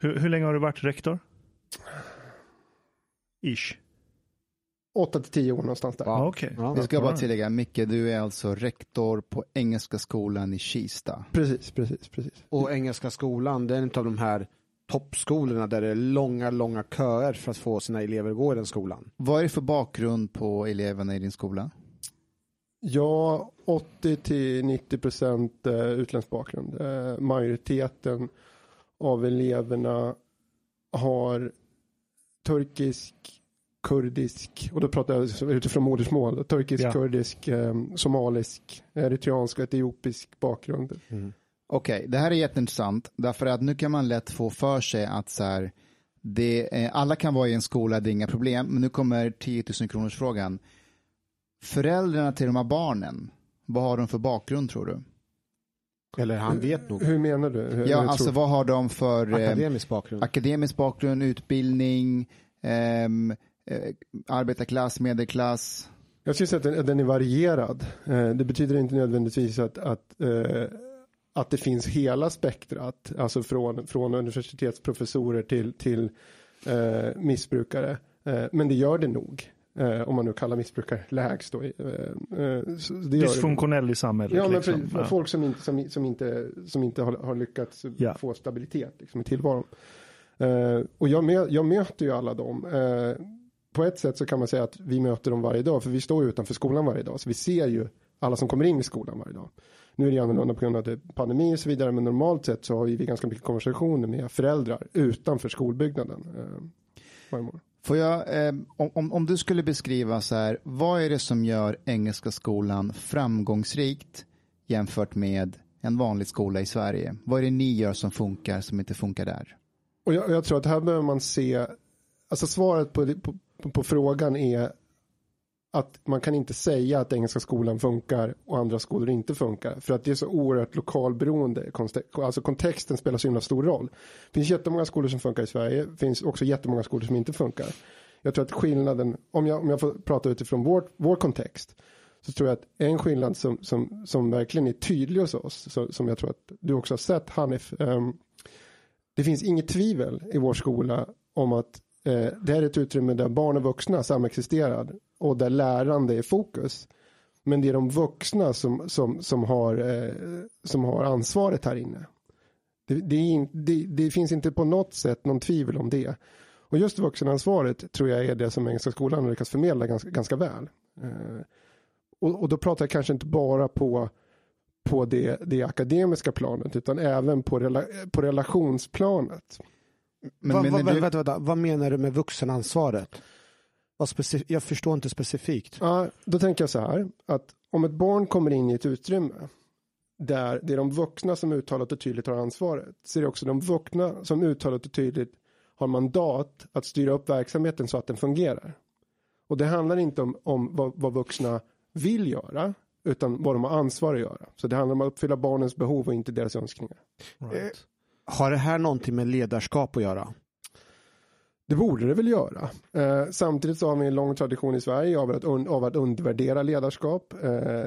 Hur, hur länge har du varit rektor? Ish. 8 till 10 år någonstans där. Ja. Ja. Vi ska bara tillägga, Micke, du är alltså rektor på Engelska skolan i Kista. Precis, precis, precis. Och Engelska skolan, det är en av de här toppskolorna där det är långa, långa köer för att få sina elever att gå i den skolan. Vad är det för bakgrund på eleverna i din skola? Ja, 80 till 90 procent eh, utländsk bakgrund. Eh, Majoriteten av eleverna har turkisk, kurdisk, och då pratar jag utifrån modersmål, turkisk, Ja. kurdisk, eh, somalisk, eritreansk och etiopisk bakgrund. Okej, det här är jätteintressant, därför att nu kan man lätt få för sig att så här, det, eh, alla kan vara i en skola, det är inga problem, men nu kommer 10 000 kronors frågan. Föräldrarna till de här barnen, vad har de för bakgrund tror du? Eller han vet nog. Hur menar du? Hur, Ja, hur alltså tror- vad har de för eh, Akademisk bakgrund. akademisk bakgrund, utbildning, ehm, eh, arbetarklass, medelklass? Jag skulle säga att den, att den är varierad. Eh, det betyder inte nödvändigtvis att, att, eh, att det finns hela spektrat, alltså från, från universitetsprofessorer till, till eh, missbrukare. Eh, men det gör det nog. Eh, om man nu kallar missbrukare lägst då. Eh, eh, så det. Dysfunktionell i samhället. Ja, men liksom. för, för Ja. folk som inte, som, som inte, som inte har, har lyckats Ja. få stabilitet liksom, i tillvaron. Eh, och jag, mö, jag möter ju alla dem. På ett sätt så kan man säga att vi möter dem varje dag, för vi står utanför skolan varje dag, så vi ser ju alla som kommer in i skolan varje dag. Nu är det annorlunda på grund av att det är pandemi och så vidare, men normalt sett så har vi ganska mycket konversationer med föräldrar utanför skolbyggnaden. Eh, varje morgon. Får jag, eh, om, om- om du skulle beskriva så här, vad är det som gör Engelska skolan framgångsrikt jämfört med en vanlig skola i Sverige? Vad är det ni gör som funkar som inte funkar där? Och jag, jag tror att här behöver man se, alltså svaret på, på, på, på frågan är att man kan inte säga att engelska skolan funkar och andra skolor inte funkar. För att det är så oerhört lokalberoende. Alltså kontexten spelar så himla stor roll. Det finns jättemånga skolor som funkar i Sverige. Det finns också jättemånga skolor som inte funkar. Jag tror att skillnaden, om jag, om jag får prata utifrån vår, vår kontext. Så tror jag att en skillnad som, som, som verkligen är tydlig hos oss. Så, som jag tror att du också har sett Hanif. Um, det finns inget tvivel i vår skola om att eh, det här är ett utrymme där barn och vuxna samexisterar och där lärande är fokus. Men det är de vuxna som, som, som, har, eh, som har ansvaret här inne. Det, det, är in, det, det finns inte på något sätt någon tvivel om det. Och just vuxenansvaret tror jag är det som Engelska skolan lyckas lyckats förmedla ganska, ganska väl. Eh, och, och då pratar jag kanske inte bara på på det, det akademiska planet utan även på, rela, på relationsplanet. Men Va, va, menar du, vänta, vänta, vad menar du med vuxenansvaret? Vad specif- jag förstår inte specifikt. Ja, då tänker jag så här att om ett barn kommer in i ett utrymme där det är de vuxna som uttalat och tydligt har ansvaret så är det också de vuxna som uttalat och tydligt har mandat att styra upp verksamheten så att den fungerar. Och det handlar inte om, om vad, vad vuxna vill göra utan vad de har ansvar att göra. Så det handlar om att uppfylla barnens behov och inte deras önskningar. Right. Har det här någonting med ledarskap att göra? Det borde det väl göra. Eh, samtidigt så har vi en lång tradition i Sverige av att, un- av att undervärdera ledarskap. Eh,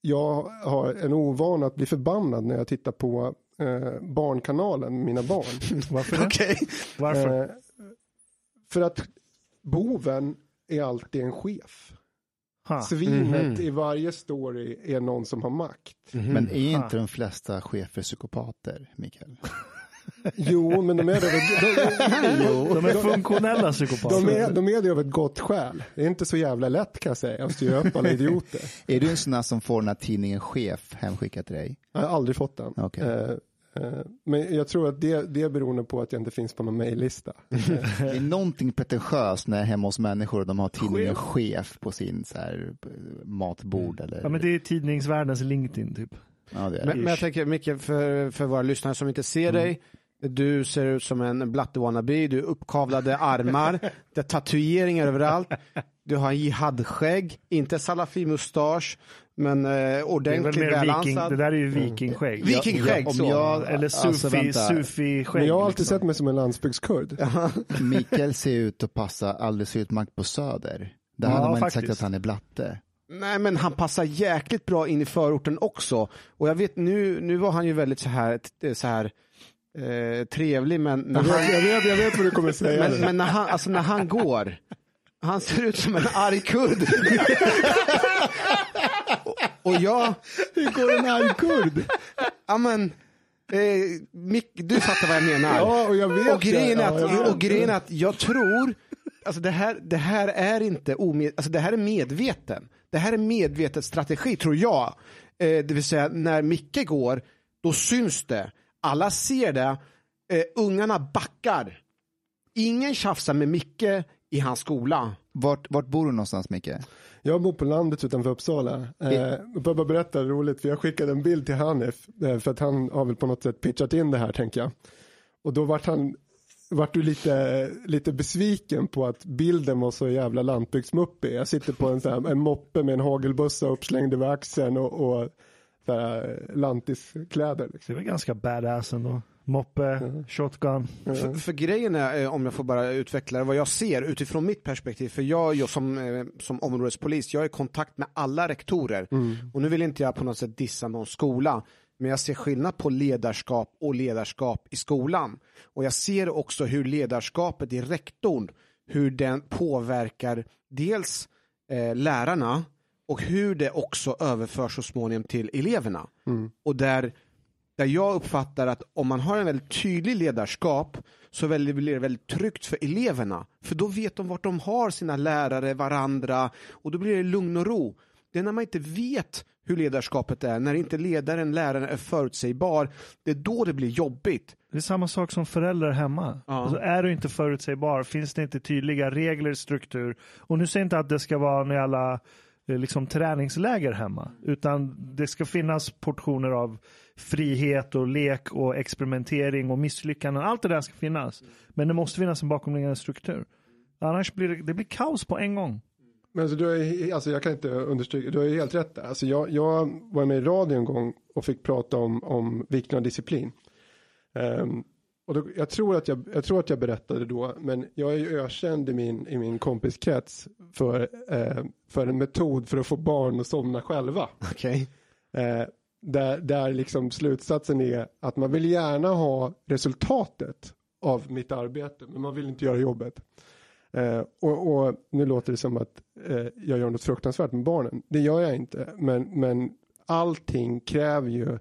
jag har en ovan att bli förbannad när jag tittar på eh, Barnkanalen med mina barn. Varför det? Varför? Eh, för att boven är alltid en chef. Ha. Svinet Mhm. i varje story är någon som har makt. men är inte de flesta chefer psykopater, Mikael? Jo, men de är det av ett, De är funktionella psykopater. de, är, de är det av ett gott skäl. Det är inte så jävla lätt kan jag säga att styra upp alla idioter. Är du en sån här som får den här tidningen Chef hemskickad till dig? Jag har aldrig fått den. Okej. Eh, men jag tror att det, det beror på att jag inte finns på någon mejllista. Det är någonting pretentiöst när jag är hemma hos människor och de har tidningen Chef på sin så här, eh, matbord eller... Ja, men det är tidningsvärldens LinkedIn typ. Ja, det är Men, det. men jag tänker Micke, för, för våra lyssnare som inte ser dig, du ser ut som en blatte-wannabe, du har uppkavlade armar, det är tatueringar överallt, du har jihad-skägg, inte salafi-mustasch, men eh, Det är väl ordentligt mer viking, välansad. det där är ju vikingskägg. Vikingskägg, om så. jag- Eller Alltså, sufi, sufi-skägg. Men jag har alltid liksom. sett mig som en landsbygdskurd. Mikael ser ut att passa alldeles utmärkt på Söder. Där Ja, hade man inte faktiskt. sagt att han är blatte. Nej men han passar jäkligt bra in i förorten också. Och jag vet nu, nu var han ju väldigt så här, så här eh, trevlig men när Jag vet, han, jag, vet, jag vet vad du kommer säga. men, men när, han, alltså när han går, han ser ut som en arg kurd. och, jag, Hur går en arg kurd? ja men, eh, Mick, du fattar vad jag menar. Ja, och jag vet och grejen det. är Ja, jag att, och grejen det. att jag tror, alltså det här, det här är inte omed, alltså det här är medveten. Det här är medveten strategi tror jag. Eh, det vill säga när Micke går, då syns det. Alla ser det. Eh, ungarna backar. Ingen tjafsar med Micke i hans skola. Vart, vart bor du någonstans Micke? Jag bor på landet utanför Uppsala. Eh, jag bara berätta roligt, för jag skickade en bild till Hanif, eh, för att han har väl på något sätt pitchat in det här tänker jag. Och då vart han, vart du lite, lite besviken på att bilden var så jävla lantbygdsmuppig. Jag sitter på en, sån här, en moppe med en hagelbössa uppslängd över axeln och, och så här, lantiskläder. Liksom. Det väl ganska badass ändå. Moppe, shotgun. För, för grejen är, eh, om jag får bara utveckla det, vad jag ser utifrån mitt perspektiv, för jag, jag som, eh, som områdespolis, jag är i kontakt med alla rektorer. Och nu vill inte jag på något sätt dissa någon skola, men jag ser skillnad på ledarskap och ledarskap i skolan. Och jag ser också hur ledarskapet i rektorn, hur den påverkar dels eh, lärarna och hur det också överförs så småningom till eleverna. Och där där jag uppfattar att om man har en väldigt tydlig ledarskap så blir det väldigt tryggt för eleverna. För då vet de vart de har sina lärare, varandra och då blir det lugn och ro. Det är när man inte vet hur ledarskapet är, när inte ledaren, läraren är förutsägbar, det är då det blir jobbigt. Det är samma sak som föräldrar hemma. Ja. Alltså, är du inte förutsägbar, finns det inte tydliga regler, struktur. Och nu säger jag inte att det ska vara jävla eh, liksom, träningsläger hemma. Utan det ska finnas portioner av frihet och lek och experimentering och misslyckanden. Allt det där ska finnas. Men det måste finnas en bakomliggande struktur. Annars blir det, det blir kaos på en gång. Men alltså, du är, alltså jag kan inte understryka, du har ju helt rätt där. Alltså jag, jag var med i radio en gång och fick prata om, om vikten av disciplin. Ehm, och då, jag, tror att jag, jag tror att jag berättade då, men jag är ju ökänd i min, i min kompiskrets för, eh, för en metod för att få barn att somna själva. Okej. Eh, där, där liksom slutsatsen är att man vill gärna ha resultatet av mitt arbete, men man vill inte göra jobbet. Eh, och, och nu låter det som att eh, jag gör något fruktansvärt med barnen. Det gör jag inte, men, men allting kräver ju,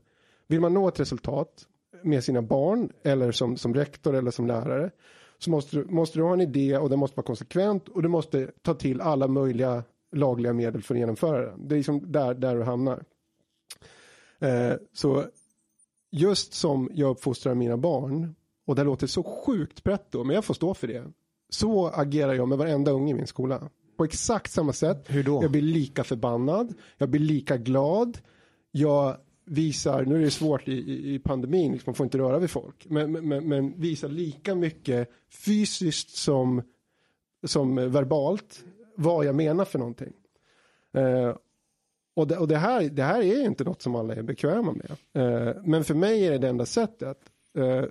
vill man nå ett resultat med sina barn eller som, som rektor eller som lärare så måste du, måste du ha en idé och den måste vara konsekvent och du måste ta till alla möjliga lagliga medel för att genomföra den. Det är liksom där, där du hamnar. Eh, så just som jag uppfostrar mina barn, och det låter så sjukt pretto, men jag får stå för det. Så agerar jag med varenda unge i min skola. På exakt samma sätt. Hur då? Jag blir lika förbannad, jag blir lika glad. Jag visar, nu är det svårt i, i, i pandemin, liksom, man får inte röra vid folk, men, men, men visar lika mycket fysiskt som, som verbalt vad jag menar för någonting. Eh, och det, och det, här, det här är inte något som alla är bekväma med. Eh, men för mig är det det enda sättet. Eh,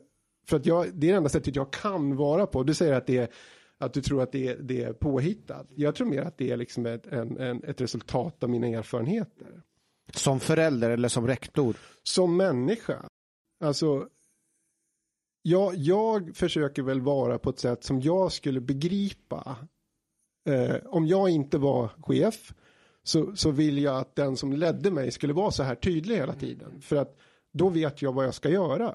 för att jag, det är det enda sättet jag kan vara på. Du säger att, det är, att du tror att det är, det är påhittat. Jag tror mer att det är liksom ett, en, en, ett resultat av mina erfarenheter. Som förälder eller som rektor? Som människa. Alltså, jag, jag försöker väl vara på ett sätt som jag skulle begripa. Eh, om jag inte var chef så, så vill jag att den som ledde mig skulle vara så här tydlig hela tiden. För att då vet jag vad jag ska göra.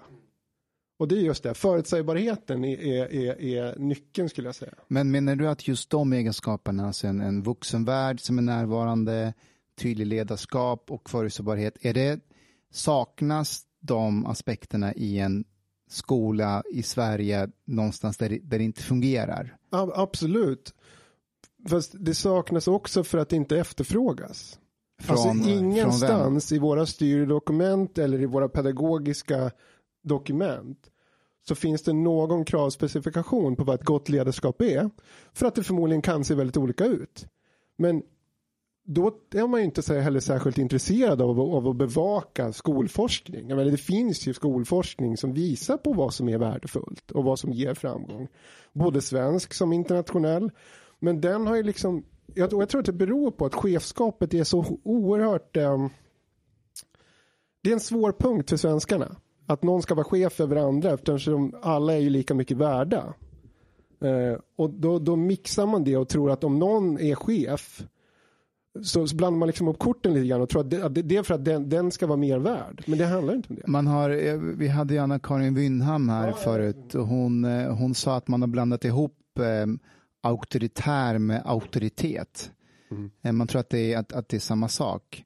Och det är just det, förutsägbarheten är, är, är, är nyckeln skulle jag säga. Men menar du att just de egenskaperna, alltså en, en vuxenvärld som är närvarande, tydlig ledarskap och förutsägbarhet, är det, saknas de aspekterna i en skola i Sverige någonstans där, där det inte fungerar? Absolut. Fast det saknas också för att det inte efterfrågas. Från, alltså från vem? ingenstans i våra styrdokument eller i våra pedagogiska dokument så finns det någon kravspecifikation på vad ett gott ledarskap är. För att det förmodligen kan se väldigt olika ut. Men då är man ju inte heller särskilt intresserad av, av att bevaka skolforskning. Jag menar, det finns ju skolforskning som visar på vad som är värdefullt och vad som ger framgång. Både svensk som internationell. Men den har ju liksom, jag, jag tror att det beror på att chefskapet är så oerhört, eh, det är en svår punkt för svenskarna. Att någon ska vara chef över andra eftersom alla är ju lika mycket värda. Eh, och då, då mixar man det och tror att om någon är chef så, så blandar man liksom upp korten lite grann och tror att det, att det är för att den, den ska vara mer värd. Men det handlar inte om det. Man har, eh, vi hade ju Anna-Karin Wyndham här förut och hon, eh, hon sa att man har blandat ihop eh, auktoritär med auktoritet. Eh, Man tror att det är, att, att det är samma sak.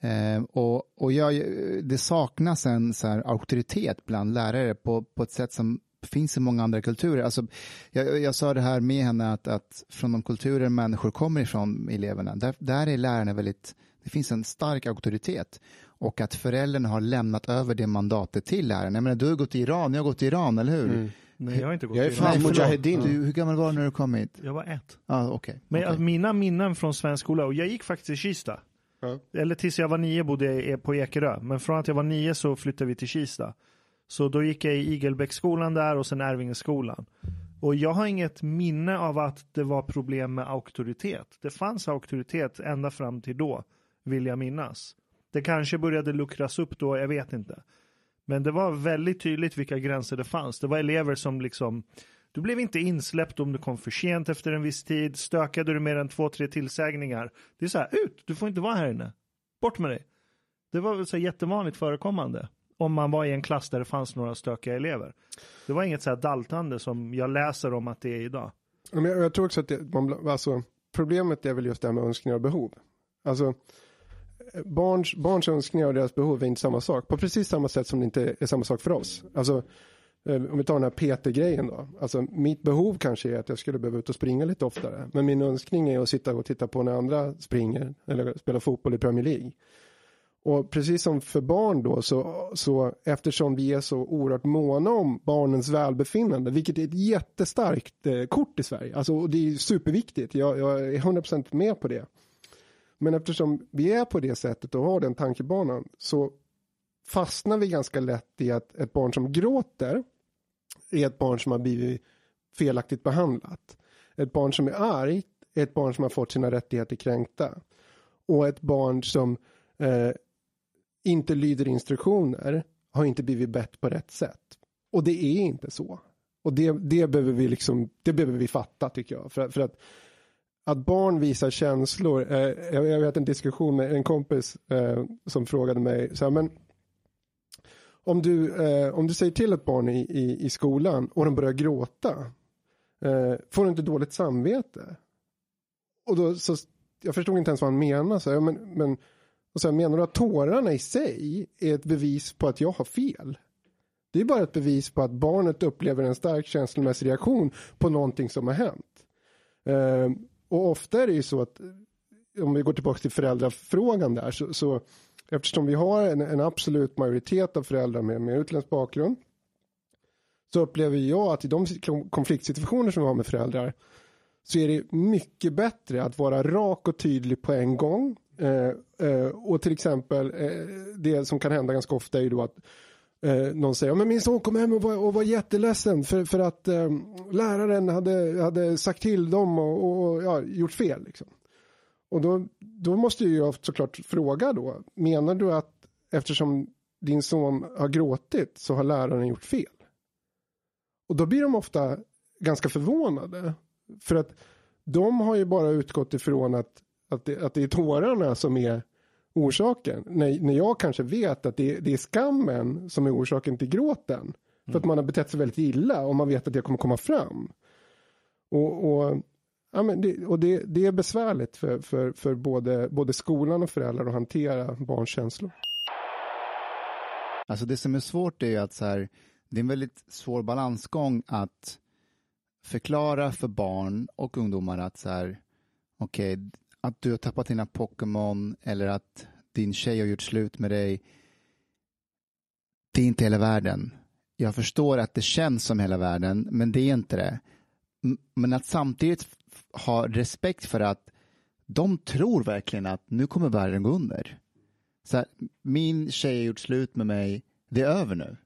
Eh, och och jag, det saknas en så här, auktoritet bland lärare på, på ett sätt som finns i många andra kulturer. Alltså, jag, jag sa det här med henne att, att från de kulturer människor kommer ifrån, eleverna, där, där är lärarna väldigt, det finns en stark auktoritet och att föräldrarna har lämnat över det mandatet till läraren. Jag menar, du har gått i Iran, jag har gått i Iran, eller hur? Nej, jag har inte gått Jag är fan mujahedin. Du, hur gammal var du när du kom hit? Jag var ett. Ah, okej. Men okej. alltså, mina minnen från svensk skola, och jag gick faktiskt i Kista. Ja. Eller tills jag var nio bodde jag på Ekerö. Men från att jag var nio så flyttade vi till Kista. Så då gick jag i Igelbäcksskolan där och sen Ervingeskolan. Och jag har inget minne av att det var problem med auktoritet. Det fanns auktoritet ända fram till då, vill jag minnas. Det kanske började luckras upp då, jag vet inte. Men det var väldigt tydligt vilka gränser det fanns. Det var elever som liksom, du blev inte insläppt om du kom för sent efter en viss tid. Stökade du mer än två, tre tillsägningar. Det är så här, ut, du får inte vara här inne. Bort med dig. Det var väl så här jättevanligt förekommande. Om man var i en klass där det fanns några stökiga elever. Det var inget så här daltande som jag läser om att det är idag. Men jag, jag tror också att det, man, alltså, problemet är väl just det här med önskningar och behov. Alltså, barns, barns önskningar och deras behov är inte samma sak. På precis samma sätt som det inte är samma sak för oss. Alltså, eh, om vi tar den här PT-grejen då. Alltså, mitt behov kanske är att jag skulle behöva ut och springa lite oftare. Men min önskning är att sitta och titta på när andra springer eller spelar fotboll i Premier League. Och precis som för barn då så, så eftersom vi är så oerhört måna om barnens välbefinnande, vilket är ett jättestarkt eh, kort i Sverige, alltså och det är superviktigt, jag, jag är 100% med på det. Men eftersom vi är på det sättet och har den tankebanan så fastnar vi ganska lätt i att ett barn som gråter är ett barn som har blivit felaktigt behandlat. Ett barn som är argt är ett barn som har fått sina rättigheter kränkta. Och ett barn som eh, inte lyder instruktioner har inte blivit bett på rätt sätt. Och det är inte så. Och det, det, behöver, vi liksom, det behöver vi fatta tycker jag. För, för att, att barn visar känslor, eh, jag, jag hade en diskussion med en kompis eh, som frågade mig, så här, men om du, eh, om du säger till ett barn i, i, i skolan och de börjar gråta, eh, får du inte dåligt samvete? Och då, så, jag förstod inte ens vad han menade, så, här, men, men Och sen menar du att tårarna i sig är ett bevis på att jag har fel? Det är bara ett bevis på att barnet upplever en stark känslomässig reaktion på någonting som har hänt. Eh, och ofta är det ju så att om vi går tillbaka till föräldrafrågan där så, så eftersom vi har en, en, absolut majoritet av föräldrar med, med utländsk bakgrund så upplever jag att i de konfliktsituationer som vi har med föräldrar så är det mycket bättre att vara rak och tydlig på en gång. Eh, eh, och till exempel eh, det som kan hända ganska ofta är ju då att eh, någon säger men min son kom hem och var, och var jätteledsen för, för att eh, läraren hade, hade sagt till dem och, och ja, gjort fel. Liksom. Och då, då måste jag såklart fråga då, menar du att eftersom din son har gråtit så har läraren gjort fel? Och då blir de ofta ganska förvånade. För att de har ju bara utgått ifrån att, att, det, att det är tårarna som är orsaken. När, när jag kanske vet att det, det är skammen som är orsaken till gråten. Mm. För att man har betett sig väldigt illa och man vet att det kommer komma fram. Och, och, ja, men det, och det, det är besvärligt för, för, för både, både skolan och föräldrar att hantera barns känslor. Alltså det som är svårt är att så här, det är en väldigt svår balansgång att förklara för barn och ungdomar att så här, okej, okay, att du har tappat dina Pokémon eller att din tjej har gjort slut med dig. Det är inte hela världen. Jag förstår att det känns som hela världen, men det är inte det. Men att samtidigt ha respekt för att de tror verkligen att nu kommer världen gå under. Så här, min tjej har gjort slut med mig, det är över nu.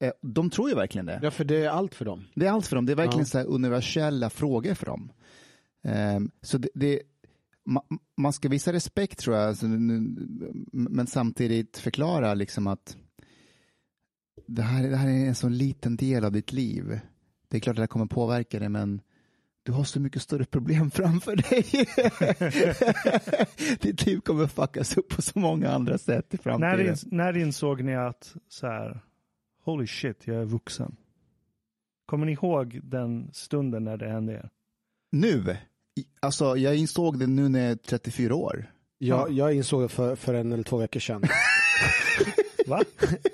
Eh, de tror ju verkligen det. Ja, för det är allt för dem. Det är allt för dem. Det är verkligen ja. så universella frågor för dem. Um, så det, det man, ska visa respekt tror jag, alltså, men samtidigt förklara liksom att det här, det här är en så liten del av ditt liv. Det är klart att det kommer påverka dig, men du har så mycket större problem framför dig. Ditt liv kommer fuckas upp på så många andra sätt i framtiden. När, ins när insåg ni att så här, holy shit, jag är vuxen? Kommer ni ihåg den stunden när det hände er? Nu? Alltså, jag insåg det nu när jag är 34 år. Ja, jag insåg det för, för en eller två veckor sedan. Va?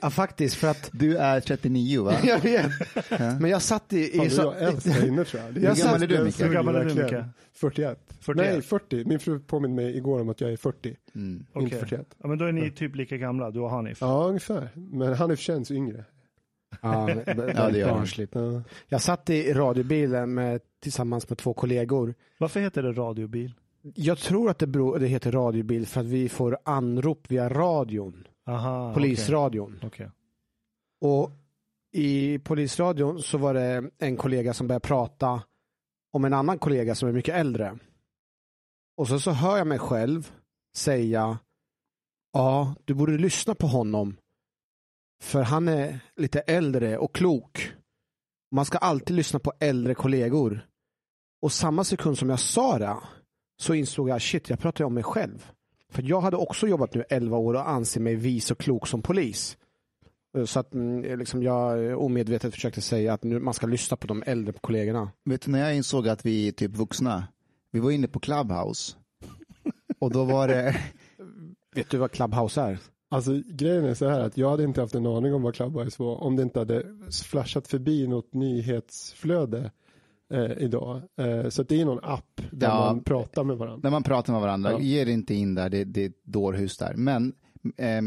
Ja, faktiskt, för att... Du är 39 va? jag vet. Men jag satt i... i så... Jag är äldst här inne tror jag. Hur gammal är du Micke? Hur gammal är du Micke? 41. 41. Nej, 40. Min fru påminner mig igår om att jag är 40. Mm. Inte okay. 41. Ja, men då är ni typ lika gamla, du och Hanif. Ja, ungefär. Men Hanif känns yngre. Ja, det gör barnsligt. Ja. Jag satt i radiobilen med, tillsammans med två kollegor. Varför heter det radiobil? Jag tror att det, beror, det heter radiobil för att vi får anrop via radion. Aha, polisradion. Okay. Okay. Och i polisradion så var det en kollega som började prata om en annan kollega som är mycket äldre. Och så, så hör jag mig själv säga ja, du borde lyssna på honom för han är lite äldre och klok. Man ska alltid lyssna på äldre kollegor. Och samma sekund som jag sa det så insåg jag shit, jag pratar om mig själv. För jag hade också jobbat nu 11 år och anser mig vis och klok som polis. Så att mm, liksom, jag omedvetet försökte säga att nu, man ska lyssna på de äldre kollegorna. Vet du när jag insåg att vi är typ vuxna? Vi var inne på Clubhouse. Och då var det... Vet du vad Clubhouse är? Alltså grejen är så här att jag hade inte haft en aning om vad Clubhouse var om det inte hade flashat förbi något nyhetsflöde eh, idag. Eh, så det är någon app där ja, man pratar med varandra. När man pratar med varandra, ja. ge inte in där, det, det är ett dårhus där. Men eh,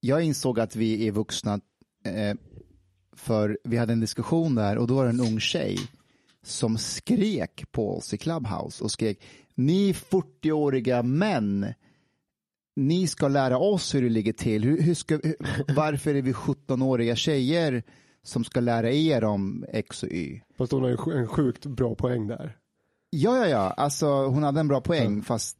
jag insåg att vi är vuxna eh, för vi hade en diskussion där och då var det en ung tjej som skrek på oss i Clubhouse och skrek ni 40-åriga män ni ska lära oss hur det ligger till. Hur, hur ska, hur, varför är vi 17-åriga tjejer som ska lära er om X och Y? Fast hon har en sjukt bra poäng där. Ja, ja, ja, alltså hon hade en bra poäng mm. fast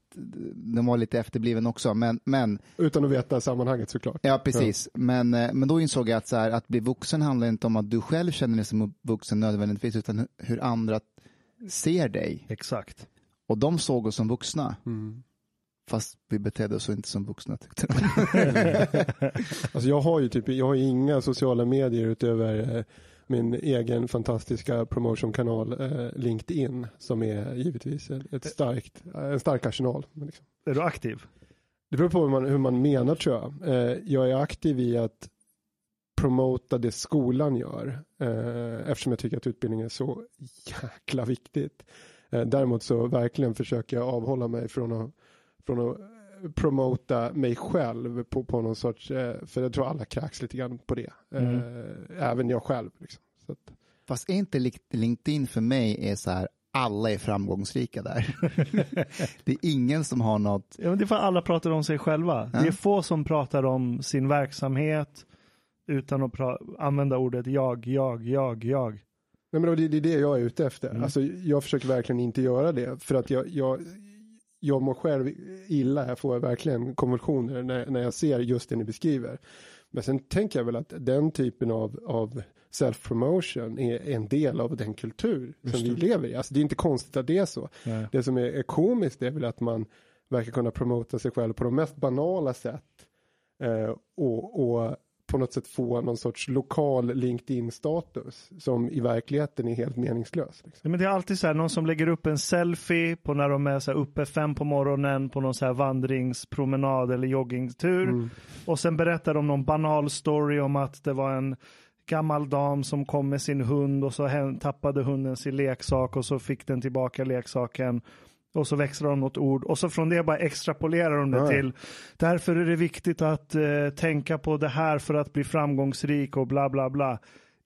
den var lite efterbliven också. Men, men, Utan att veta sammanhanget såklart. Ja, precis. Ja. Men, eh, men då insåg jag att, så här, att bli vuxen handlar inte om att du själv känner dig som vuxen nödvändigtvis, utan hur andra ser dig. Exakt. Och de såg oss som vuxna. Mm. Fast vi betedde oss inte som vuxna tyckte de. alltså jag har ju typ, jag har inga sociala medier utöver eh, min egen fantastiska promotionkanal eh, LinkedIn som är givetvis ett starkt, en stark arsenal. Liksom. Är du aktiv? Det beror på hur man, hur man menar tror jag. Eh, jag är aktiv i att promota det skolan gör. Eh, eftersom jag tycker att utbildning är så jäkla viktigt. Eh, däremot så verkligen försöker jag avhålla mig från att, från att promota mig själv på, på någon sorts, eh, för jag tror alla kräks lite grann på det. Mm. Eh, även jag själv. Liksom. Så att, Fast är inte LinkedIn för mig är så här, alla är framgångsrika där. det är ingen som har något, Ja, men det är för att alla pratar om sig själva. Ja. Det är få som pratar om sin verksamhet utan att använda ordet jag, jag, jag, jag. Nej, men det, det är det jag är ute efter. Mm. Alltså, jag försöker verkligen inte göra det. För att jag, jag, jag mår själv illa. Jag får verkligen konvulsioner när, när jag ser just det ni beskriver. Men sen tänker jag väl att den typen av, av self-promotion är en del av den kultur som vi lever i. Alltså, det är inte konstigt att det är så. Nej. Det som är, är komiskt är väl att man verkar kunna promota sig själv på de mest banala sätt. Eh, och, och på något sätt få någon sorts lokal LinkedIn-status som i verkligheten är helt meningslös. Liksom. Men det är alltid så här, någon som lägger upp en selfie på när de är så här uppe fem på morgonen på någon så här vandringspromenad eller joggingtur. Och sen berättar de någon banal story om att det var en gammal dam som kom med sin hund och så tappade hunden sin leksak och så fick den tillbaka leksaken. Och så växlar de något ord och så från det bara extrapolerar de det Ja. till därför är det viktigt att eh, tänka på det här för att bli framgångsrik och bla bla bla.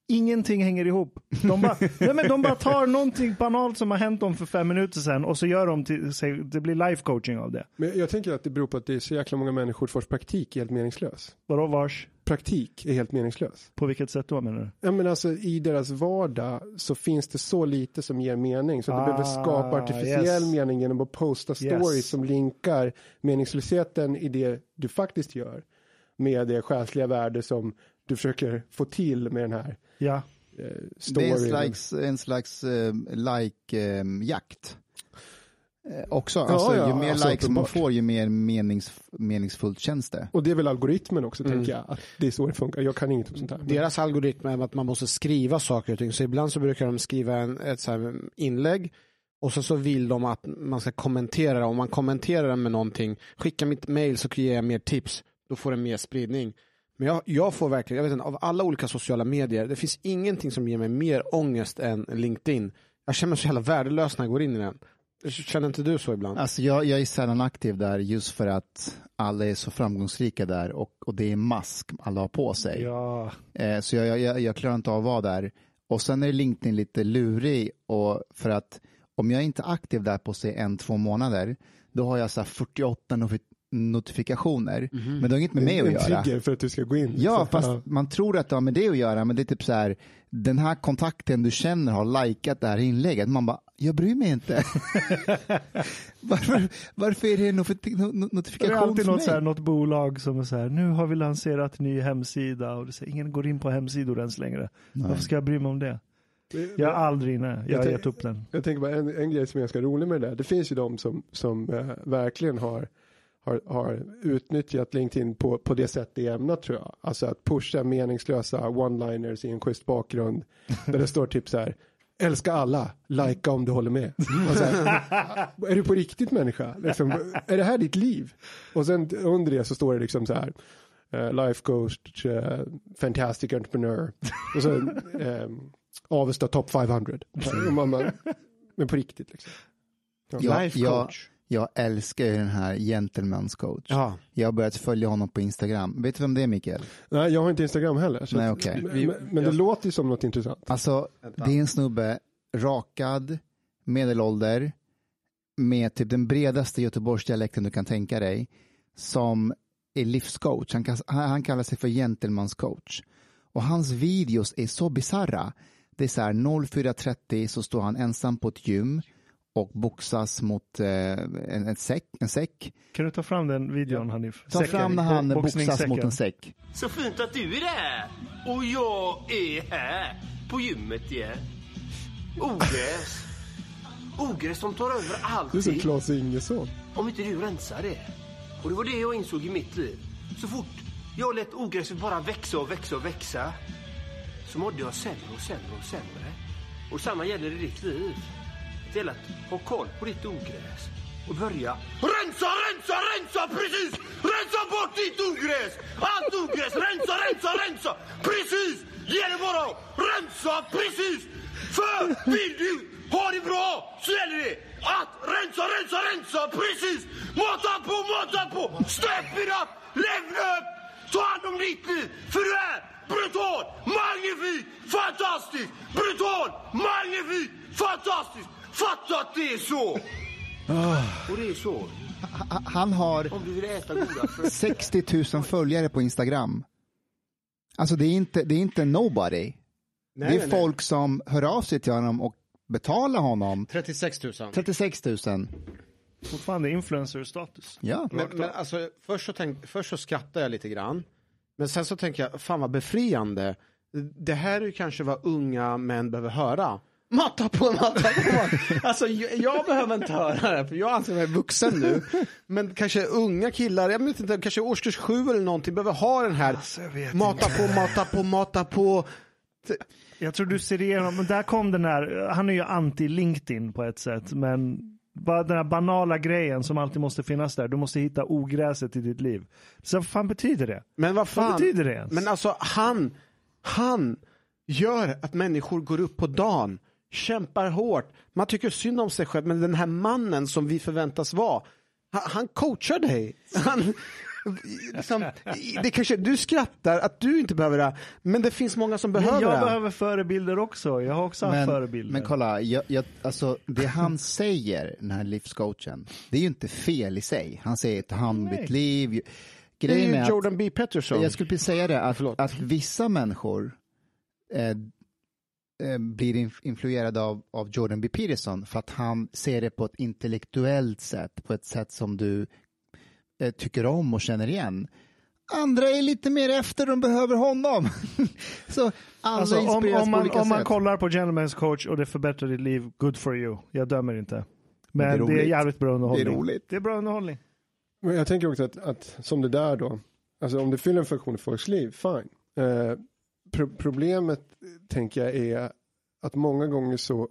Ingenting hänger ihop. De bara, nej men de bara tar någonting banalt som har hänt dem för fem minuter sedan och så gör de till sig, det blir life coaching av det. Men jag tänker att det beror på att det är så jäkla många människor vars praktik är helt meningslös. Vadå vars? Praktik är helt meningslös. På vilket sätt då menar du? Ja, men alltså, I deras vardag så finns det så lite som ger mening. Så att du Ah, behöver skapa artificiell yes. mening genom att posta stories Yes. som linkar meningslösheten i det du faktiskt gör. Med det själsliga värde som du försöker få till med den här Ja, eh, det är en storyn. slags, en slags eh, like-jakt. Eh, också, Ja, alltså, ja, ju mer alltså, likes man uppenbart. får ju mer menings, meningsfullt känns det. Och det är väl algoritmen också, Mm. tänker jag. Att det är så det funkar. Jag kan inget om sånt här. Men- Deras algoritm är att man måste skriva saker och ting. Så ibland så brukar de skriva en, ett så här inlägg och så, så vill de att man ska kommentera det. Om man kommenterar med någonting, skicka mitt mail så ger jag mer tips. Då får den mer spridning. Men jag, jag får verkligen, jag vet inte, av alla olika sociala medier, det finns ingenting som ger mig mer ångest än LinkedIn. Jag känner mig så jävla värdelös när jag går in i den. Känner inte du så ibland? Alltså jag, jag är sällan aktiv där just för att alla är så framgångsrika där och, och det är mask alla har på sig. ja, Eh, så jag, jag, jag klarar inte av att vara där. Och sen är LinkedIn lite lurig och för att om jag inte är aktiv där på sig en, två månader, då har jag så här 48 nofi- notifikationer. Men det har inget med mig att en göra. trigger för att du ska gå in. Ja, Så- fast man tror att det har med det att göra, men det är typ så här, den här kontakten du känner har likat det här inlägget. Man bara, jag bryr mig inte. varför, varför är det en notif- no- no- det notifikation är alltid för något, så här, mig? något bolag som är så här, nu har vi lanserat ny hemsida och det säger, ingen går in på hemsidor ens längre. Varför ska jag bry mig om det? Jag är aldrig inne, jag har tänk- gett upp den. Jag tänker bara en, en grej som är ganska rolig med det där. Det finns ju de som, som eh, verkligen har, har, har utnyttjat LinkedIn på, på det sätt det är ämnat tror jag. Alltså att pusha meningslösa one-liners i en schysst bakgrund. Där det står typ så här. Älska alla, likea om du håller med. Och så här, är du på riktigt människa? Liksom, är det här ditt liv? Och sen under det så står det liksom så här. eh, life coach, eh, fantastic entrepreneur. Och så um, Avesta top 500. Och man, man, men på riktigt liksom. Jag, Life coach. Jag älskar ju den här gentleman's coach. Ja. Jag har börjat följa honom på Instagram. Vet du vem det är Mikael? Nej, jag har inte Instagram heller. Så Nej, okej. Men, men, det låter ju som något intressant. Alltså, det är en snubbe, rakad, medelålder, med typ den bredaste Göteborgsdialekten du kan tänka dig, som är livscoach. Han han kallar sig för gentleman's coach. Och hans videos är så bizarra. Det är så här 04.30 så står han ensam på ett gym och boxas mot eh, en, en, säck, en säck. Kan du ta fram den videon Hanif? Ta Säcken, fram när han bo- boxas mot en säck. Så fint att du är där och jag är här på gymmet igen. Ogräs. Ogräs som tar över Du är allting som Claes Ingesson. om inte du rensar det. Och det var det jag insåg i mitt liv. Så fort jag lät ogräset bara växa och växa och växa så mådde jag sämre och sämre och sämre. Och samma gäller i ditt liv. Det gäller att ha koll på ditt ogräs och börja rensa! rensa, rensa, rensa, precis! Rensa bort ditt ogräs! Allt ogräs, rensa, rensa, rensa! Precis! Ge det bara! Rensa, precis! För vill du ha det bra så gäller det att rensa, rensa, rensa, precis! Mata på, mata på! Step it up! Level up! Ta hand om ditt liv, för du är brutal, magnifik, fantastisk, brutal, magnifik, fantastisk. Fatta att det är så! Och det är så. Ha- Han har Om du vill äta goda frukter. 60 000 följare på Instagram. Alltså det är inte, det är inte nobody. Nej, det är nej, nej. folk som hör av sig till honom och betalar honom 36 000. 36 000. Fortfarande influencer-status. Ja. Men, men alltså, först, så tänk, först så skrattar jag lite grann. Men sen så tänker jag, fan vad befriande. Det här är ju kanske vad unga män behöver höra. Matta på, matta på. alltså jag, jag behöver inte höra det, för jag anser mig vuxen nu. Men kanske unga killar, jag vet inte, kanske årskurs sju eller någonting, behöver ha den här Alltså, mata inte. på, mata på, mata på. Jag tror du ser igenom, men där kom den här, han är ju anti-LinkedIn på ett sätt, men bara den här banala grejen som alltid måste finnas där. Du måste hitta ogräset i ditt liv. Så vad fan betyder det? Men vad fan. Vad betyder det ens? Men alltså han, han gör att människor går upp på dagen, kämpar hårt. Man tycker synd om sig själv, men den här mannen som vi förväntas vara, han, han coachar dig. Han, liksom, det kanske, du skrattar att du inte behöver det, men det finns många som Men behöver jag det. behöver förebilder också. Jag har också haft Men, förebilder. men kolla, jag, jag, alltså, det han säger, den här livscoachen, det är ju inte fel i sig. Han säger ta hand om ditt liv. det Grejen är är ju att, Jordan B. Peterson. jag skulle precis säga det, att, att vissa människor eh, blir inf- influerade av, av Jordan B. Peterson för att han ser det på ett intellektuellt sätt, på ett sätt som du eh, tycker om och känner igen. Andra är lite mer efter, de behöver honom. Så alla Alltså, om, om, man, om man kollar på Gentlemen's coach och det förbättrar ditt liv, good for you. Jag dömer inte. Men det är det är, jävligt bra underhållning. Det är roligt. Det är bra underhållning. Men jag tänker också att, att som det där då, alltså om det fyller en funktion i folks liv, fine. Eh, pro problemet tänker jag är att många gånger så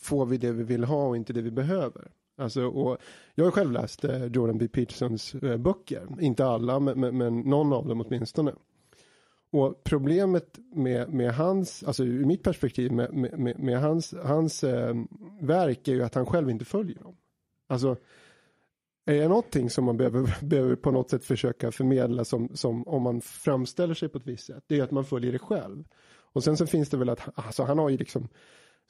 får vi det vi vill ha och inte det vi behöver. Alltså, och jag har själv läst eh, Jordan B. Petersons eh, böcker, inte alla men, men, men någon av dem åtminstone. Och problemet med, med hans, alltså ur mitt perspektiv med, med, med, hans, hans eh, verk är ju att han själv inte följer dem. Alltså är det någonting som man behöver, behöver på något sätt försöka förmedla som, som om man framställer sig på ett visst sätt, det är att man följer det själv. Och sen så finns det väl att, alltså han har ju liksom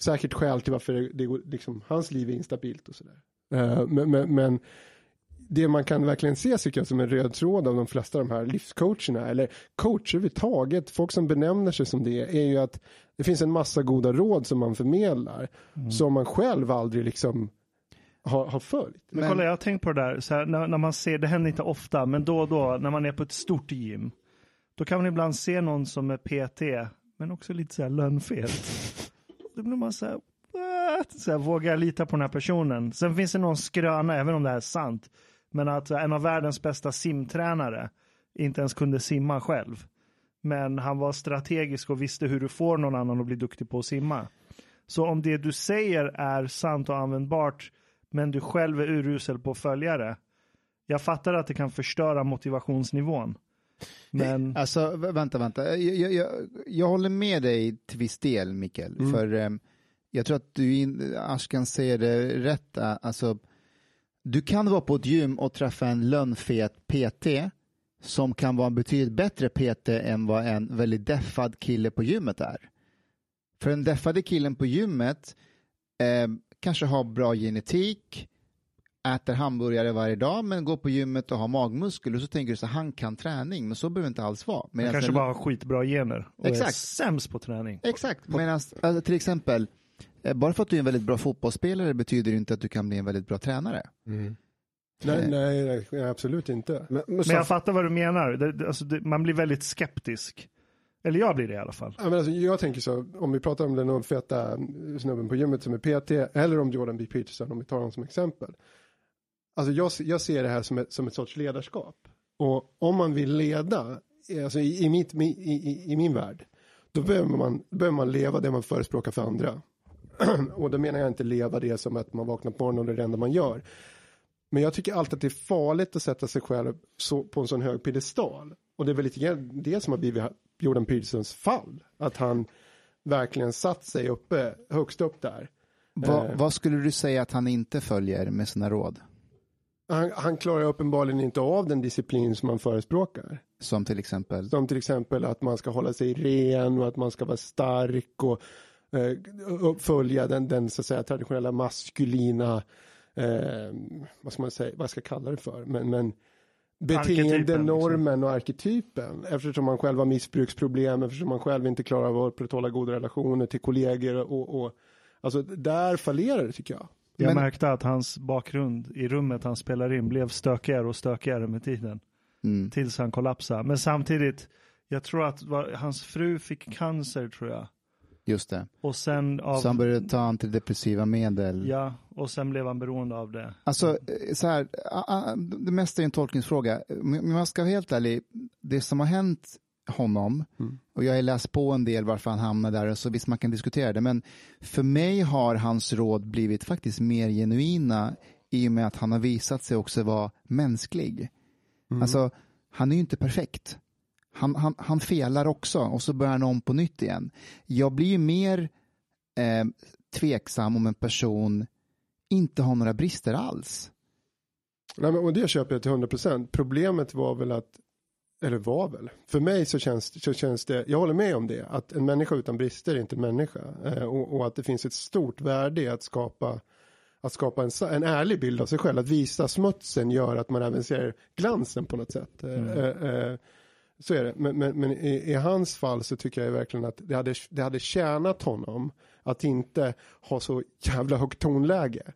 säkert skäl till varför det, det liksom, hans liv är instabilt och sådär. Eh, men, men, men det man kan verkligen se tycker jag som en röd tråd av de flesta av de här livscoacherna eller coacher överhuvudtaget, folk som benämner sig som det är ju att det finns en massa goda råd som man förmedlar som man själv aldrig liksom har, har följt. Men, Men- kolla, jag har tänkt på det där, så här, när, när man ser, det händer inte ofta, men då och då när man är på ett stort gym, då kan man ibland se någon som är PT, men också lite så här lönnfet. Då blir man så här, what? Så här, vågar jag lita på den här personen? Sen finns det någon skröna, även om det här är sant, men att en av världens bästa simtränare inte ens kunde simma själv. Men han var strategisk och visste hur du får någon annan att bli duktig på att simma. Så om det du säger är sant och användbart, men du själv är urusel på att följa det. Jag fattar att det kan förstöra motivationsnivån. Men Alltså, vä- vänta, vänta. Jag, jag, jag, jag håller med dig till viss del, Mikael. Mm. För eh, jag tror att du, Ashkan säger det rätt. eh, Alltså, du kan vara på ett gym och träffa en lönnfet PT som kan vara en betydligt bättre PT än vad en väldigt deffad kille på gymmet är. För den deffade killen på gymmet eh, kanske har bra genetik, äter hamburgare varje dag men går på gymmet och har magmuskler och så tänker du så han kan träning men så behöver det inte alls vara. han Medan kanske en- bara har skitbra gener och är Exakt. sämst på träning. Exakt, medan alltså, till exempel eh, bara för att du är en väldigt bra fotbollsspelare betyder det inte att du kan bli en väldigt bra tränare. Nej, nej, nej, absolut inte. Men, men, Men så- jag fattar vad du menar. Det, alltså, det, man blir väldigt skeptisk. Eller jag blir det i alla fall. Ja, men alltså, jag tänker så, om vi pratar om den feta eh, snubben på gymmet som är PT, eller om Jordan B. Peterson, om vi tar honom som exempel. Alltså jag, jag ser det här som ett, som ett sorts ledarskap. Och om man vill leda, eh, alltså i, i, mitt, i, i, i min värld, då behöver man, behöver man leva det man förespråkar för andra. och då menar jag inte leva det som att man vaknar på morgonen och det är det enda man gör. Men jag tycker alltid att det är farligt att sätta sig själv så, på en sån hög piedestal. Och det är väl lite grann det som har blivit Jordan Petersons fall. Att han verkligen satt sig uppe, högst upp där. Va, Eh. vad skulle du säga att han inte följer med sina råd? Han, han klarar uppenbarligen inte av den disciplin som han förespråkar. Som till exempel? Som till exempel att man ska hålla sig ren och att man ska vara stark och eh, följa den, den så att säga traditionella maskulina, eh, vad ska man säga, vad ska jag kalla det för, men, men beteendenormen och arketypen eftersom man själv har missbruksproblem, eftersom man själv inte klarar av att upprätthålla goda relationer till kollegor och, och alltså där fallerar det tycker jag. Jag Men- märkte att hans bakgrund i rummet han spelar in blev stökigare och stökigare med tiden. Mm. Tills han kollapsade. Men samtidigt, jag tror att va- hans fru fick cancer tror jag. Just det. Och sen av... Så han började ta antidepressiva medel. Ja, och sen blev han beroende av det. Alltså, eh, så här, det mesta är en tolkningsfråga. Men man ska vara helt ärlig, det som har hänt honom, och jag har läst på en del varför han hamnade där, så visst man kan diskutera det, men för mig har hans råd blivit faktiskt mer genuina i och med att han har visat sig också vara mänsklig. Alltså, han är ju inte perfekt. Han, han, han felar också och så börjar han om på nytt igen. Jag blir ju mer eh, tveksam om en person inte har några brister alls. Nej, men, och det köper jag till 100%. Problemet var väl att, eller var väl, för mig så känns, så känns det, jag håller med om det, att en människa utan brister är inte en människa. Eh, och, och att det finns ett stort värde i att skapa, att skapa en, en ärlig bild av sig själv. Att visa smutsen gör att man även ser glansen på något sätt. Eh, eh, eh, så är det. Men, men, men i, i hans fall så tycker jag verkligen att det hade, det hade tjänat honom att inte ha så jävla högt tonläge.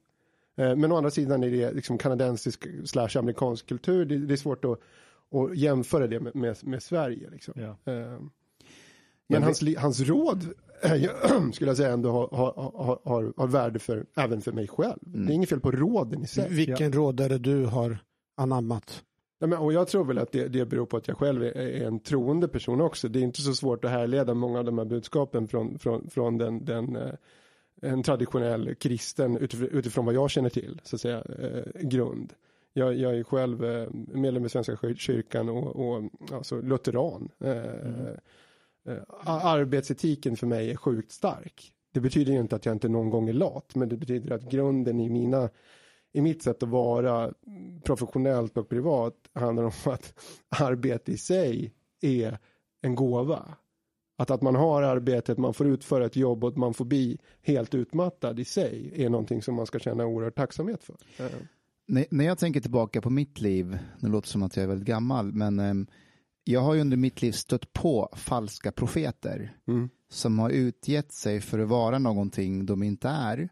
Eh, Men å andra sidan är det liksom kanadensisk slash amerikansk kultur. Det, det är svårt att, att jämföra det med, med, med Sverige. Liksom. Ja. Eh, Men hans, hans råd skulle jag säga ändå har, har, har, har, värde för, även för mig själv. Det är inget fel på råden i sig. Vilken råd är det du har anammat? Nej, men, och jag tror väl att det, det beror på att jag själv är, är en troende person också. Det är inte så svårt att härleda många av de här budskapen från, från, från den, den eh, en traditionell kristen utifrån, vad jag känner till, så att säga, eh, grund. Jag, jag är själv eh, medlem i Svenska kyr- kyrkan och, och alltså lutheran. A- arbetsetiken för mig är sjukt stark. Det betyder ju inte att jag inte någon gång är lat, men det betyder att grunden i mina i mitt sätt att vara professionellt och privat handlar om att arbete i sig är en gåva. Att, att man har arbetet, man får utföra ett jobb och att man får bli helt utmattad i sig är någonting som man ska känna oerhört tacksamhet för. Eh, När, när jag tänker tillbaka på mitt liv, det låter som att jag är väldigt gammal, men ehm, jag har ju under mitt liv stött på falska profeter Mm. som har utgett sig för att vara någonting de inte är.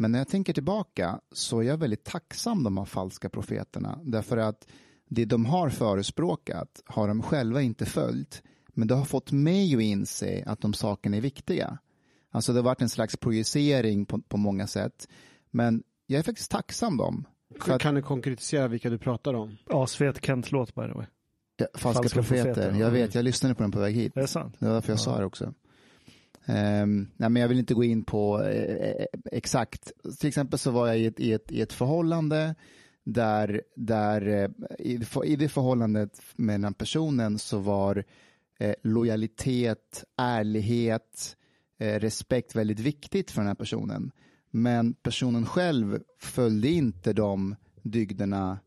Men när jag tänker tillbaka så är jag väldigt tacksam de här falska profeterna, därför att det de har förespråkat har de själva inte följt, men det har fått mig att inse att de sakerna är viktiga. Alltså det har varit en slags projicering på, på många sätt, men jag är faktiskt tacksam dem. För att- Kan du konkretisera vilka du pratar om? Asfet Kent-låt by the way. Ja, falska, Falska profeter. profeter, Jag ja. vet, jag lyssnade på den på väg hit. Det är sant. Det var därför jag sa det också. Ehm, nej, men jag vill inte gå in på eh, eh, exakt. Till exempel så var jag i ett, i ett, i ett förhållande där, där eh, i, det i det förhållandet med den här personen så var eh, lojalitet, ärlighet, eh, respekt väldigt viktigt för den här personen. Men personen själv följde inte de dygderna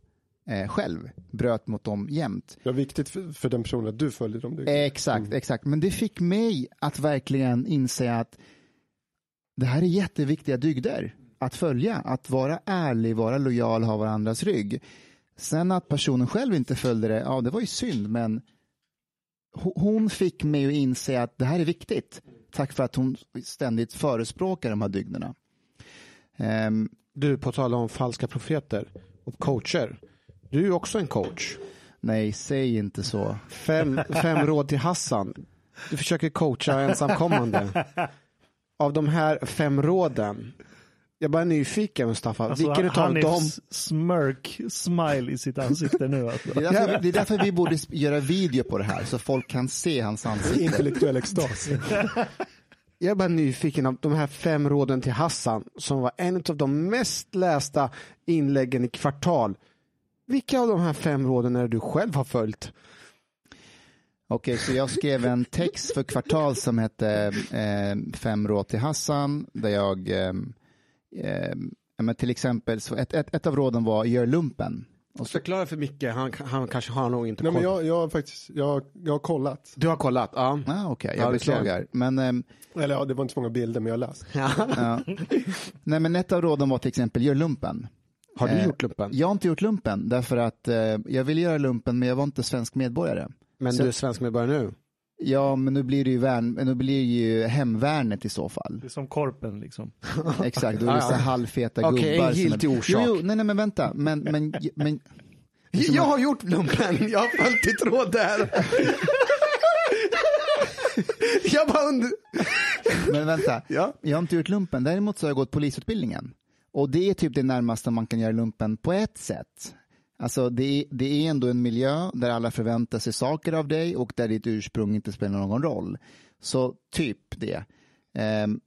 eh, själv, bröt mot dem jämt. Det var viktigt för, för den personen att du följde dem. Du, Exakt, exakt. Men det fick mig att verkligen inse att det här är jätteviktiga dygder att följa. Att vara ärlig, vara lojal, ha varandras rygg. Sen att personen själv inte följde det, ja det var ju synd, men ho- hon fick mig att inse att det här är viktigt. Tack för att hon ständigt förespråkar de här dygderna. Ehm, Du, på tal om falska profeter och coacher. Du är också en coach. nej, säg inte så. Fem, fem råd till Hassan. Du försöker coacha ensamkommande. Av de här fem råden, jag bara är nyfiken Mustafa, Alltså, vilken utav han dem? smörk, smile i sitt ansikte nu. Alltså. Det är, därför, det är därför vi borde göra video på det här, så folk kan se hans ansikte. Intellektuell extas. jag är bara nyfiken av de här fem råden till Hassan som var en av de mest lästa inläggen i kvartal. Vilka av de här fem råden är det du själv har följt? Okej, så jag skrev en text för kvartal som hette eh, Fem råd till Hassan, där jag, eh, eh, men till exempel, så ett, ett, ett av råden var gör lumpen. Och så, Förklara för Micke, han, han kanske har nog inte Nej, men koll. jag, jag har faktiskt, jag, jag har kollat. Du har kollat? Ja. ah, okej, Ja, jag jag. beklagar. Men, ehm, Eller ja, det var inte så många bilder, men jag har läst. ja. Nej, men ett av råden var till exempel gör lumpen. Har du Eh, gjort lumpen? Jag har inte gjort lumpen därför att eh, jag ville göra lumpen men jag var inte svensk medborgare. Men så- du är svensk medborgare nu? Ja, men nu blir det ju, värn, nu blir det ju hemvärnet i så fall. Det är som korpen liksom. Exakt, då är det så halvfeta Okej, gubbar. en som giltig är... orsak. Jo, jo, nej, nej, men vänta. Men, men, men, Jag har gjort lumpen, jag har följt ditt råd där. jag bara undrar. men vänta. Ja. Jag har inte gjort lumpen, däremot så har jag gått polisutbildningen. Och det är typ det närmaste man kan göra lumpen på ett sätt. Alltså det är, det är ändå en miljö där alla förväntar sig saker av dig och där ditt ursprung inte spelar någon roll. Så typ det. Ehm,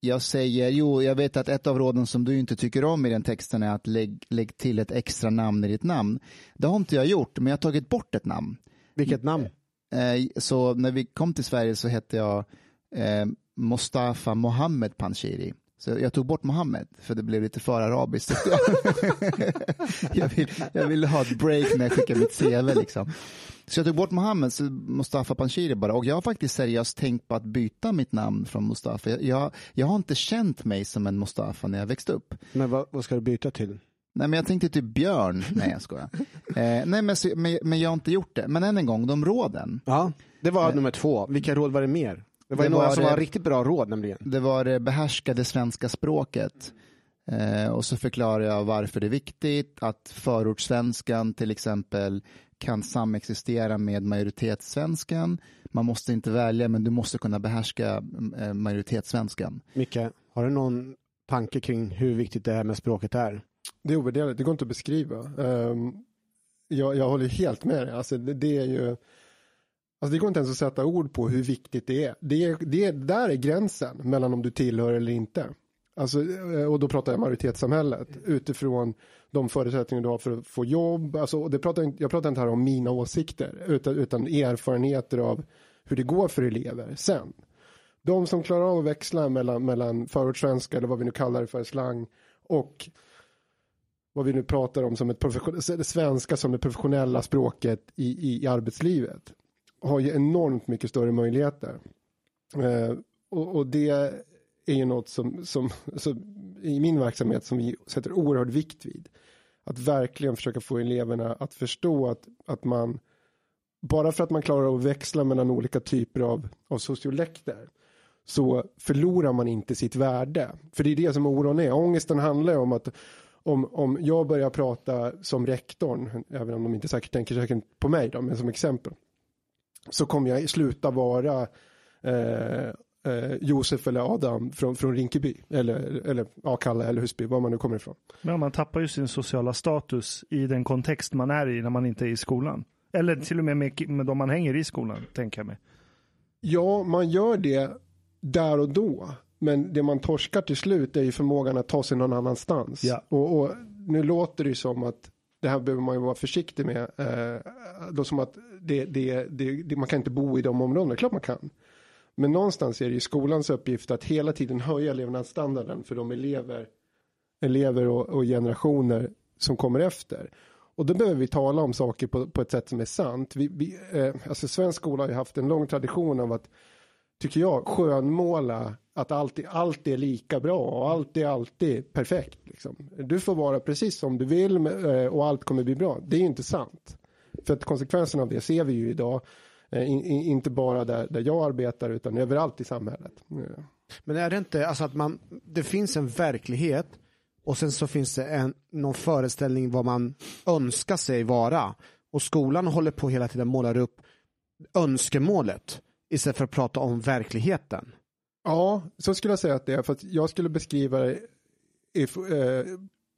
jag säger, jo, jag vet att ett av råden som du inte tycker om i den texten är att lägg, lägg till ett extra namn i ditt namn. Det har inte jag gjort, men jag har tagit bort ett namn. Vilket namn? Eh, Så när vi kom till Sverige så hette jag eh, Mustafa Mohammed Panshiri. Så jag tog bort Mohammed för det blev lite för arabiskt. jag, vill, jag ville ha ett break när jag skickade mitt CV liksom. Så jag tog bort Mohammed, så Mustafa Panshiri bara. Och jag har faktiskt seriöst tänkt på att byta mitt namn från Mustafa. Jag, jag, jag har inte känt mig som en Mustafa när jag växte upp. Men vad, vad ska du byta till? Nej, men jag tänkte typ björn. Nej, jag skojar. Eh, nej, men, men, men jag har inte gjort det. Men än en gång, de råden. Ja, det var nummer två. Vilka råd var det mer? Det var ju Det några var som var riktigt bra råd nämligen. Det var det behärskade svenska språket. Eh, och så förklarar jag varför det är viktigt att förortssvenskan till exempel kan samexistera med majoritetssvenskan. Man måste inte välja, men du måste kunna behärska eh, majoritetssvenskan. Micke, har du någon tanke kring hur viktigt det här med språket är? Det är ovärderligt, det går inte att beskriva. Ehm, jag, jag håller helt med dig. Alltså, det, det är ju... Alltså, det går inte ens att sätta ord på hur viktigt det är. Det, det där är gränsen mellan om du tillhör eller inte. Alltså, eh, och då pratar jag majoritetssamhället utifrån de förutsättningar du har för att få jobb. Alltså, det pratar, jag pratar inte här om mina åsikter utan, utan erfarenheter av hur det går för elever sen. De som klarar av att växla mellan, mellan förortssvenska eller vad vi nu kallar det för slang och vad vi nu pratar om som ett svenska som det professionella språket i, i, i arbetslivet har ju enormt mycket större möjligheter. Eh, och, och det är ju något som, som, som i min verksamhet som vi sätter oerhörd vikt vid. Att verkligen försöka få eleverna att förstå att, att man bara för att man klarar att växla mellan olika typer av, av sociolekter så förlorar man inte sitt värde. För det är det som oron är. Ångesten handlar ju om att om, om jag börjar prata som rektorn, även om de inte säkert tänker säkert på mig då, men som exempel, så kommer jag sluta vara eh, eh, Josef eller Adam från, från Rinkeby, eller, eller ja, Kalle eller Husby, var man nu kommer ifrån. Men man tappar ju sin sociala status i den kontext man är i när man inte är i skolan. Eller till och med med, med de man hänger i skolan, tänker jag mig. Ja, man gör det där och då. Men det man torskar till slut är ju förmågan att ta sig någon annanstans. Ja. Och, och nu låter det ju som att det här behöver man ju vara försiktig med. Eh, då som att det, det, det, det, man kan inte bo i de områdena, klart man kan. Men någonstans är det ju skolans uppgift att hela tiden höja levnadsstandarden för de elever, elever och, och generationer som kommer efter. Och då behöver vi tala om saker på, på ett sätt som är sant. Vi, vi, eh, alltså svensk skola har ju haft en lång tradition av att, tycker jag, skönmåla att allt, är- allt är lika bra och allt är alltid perfekt. Liksom. Du får vara precis som du vill eh, och allt kommer bli bra. Det är inte sant. För att konsekvenserna av det ser vi ju idag. Eh, in, in, inte bara där, där jag arbetar utan överallt i samhället. Eh. Men är det inte alltså att man, det finns en verklighet och sen så finns det en, någon föreställning vad man önskar sig vara. Och skolan håller på hela tiden målar upp önskemålet istället för att prata om verkligheten. Ja, så skulle jag säga att det är. För att jag skulle beskriva det if, eh,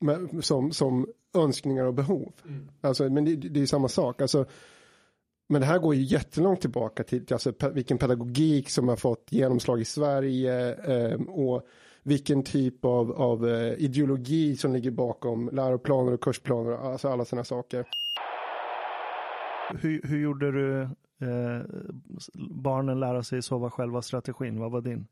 med, som, som önskningar och behov. Alltså, men det, det är samma sak. Alltså, men det här går ju jättelångt tillbaka till alltså, pe- vilken pedagogik som har fått genomslag i Sverige eh, och vilken typ av, av eh, ideologi som ligger bakom läroplaner och kursplaner, alltså alla sådana saker. Hur, hur gjorde du eh, barnen lära sig sova själva strategin? Vad var din?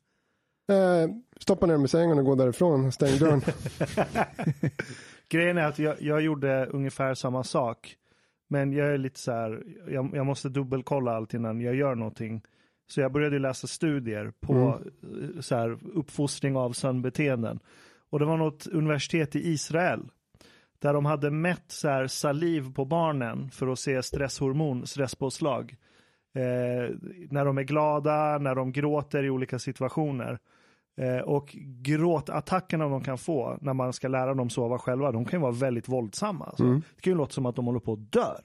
Eh, stoppa ner dem i sängen och gå därifrån, stäng dörren. Grejen är att jag, jag gjorde ungefär samma sak. Men jag är lite så här, jag, jag måste dubbelkolla allt innan jag gör någonting. Så jag började läsa studier på eh, så här, uppfostring av sömnbeteenden. Och det var något universitet i Israel. Där de hade mätt så här, saliv på barnen för att se stresshormon, stresspåslag. Eh, när de är glada, när de gråter i olika situationer. Eh, och gråtattackerna de kan få när man ska lära dem sova själva, de kan ju vara väldigt våldsamma. Alltså. Det kan ju låta som att de håller på att dör.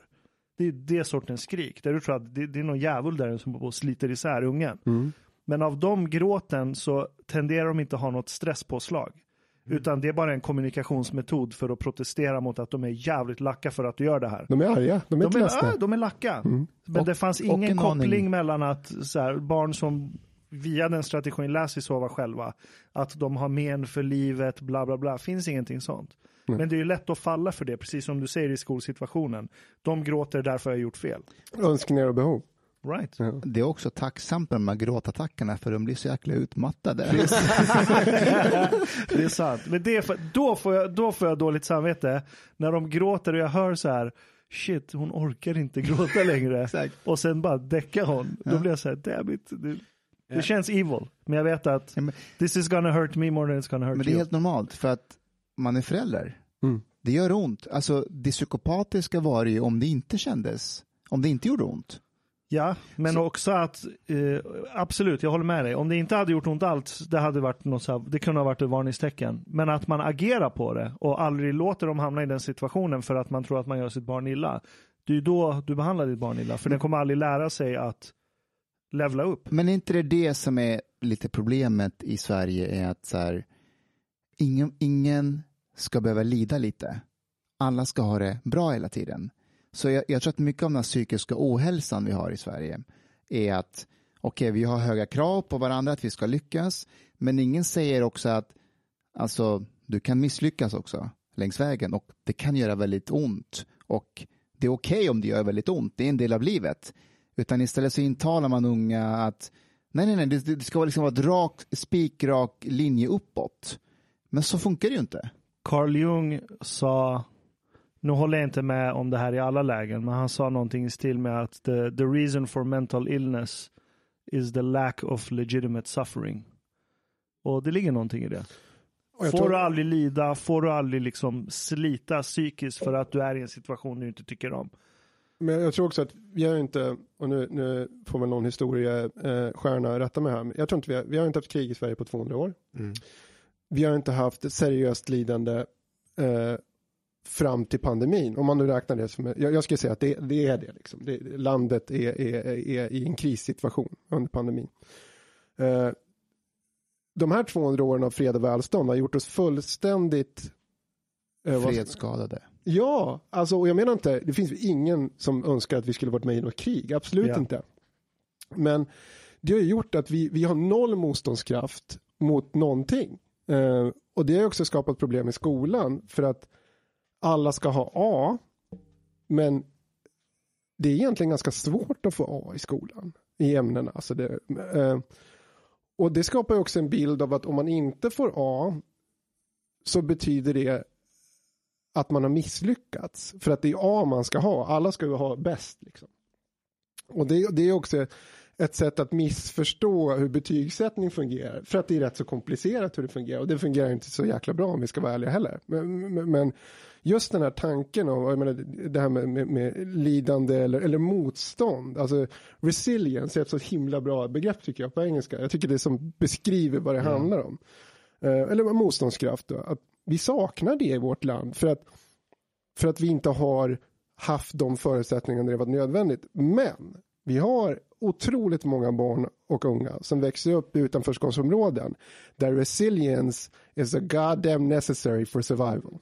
Det är det sortens skrik, där du tror att det, det är någon djävul där som sliter isär ungen. Men av de gråten så tenderar de inte ha något stresspåslag. Utan det är bara en kommunikationsmetod för att protestera mot att de är jävligt lacka för att du gör det här. De är arga, de är De inte är, ledsna. ja, de är lacka. Men Och- det fanns ingen en koppling aning. mellan att här, barn som via den strategin lär sig sova själva, att de har men för livet, bla bla bla. finns ingenting sånt. Men det är ju lätt att falla för det, precis som du säger i skolsituationen. De gråter därför har jag gjort fel. Önskningar och behov. Right. Det är också tacksamt med de här gråtattackerna för de blir så jäkla utmattade. Det är sant. Men det är för, då, får jag, då får jag dåligt samvete när de gråter och jag hör så här shit, hon orkar inte gråta längre. Och sen bara däckar hon. Då blir jag så här, damn it. Det, känns evil. Men jag vet att Ja, men- this is gonna hurt me more than it's gonna hurt Men det är you. helt normalt för att man är förälder. Mm. Det gör ont. Alltså det psykopatiska var det ju om det inte kändes. Om det inte gjorde ont. Ja, men också att eh, absolut, jag håller med dig. Om det inte hade gjort ont alls, det hade varit något så här, det kunde ha varit ett varningstecken. Men att man agerar på det och aldrig låter dem hamna i den situationen för att man tror att man gör sitt barn illa. Det är ju då du behandlar ditt barn illa, för den kommer aldrig lära sig att levla upp. Men är inte det det som är lite problemet i Sverige är att så här, ingen, ingen ska behöva lida lite. Alla ska ha det bra hela tiden. Så jag, jag tror att mycket av den här psykiska ohälsan vi har i Sverige är att okej, vi har höga krav på varandra att vi ska lyckas, men ingen säger också att alltså, du kan misslyckas också längs vägen och det kan göra väldigt ont och det är okej om det gör väldigt ont, det är en del av livet. Utan istället så intalar man unga att nej, nej, nej, det, det ska vara liksom vara ett rak, spikrak linje uppåt. Men så funkar det ju inte. Carl Jung sa, nu håller jag inte med om det här i alla lägen, men han sa någonting i stil med att the, the reason for mental illness is the lack of legitimate suffering. Och det ligger någonting i det. Får tror- du aldrig lida, får du aldrig liksom slita psykiskt för att du är i en situation du inte tycker om. Men jag tror också att vi har inte, och nu, nu får väl någon historiestjärna rätta mig här, men jag tror inte vi har, vi har inte haft krig i Sverige på 200 år. Mm. Vi har inte haft ett seriöst lidande eh, fram till pandemin. Om man nu räknar det som, jag, jag skulle säga att det, det är det. Liksom. det landet är, är, är i en krissituation under pandemin. Eh, de här 200 åren av fred och välstånd har gjort oss fullständigt eh, Fredsskadade. Ja, alltså, och jag menar inte, det finns ingen som önskar att vi skulle varit med i något krig, absolut Ja. inte. Men det har gjort att vi, vi har noll motståndskraft mot någonting. Eh, och det har också skapat problem i skolan för att alla ska ha A, men det är egentligen ganska svårt att få A i skolan, i ämnena. Alltså det, eh, och det skapar också en bild av att om man inte får A så betyder det att man har misslyckats. För att det är A man ska ha, alla ska ju ha bäst. Liksom. Och det, det är också ett sätt att missförstå hur betygssättning fungerar. För att det är rätt så komplicerat hur det fungerar. Och det fungerar inte så jäkla bra om vi ska vara ärliga heller. Men, men- men just den här tanken om jag menar, det här med, med, med lidande eller, eller motstånd. Alltså resilience är ett så himla bra begrepp tycker jag på engelska. Jag tycker det som beskriver vad det handlar om. Eh, eller motståndskraft då. Att vi saknar det i vårt land för att, för att vi inte har haft de förutsättningarna när det var nödvändigt. Men vi har otroligt många barn och unga som växer upp i utanförskapsområden där resilience is a goddamn necessary for survival.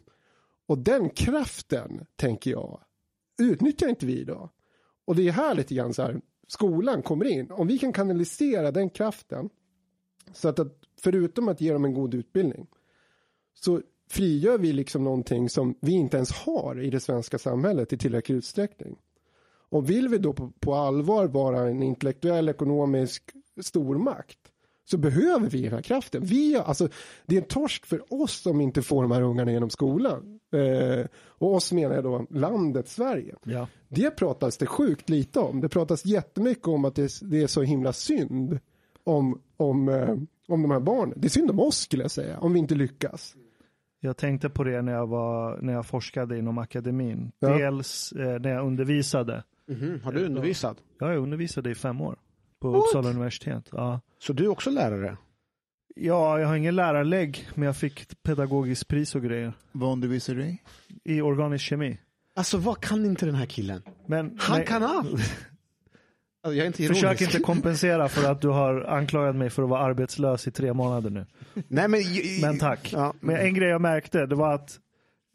Och den kraften, tänker jag, utnyttjar inte vi idag. Och det är här lite grann så här, skolan kommer in. Om vi kan kanalisera den kraften så att, att förutom att ge dem en god utbildning så frigör vi liksom någonting som vi inte ens har i det svenska samhället i tillräcklig utsträckning. Och vill vi då på, på allvar vara en intellektuell ekonomisk stormakt så behöver vi den här kraften. Vi, alltså, det är en torsk för oss som inte får de här ungarna genom skolan. Eh, och oss menar jag då landet Sverige. Ja. Det pratas det sjukt lite om. Det pratas jättemycket om att det, det är så himla synd om, om, eh, om de här barnen. Det är synd om oss skulle jag säga, om vi inte lyckas. Jag tänkte på det när jag, var, när jag forskade inom akademin. Ja. Dels eh, när jag undervisade. Mhm, Har du undervisat? Ja, jag undervisade i fem år på Uppsala universitet. Ja. Så du är också lärare? ja, jag har ingen lärarlägg, men jag fick pedagogiskt pris och grejer. Vad undervisar du i? I organisk kemi. Alltså vad kan inte den här killen? Men, Han nej, kan allt! Alltså, jag är inte ironisk. Försök inte kompensera för att du har anklagat mig för att vara arbetslös i tre månader nu. Nej men... Men tack. Ja. Men en grej jag märkte, det var att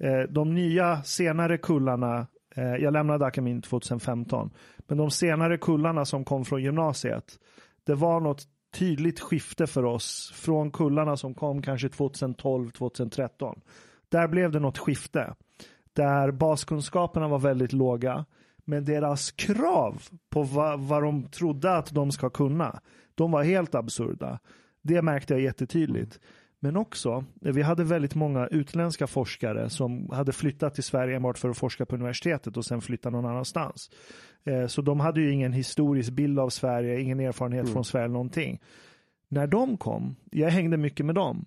eh, de nya senare kullarna, eh, jag lämnade akademin 2015, men de senare kullarna som kom från gymnasiet, det var något tydligt skifte för oss från kullarna som kom kanske 2012, 2013. Där blev det något skifte. Där baskunskaperna var väldigt låga. Men deras krav på vad, vad de trodde att de ska kunna, de var helt absurda. Det märkte jag jättetydligt. Men också, vi hade väldigt många utländska forskare som hade flyttat till Sverige enbart för att forska på universitetet och sen flytta någon annanstans. Eh, Så de hade ju ingen historisk bild av Sverige, ingen erfarenhet från Sverige, någonting. När de kom, jag hängde mycket med dem,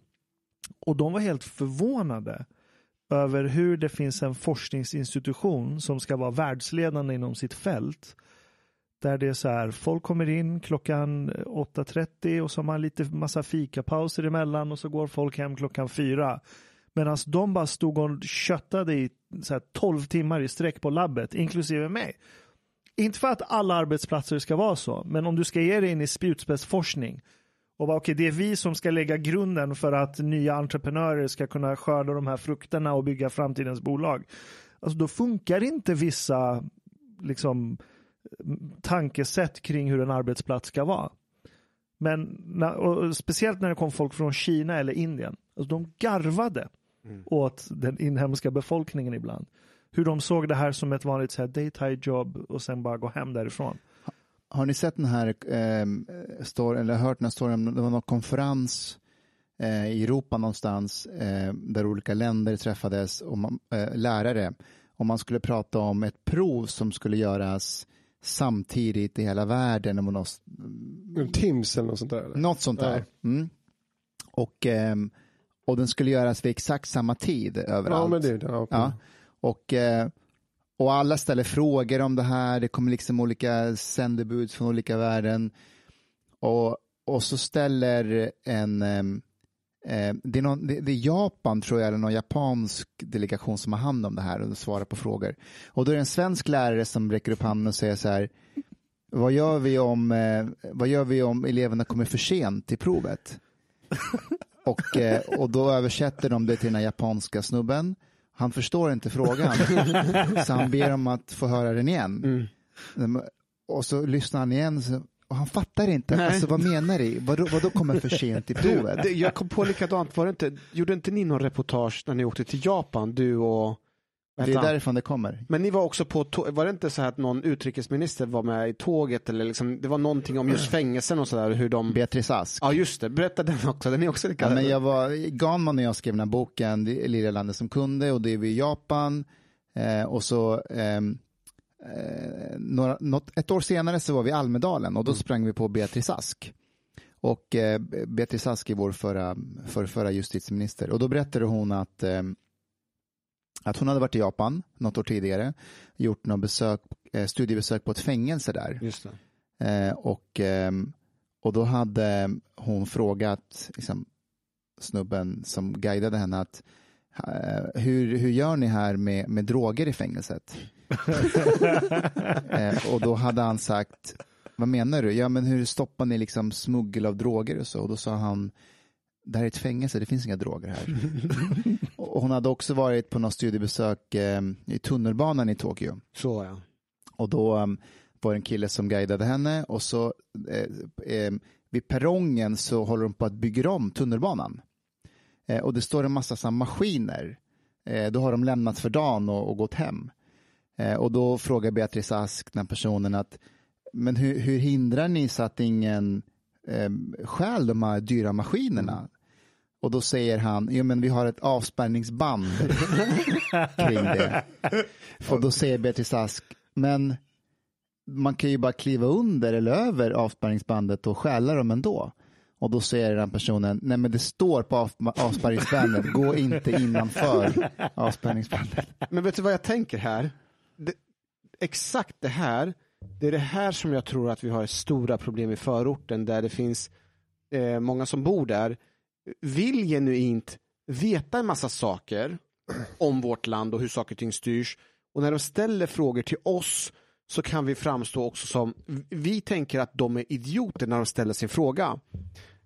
och de var helt förvånade över hur det finns en forskningsinstitution som ska vara världsledande inom sitt fält. Där det är så här, folk kommer in klockan 8.30 och så har man lite massa fikapauser emellan och så går folk hem klockan 4. Medan de bara stod och köttade i så här 12 timmar i sträck på labbet, inklusive mig. Inte för att alla arbetsplatser ska vara så, men om du ska ge dig in i spjutspetsforskning och bara, okej, det är vi som ska lägga grunden för att nya entreprenörer ska kunna skörda de här frukterna och bygga framtidens bolag. Alltså då funkar inte vissa liksom, tankesätt kring hur en arbetsplats ska vara. Men speciellt när det kom folk från Kina eller Indien. Alltså de garvade åt den inhemska befolkningen ibland. Hur de såg det här som ett vanligt så här daytime jobb och sen bara gå hem därifrån. Har ni sett den här eh, story, eller hört den här storyn, det var någon konferens eh, i Europa någonstans eh, där olika länder träffades och man, eh, lärare och man skulle prata om ett prov som skulle göras samtidigt i hela världen. Och något, Tims eller något sånt där? Eller? något sånt där. Mm. Och, ehm, och den skulle göras vid exakt samma tid överallt. Ja, men det. Ja, okej. Ja. Och, eh, och alla ställer frågor om det här. Det kommer liksom olika sändebud från olika världen. Och, och så ställer en, eh, det, är någon, det, det är Japan tror jag, eller någon japansk delegation som har hand om det här och svarar på frågor. Och då är det en svensk lärare som räcker upp handen och säger så här, vad gör vi om, eh, vad gör vi om eleverna kommer för sent till provet? och, eh, och då översätter de det till den här japanska snubben. Han förstår inte frågan, så han ber om att få höra den igen. Mm. Och så lyssnar han igen och han fattar inte. Nej. Alltså, vad menar ni? Vadå, vadå kommer för sent Du, provet? det, jag kom på likadant, var det inte, gjorde inte ni någon reportage när ni åkte till Japan, du och... Det är därifrån det kommer. Men ni var också på, var det inte så här att någon utrikesminister var med i tåget eller liksom, det var någonting om just fängelsen och sådär, hur de... Beatrice Ask. Ja just det, berätta den också, den är också Ja, lika... men jag var, Ganman och jag skrev den här boken, Lilla landet som kunde, och det är vi i Japan. Eh, och så ehm, eh, några, något, ett år senare så var vi i Almedalen och då sprang vi på Beatrice Ask. Och eh, Beatrice Ask är vår förra, för, förra justitieminister. Och då berättade hon att, eh, att hon hade varit i Japan något år tidigare, gjort något besök, eh, studiebesök på ett fängelse där. Eh, och, ehm, och då hade hon frågat liksom, snubben som guidade henne att eh, hur, hur gör ni här med, med droger i fängelset? eh, och då hade han sagt, vad menar du? Ja men hur stoppar ni liksom smuggel av droger och så? Och då sa han, det här är ett fängelse, det finns inga droger här. och hon hade också varit på något studiebesök eh, i tunnelbanan i Tokyo. Så ja. Och då, um, var det en kille som guidade henne och så eh, eh, vid perrongen så håller de på att bygga om tunnelbanan. Eh, och det står en massa så maskiner. Eh, då har de lämnat för dagen och, och gått hem. Och då frågar Beatrice Ask den personen att men hur, hur hindrar ni så att ingen eh, stjäl de här dyra maskinerna? Och då säger han, jo men vi har ett avspärrningsband kring det. Och då säger Beatrice Ask, men man kan ju bara kliva under eller över avspärrningsbandet och stjäla dem ändå. Och då säger den personen, nej men det står på av, avspärrningsbandet, gå inte innanför avspärrningsbandet. Men vet du vad jag tänker här? Det, exakt det här, det är det här som jag tror att vi har stora problem i förorten där det finns eh, många som bor där vill genuint veta en massa saker om vårt land och hur saker och ting styrs. Och när de ställer frågor till oss så kan vi framstå också som, vi tänker att de är idioter när de ställer sin fråga.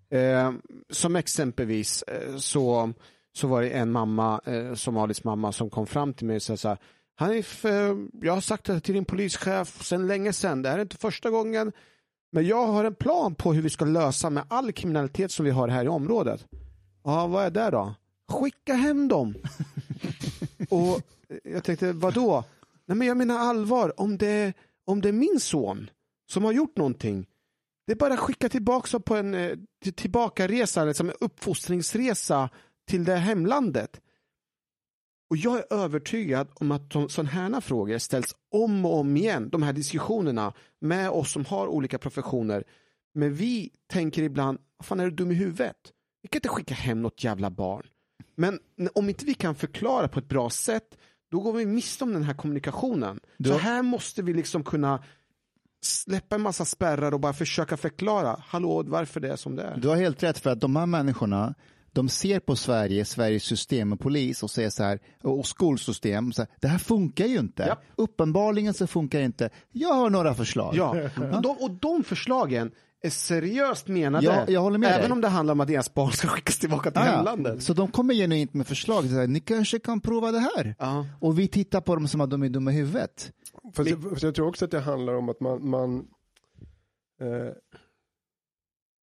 Eh, som exempelvis eh, så, så var det en mamma, eh, somalisk mamma, som kom fram till mig och sa så här, Hanif, eh, jag har sagt det till din polischef sedan länge sedan, det här är inte första gången, men jag har en plan på hur vi ska lösa med all kriminalitet som vi har här i området. Ja, vad är det då? Skicka hem dem. och jag tänkte, vad då? Nej men jag menar allvar, om det, om det är min son som har gjort någonting, det är bara att skicka tillbaka på en eh, tillbakaresa, liksom en uppfostringsresa till det hemlandet. Och jag är övertygad om att sådana här frågor ställs om och om igen, de här diskussionerna med oss som har olika professioner. Men vi tänker ibland, vad fan är du dum i huvudet? Vi kan inte skicka hem något jävla barn. Men om inte vi kan förklara på ett bra sätt, då går vi miste om den här kommunikationen. Du- Så här måste vi liksom kunna släppa en massa spärrar och bara försöka förklara, hallå, varför det är som det är. Du har helt rätt för att de här människorna, de ser på Sverige, Sveriges system och polis och säger så här, och skolsystem, så här, det här funkar ju inte. Ja. Uppenbarligen så funkar det inte. Jag har några förslag. Ja, och de, och de förslagen är seriöst menade. Ja, jag håller med Även dig. om det handlar om att deras barn ska skickas tillbaka till Ah, hemlandet. Så de kommer genuint med förslag, så här, ni kanske kan prova det här. Ja. Och vi tittar på dem som att de är dumma i huvudet. Fast jag, fast jag tror också att det handlar om att man, man eh,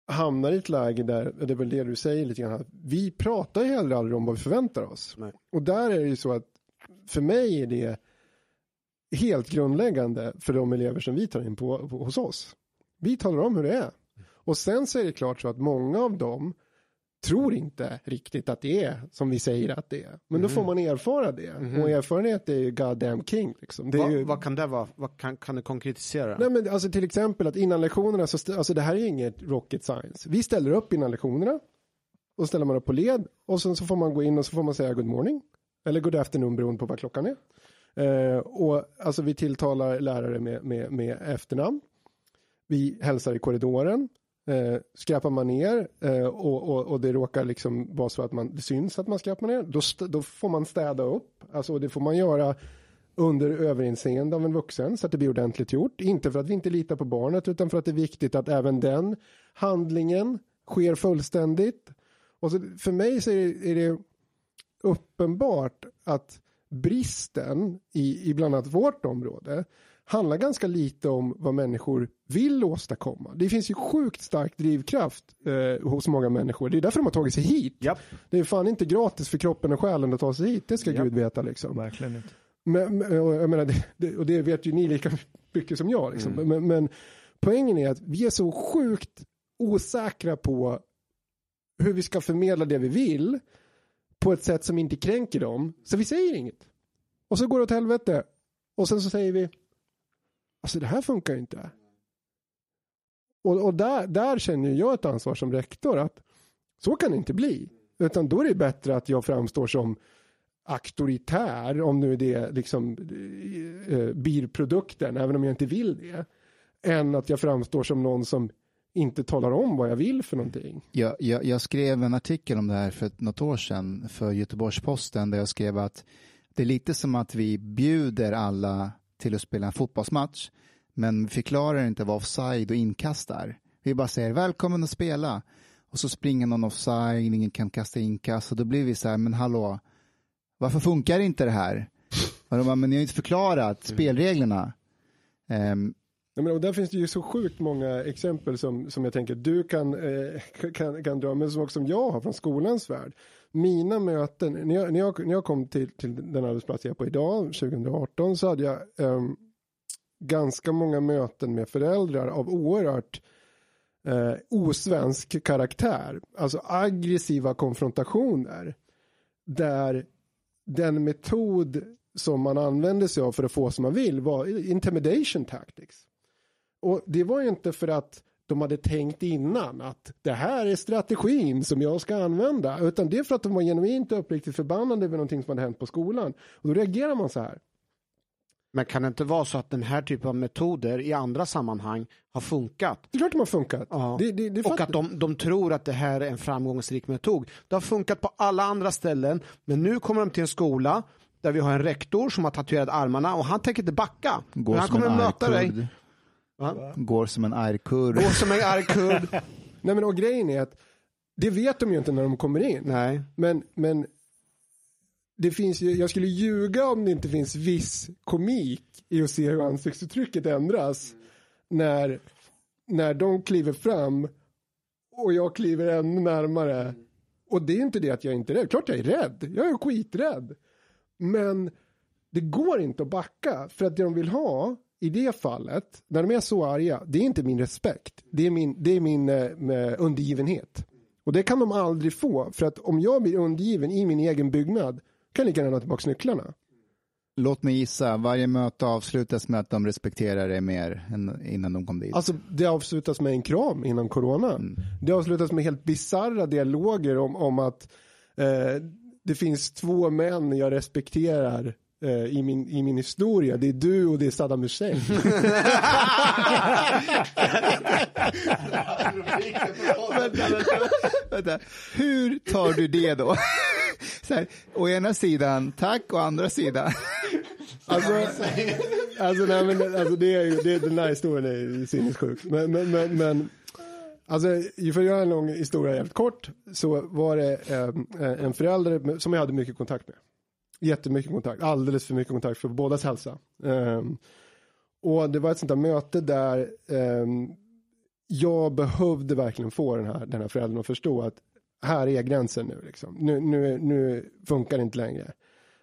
hamnar i ett läge där, det är väl det du säger lite grann, vi pratar ju heller aldrig om vad vi förväntar oss. Nej. Och där är det ju så att för mig är det helt grundläggande för de elever som vi tar in på, på hos oss. Vi talar om hur det är. Och sen så är det klart så att många av dem tror inte riktigt att det är som vi säger att det är. Men då får man erfara det. Och erfarenhet är ju goddamn king. Liksom. Vad, ju... vad kan det vara? Vad kan, kan du konkretisera? Nej men alltså till exempel att innan lektionerna så, alltså det här är inget rocket science. Vi ställer upp innan lektionerna. Och ställer man upp på led och sen så får man gå in och så får man säga good morning. Eller good afternoon beroende på vad klockan är. Eh, och alltså vi tilltalar lärare med, med, med efternamn. Vi hälsar i korridoren. Eh, skräpar man ner eh, och, och, och det råkar liksom vara så att man, det syns att man skräpar ner, då, st- då får man städa upp. Alltså det får man göra under överinseende av en vuxen så att det blir ordentligt gjort. Inte för att vi inte litar på barnet utan för att det är viktigt att även den handlingen sker fullständigt. Och så, för mig så är det, är det uppenbart att bristen i, i bland annat vårt område handlar ganska lite om vad människor vill åstadkomma. Det finns ju sjukt stark drivkraft eh, hos många människor. Det är därför de har tagit sig hit. Japp. Det är fan inte gratis för kroppen och själen att ta sig hit. Det ska Japp. Gud veta liksom. Verkligen inte. Men, men, och jag menar, det, det, och det vet ju ni lika mycket som jag. Liksom. Mm. Men, men poängen är att vi är så sjukt osäkra på hur vi ska förmedla det vi vill på ett sätt som inte kränker dem. Så vi säger inget. Och så går det åt helvete. Och sen så säger vi, alltså det här funkar ju inte. Och, och där, där känner jag ett ansvar som rektor att så kan det inte bli. Utan då är det bättre att jag framstår som auktoritär, om nu det är liksom eh, eh bilprodukten, även om jag inte vill det, än att jag framstår som någon som inte talar om vad jag vill för någonting. Jag, jag, jag skrev en artikel om det här för något år sedan för Göteborgs-Posten där jag skrev att det är lite som att vi bjuder alla till att spela en fotbollsmatch men förklarar inte vad offside och inkast är. Vi bara säger välkommen att spela och så springer någon offside, ingen kan kasta inkast och då blir vi så här, men hallå, varför funkar inte det här? Och de bara, men ni har inte förklarat spelreglerna. Ehm, Nej, men, och där finns det ju så sjukt många exempel som, som jag tänker du kan, eh, kan, kan dra, men som också jag har från skolans värld. Mina möten, när jag, när jag, när jag kom till, till den arbetsplats jag är på idag, 2018, så hade jag ehm, ganska många möten med föräldrar av oerhört eh, osvensk karaktär. Alltså aggressiva konfrontationer. Där den metod som man använde sig av för att få som man vill var intimidation tactics. Och det var ju inte för att de hade tänkt innan att det här är strategin som jag ska använda. Utan det är för att de var genuint uppriktigt förbannade över någonting som hade hänt på skolan. Och då reagerar man så här. Men kan det inte vara så att den här typen av metoder i andra sammanhang har funkat? Det är klart de har funkat. Ja. Det, det, det och att de, de tror att det här är en framgångsrik metod. Det har funkat på alla andra ställen, men nu kommer de till en skola där vi har en rektor som har tatuerat armarna och han tänker inte backa. Men han kommer möta dig. Va? Går som en arg-kurd. Gå som en arg kurd. Nej men och grejen är att det vet de ju inte när de kommer in. Nej. Men, men det finns ju, jag skulle ljuga om det inte finns viss komik i att se hur ansiktsuttrycket ändras när, när de kliver fram och jag kliver ännu närmare. Och det är inte det att jag inte är rädd, klart jag är rädd, jag är skiträdd. Men det går inte att backa för att det de vill ha i det fallet, när de är så arga, det är inte min respekt, det är min, det är min eh, med undergivenhet. Och det kan de aldrig få, för att om jag blir undergiven i min egen byggnad kan jag lika gärna ha tillbaka nycklarna. Låt mig gissa, varje möte avslutas med att de respekterar dig mer än innan de kom dit. Alltså det avslutas med en kram innan corona. Det avslutas med helt bizarra dialoger om, om att eh, det finns två män jag respekterar eh, i, min, i min historia. Det är du och det är Saddam Hussein. vänta, vänta, vänta. Hur tar du det då? Så här, å ena sidan tack, å andra sidan. Alltså, alltså, nej, men, alltså det är ju, det, den här historien är ju sinnessjuk. Men, men, men, men alltså, för att göra en lång historia jävligt kort så var det eh, en förälder som jag hade mycket kontakt med. Jättemycket kontakt, alldeles för mycket kontakt för bådas hälsa. Um, och det var ett sånt där möte där um, jag behövde verkligen få den här, den här föräldern att förstå att här är gränsen nu liksom. Nu, nu, nu funkar det inte längre.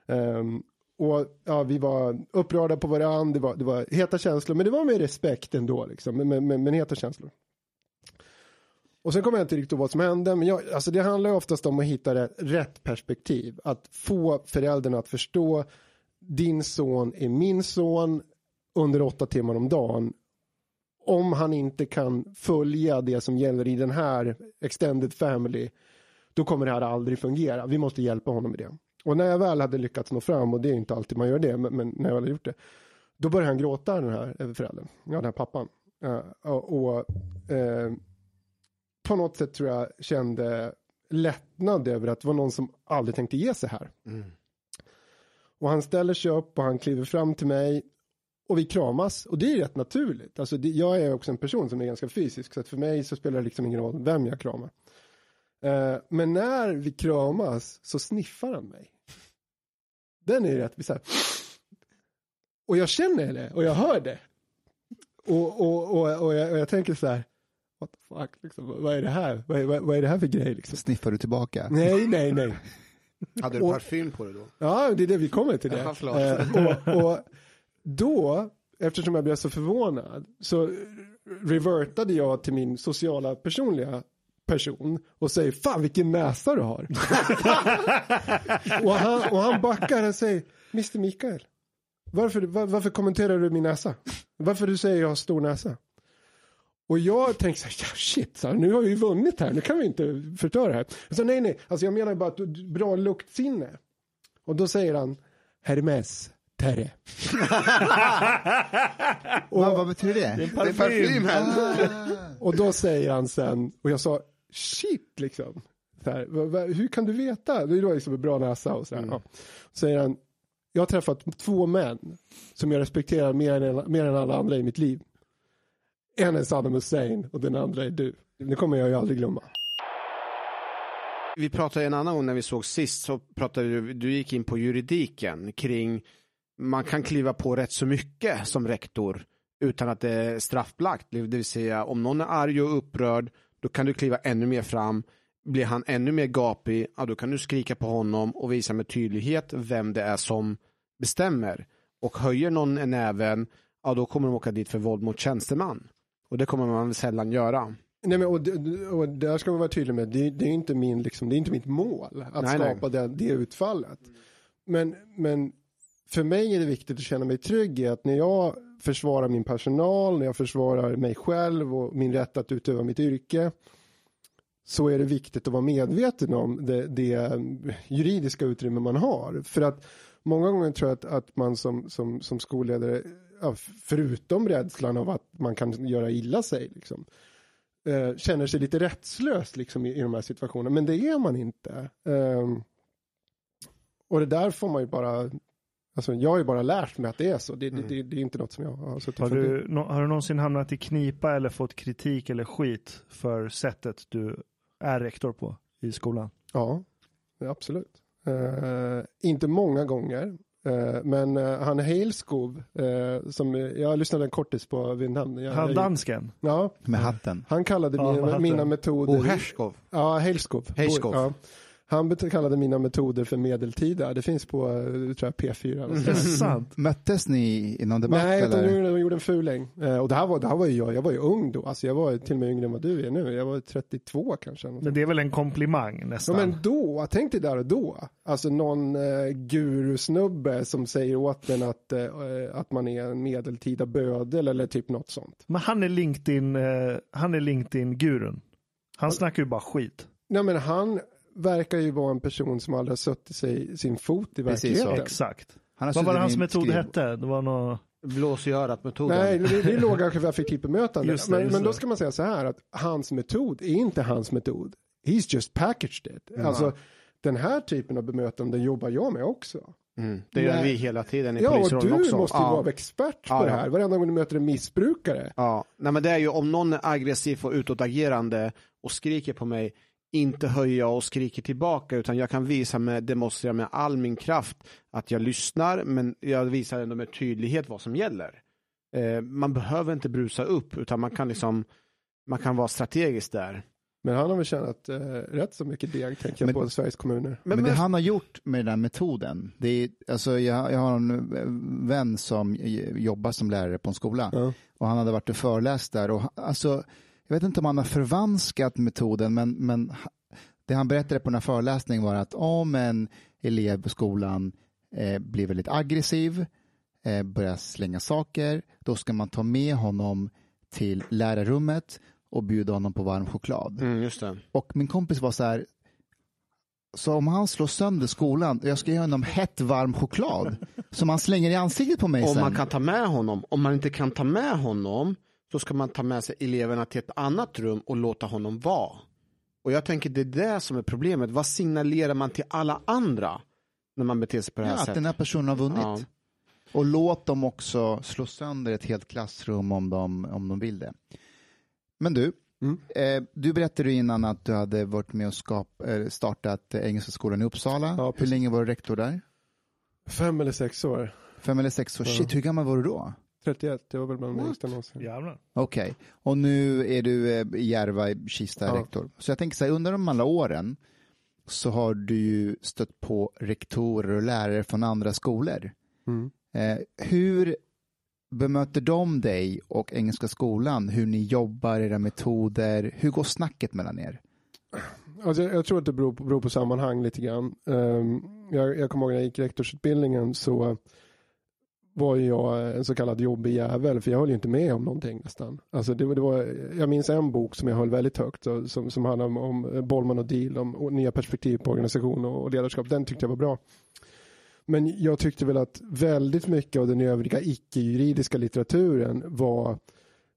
Um, och ja, vi var upprörda på varandra, det var, det var heta känslor, men det var med respekt ändå liksom, men, men, men heta känslor. Och sen kommer jag inte riktigt ihåg vad som hände, men jag, alltså det handlar ju oftast om att hitta rätt, rätt perspektiv. Att få föräldrarna att förstå, din son är min son under åtta timmar om dagen. Om han inte kan följa det som gäller i den här extended family, då kommer det här aldrig fungera. Vi måste hjälpa honom med det. Och när jag väl hade lyckats nå fram, och det är inte alltid man gör det, men, men när jag väl hade gjort det, då började han gråta den här eh, föräldern, ja den här pappan. Uh, och uh, på något sätt tror jag kände lättnad över att det var någon som aldrig tänkte ge sig här. Och han ställer sig upp och han kliver fram till mig och vi kramas och det är rätt naturligt. Alltså det, jag är också en person som är ganska fysisk så att för mig så spelar det liksom ingen roll vem jag kramar. Eh, men när vi kramas så sniffar han mig. Den är rätt bisarr. Och jag känner det och jag hör det. Och, och, och, och, jag, och jag tänker så här, what the fuck, liksom, vad är det här? Vad är, vad, vad är det här för grej liksom? Sniffar du tillbaka? Nej, nej, nej. Hade du parfym på dig då? Ja, det är det vi kommer till det. Eh, och, och då, eftersom jag blev så förvånad, så revertade jag till min sociala personliga person och säger fan vilken näsa du har. och, han, och han backar och säger Mr Mikael, varför, var, varför kommenterar du min näsa? Varför du säger jag har stor näsa? Och jag tänkte så här, ja, shit, så här, nu har vi ju vunnit här, nu kan vi inte förstöra det här. Så nej, nej, alltså jag menar bara bra luktsinne. Och då säger han Hermes Terre. Vad, vad betyder det? Det är parfym. Och då säger han sen, och jag sa shit liksom. Så här, "Va- va- hur kan du veta? Det var liksom en bra näsa och så här. Ja. Säger han, jag har träffat två män som jag respekterar mer än, mer än alla andra i mitt liv. En är Saddam Hussein och den andra är du. Det kommer jag ju aldrig glömma. Vi pratade en annan gång när vi såg sist så pratade du, du gick in på juridiken kring man kan kliva på rätt så mycket som rektor utan att det är straffbelagt. Det vill säga om någon är arg och upprörd, då kan du kliva ännu mer fram. Blir han ännu mer gapig, ja, då kan du skrika på honom och visa med tydlighet vem det är som bestämmer. Och höjer någon en ja då kommer de åka dit för våld mot tjänsteman. Och det kommer man sällan göra. Nej, men, och, och där ska man vara tydlig med, det, det är inte min, liksom, det är inte mitt mål att Nej, nej. skapa Det, det utfallet. Men, men för mig är det viktigt att känna mig trygg i att när jag försvarar min personal, när jag försvarar mig själv och min rätt att utöva mitt yrke så är det viktigt att vara medveten om det, det juridiska utrymme man har. För att många gånger tror jag att, att man som, som, som skolledare, förutom rädslan av att man kan göra illa sig, liksom, eh, känner sig lite rättslös liksom, i, i de här situationerna. Men det är man inte. Ehm, och det där får man ju bara, alltså jag har ju bara lärt mig att det är så. Det, det, det, det är inte något som jag har suttit Har du, nå- har du någonsin hamnat i knipa eller fått kritik eller skit för sättet du är rektor på i skolan? Ja, absolut. Eh, inte många gånger. Eh, men uh, han Heilskov, eh, som jag lyssnade en kortis på vid namn. Han dansken? Ja, Med hatten. han kallade Ja, med mina, hatten. mina metoder. Bo Herskov. Ja, Heilskov. Heilskov. Ja. Han kallade mina metoder för medeltida. Det finns på eh, tror jag, P4. eller så. Det är sant. Möttes ni i någon debatt? Nej, eller? de, de gjorde en fuling. Eh, och det här, var, det här var ju jag, jag var ju ung då. Alltså jag var till och med yngre än vad du är nu. Jag var 32 kanske. Men det är väl en komplimang Ja, nästan? men då, tänk dig där och då. Alltså någon eh, gurusnubbe som säger åt en att, eh, att man är en medeltida bödel eller typ något sånt. Men han är LinkedIn, eh, han är LinkedIn-gurun. Han snackar ju bara skit. Nej men han verkar ju vara en person som aldrig har suttit sig sin fot i verkligheten. Exakt. Vad var det hans metod skriv- hette? Det var något... Blås i örat-metoden. Nej, det, det är lågaffektivt bemötande. Just det, men, just men då ska man säga så här att hans metod är inte hans metod. He's just packaged it. Alltså den här typen av bemötande jobbar jag med också. Mm. Det gör Nej. vi hela tiden i Ja, och polisrollen du också. måste ju ja. vara expert på Ja, det ja. här. Varenda gång du möter en missbrukare. Ja, nej men det är ju om någon är aggressiv och utåtagerande och skriker på mig, inte höja och skriker tillbaka utan jag kan visa med, demonstrera med all min kraft att jag lyssnar men jag visar ändå med tydlighet vad som gäller. Eh, man behöver inte brusa upp utan man kan liksom, man kan vara strategisk där. Men han har väl tjänat eh, rätt så mycket deg, tänker jag, på Sveriges kommuner. Men, Men- det men- han har gjort med den här metoden, det är, alltså jag, jag har en eh, vän som jobbar som lärare på en skola Ja. och han hade varit och föreläst där och alltså, jag vet inte om han har förvanskat metoden men, men det han berättade på den här föreläsningen var att om en elev på skolan eh, blir väldigt aggressiv, eh, börjar slänga saker, då ska man ta med honom till lärarrummet och bjuda honom på varm choklad. Mm. Och min kompis var så här, så om han slår sönder skolan, jag ska ge honom hett varm choklad som han slänger i ansiktet på mig Om sen. man kan ta med honom, om man inte kan ta med honom så ska man ta med sig eleverna till ett annat rum och låta honom vara. Och jag tänker det är det som är problemet. Vad signalerar man till alla andra när man beter sig på det här ja, att sättet? den här personen har vunnit. Ja. Och låt dem också slå sönder ett helt klassrum om de, om de vill det. Men du, Mm. eh, du berättade innan att du hade varit med och skap, eh, startat Engelska skolan i Uppsala. Ja, Hur länge var du rektor där? Fem eller sex år. Fem eller sex år? Shit, hur gammal var du då? 31, det var väl bland de yngsta någonsin. Jävlar. Okej, och nu är du eh, i Järva, i Kista, Ja. rektor. Så jag tänker så här, under de alla åren så har du ju stött på rektorer och lärare från andra skolor. Mm. Eh, hur bemöter de dig och Engelska skolan? Hur ni jobbar, era metoder? Hur går snacket mellan er? Alltså, jag, jag tror att det beror på, beror på sammanhang lite grann. Ehm, jag, jag kommer ihåg när jag gick rektorsutbildningen så var ju jag en så kallad jobbig jävel för jag höll ju inte med om någonting nästan. Alltså det, det var, jag minns en bok som jag höll väldigt högt så, som, som handlade om, om Bollman och Deal, om och nya perspektiv på organisation och, och ledarskap. Den tyckte jag var bra. Men jag tyckte väl att väldigt mycket av den övriga icke-juridiska litteraturen var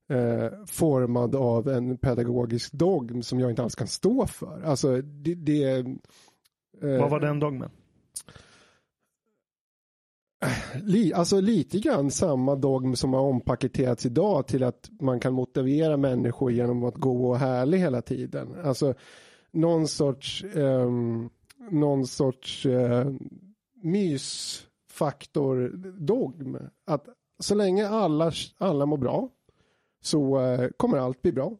eh, formad av en pedagogisk dogm som jag inte alls kan stå för. Alltså det... det eh, Vad var den dogmen? Li, alltså lite grann samma dogm som har ompaketerats idag till att man kan motivera människor genom att gå och härlig hela tiden. Alltså någon sorts, ehm, någon sorts eh, mysfaktor dogm. Att så länge alla, alla mår bra så eh, kommer allt bli bra.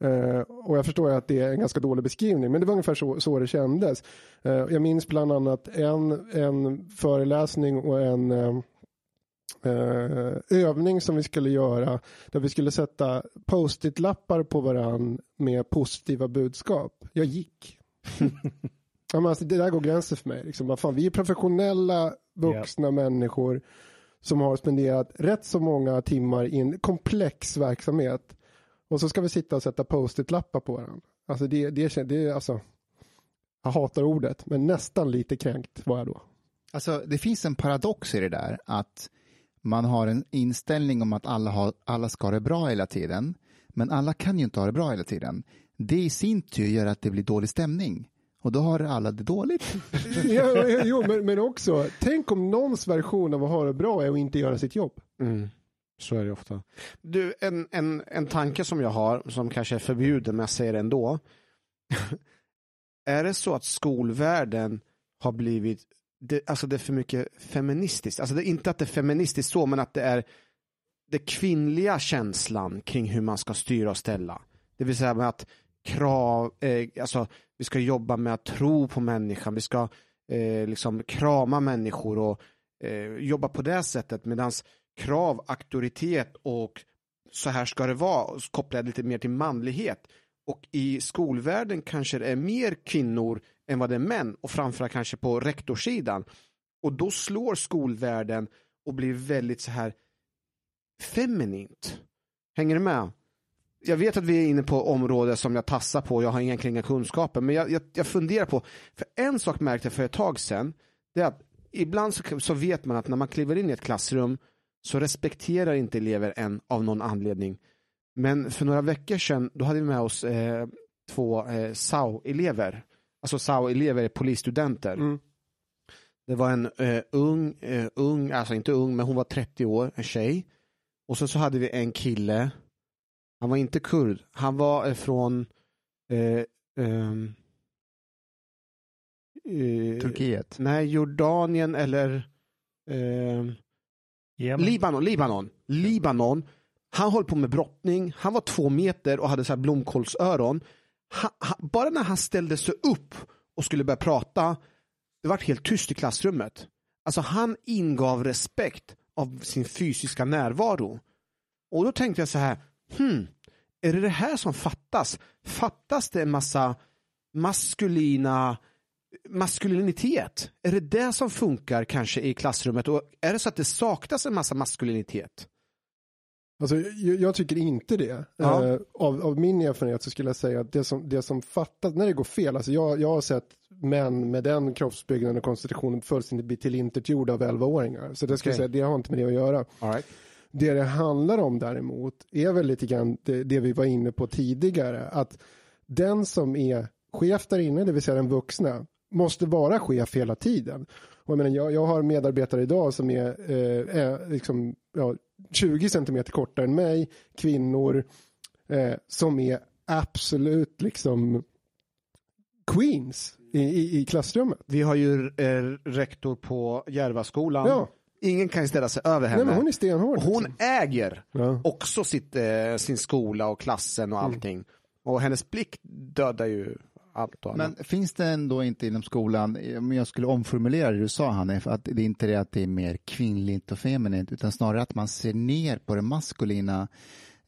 Eh, och jag förstår att det är en ganska dålig beskrivning, men det var ungefär så, så det kändes. Eh, jag minns bland annat en, en föreläsning och en eh, övning som vi skulle göra där vi skulle sätta post-it-lappar på varann med positiva budskap. Jag gick. ja, men alltså, det där går gränsen för mig. Liksom, fan, vi är professionella vuxna människor som har spenderat rätt så många timmar i en komplex verksamhet och så ska vi sitta och sätta post-it-lappar på varandra. Alltså det, det, det, det alltså, jag hatar ordet, men nästan lite kränkt var jag då. Alltså, det finns en paradox i det där att man har en inställning om att alla, har, alla ska ha det bra hela tiden, men alla kan ju inte ha det bra hela tiden. Det i sin tur gör att det blir dålig stämning och då har alla det dåligt. ja, jo, men, men också, tänk om någons version av att ha det bra är att inte göra sitt jobb. Mm. Så är det ofta. Du, en, en, en tanke som jag har, som kanske är förbjuden, men jag säger det ändå. är det så att skolvärlden har blivit, det, alltså det är för mycket feministiskt, alltså det är inte att det är feministiskt så, men att det är den kvinnliga känslan kring hur man ska styra och ställa. Det vill säga med att krav, eh, alltså vi ska jobba med att tro på människan, vi ska eh, liksom krama människor och eh, jobba på det sättet medans krav, auktoritet och så här ska det vara, kopplat lite mer till manlighet. Och i skolvärlden kanske det är mer kvinnor än vad det är män och framförallt kanske på rektorssidan. Och då slår skolvärlden och blir väldigt så här feminint. Hänger du med? Jag vet att vi är inne på områden som jag tassar på, jag har egentligen inga kunskaper, men jag, jag, jag funderar på, för en sak märkte jag för ett tag sedan, det är att ibland så, så vet man att när man kliver in i ett klassrum så respekterar inte elever en av någon anledning. Men för några veckor sedan, då hade vi med oss eh, två eh, SAU-elever. Alltså SAU-elever är polisstudenter. Mm. Det var en eh, ung, eh, ung, alltså inte ung, men hon var 30 år, en tjej. Och sen så hade vi en kille, han var inte kurd, han var eh, från eh, ehm, eh, Turkiet. Nej, Jordanien eller Jemen. Libanon, Libanon, Libanon. Han höll på med brottning, han var två meter och hade så här blomkålsöron. Ha, ha, bara när han ställde sig upp och skulle börja prata, det var helt tyst i klassrummet. Alltså han ingav respekt av sin fysiska närvaro. Och då tänkte jag så här, hmm, är det det här som fattas? Fattas det en massa maskulina maskulinitet? Är det det som funkar kanske i klassrummet? Och är det så att det saknas en massa maskulinitet? Alltså, jag, jag tycker inte det. Ja. Eh, av, av min erfarenhet så skulle jag säga att det som, det som fattas, när det går fel, alltså jag, jag har sett män med den kroppsbyggnaden och konstitutionen fullständigt bli tillintetgjorda av 11-åringar. Så det skulle jag säga, det har inte med det att göra. Right. Det det handlar om däremot är väl lite grann det, det vi var inne på tidigare. Att den som är chef där inne, det vill säga den vuxna, måste vara chef hela tiden. Och jag, menar, jag, jag har medarbetare idag som är, eh, är liksom, ja, 20 centimeter kortare än mig, kvinnor eh, som är absolut liksom queens i, i, i klassrummet. Vi har ju eh, rektor på Järvaskolan. Ja. Ingen kan ju ställa sig över henne. Nej, men hon är stenhård. Hon liksom. äger Ja. också sitt, eh, sin skola och klassen och allting. Och hennes blick dödar ju allt och alla. Men finns det ändå inte inom skolan, om jag skulle omformulera det du sa Hanif, att det är inte det att det är mer kvinnligt och feminint, utan snarare att man ser ner på det maskulina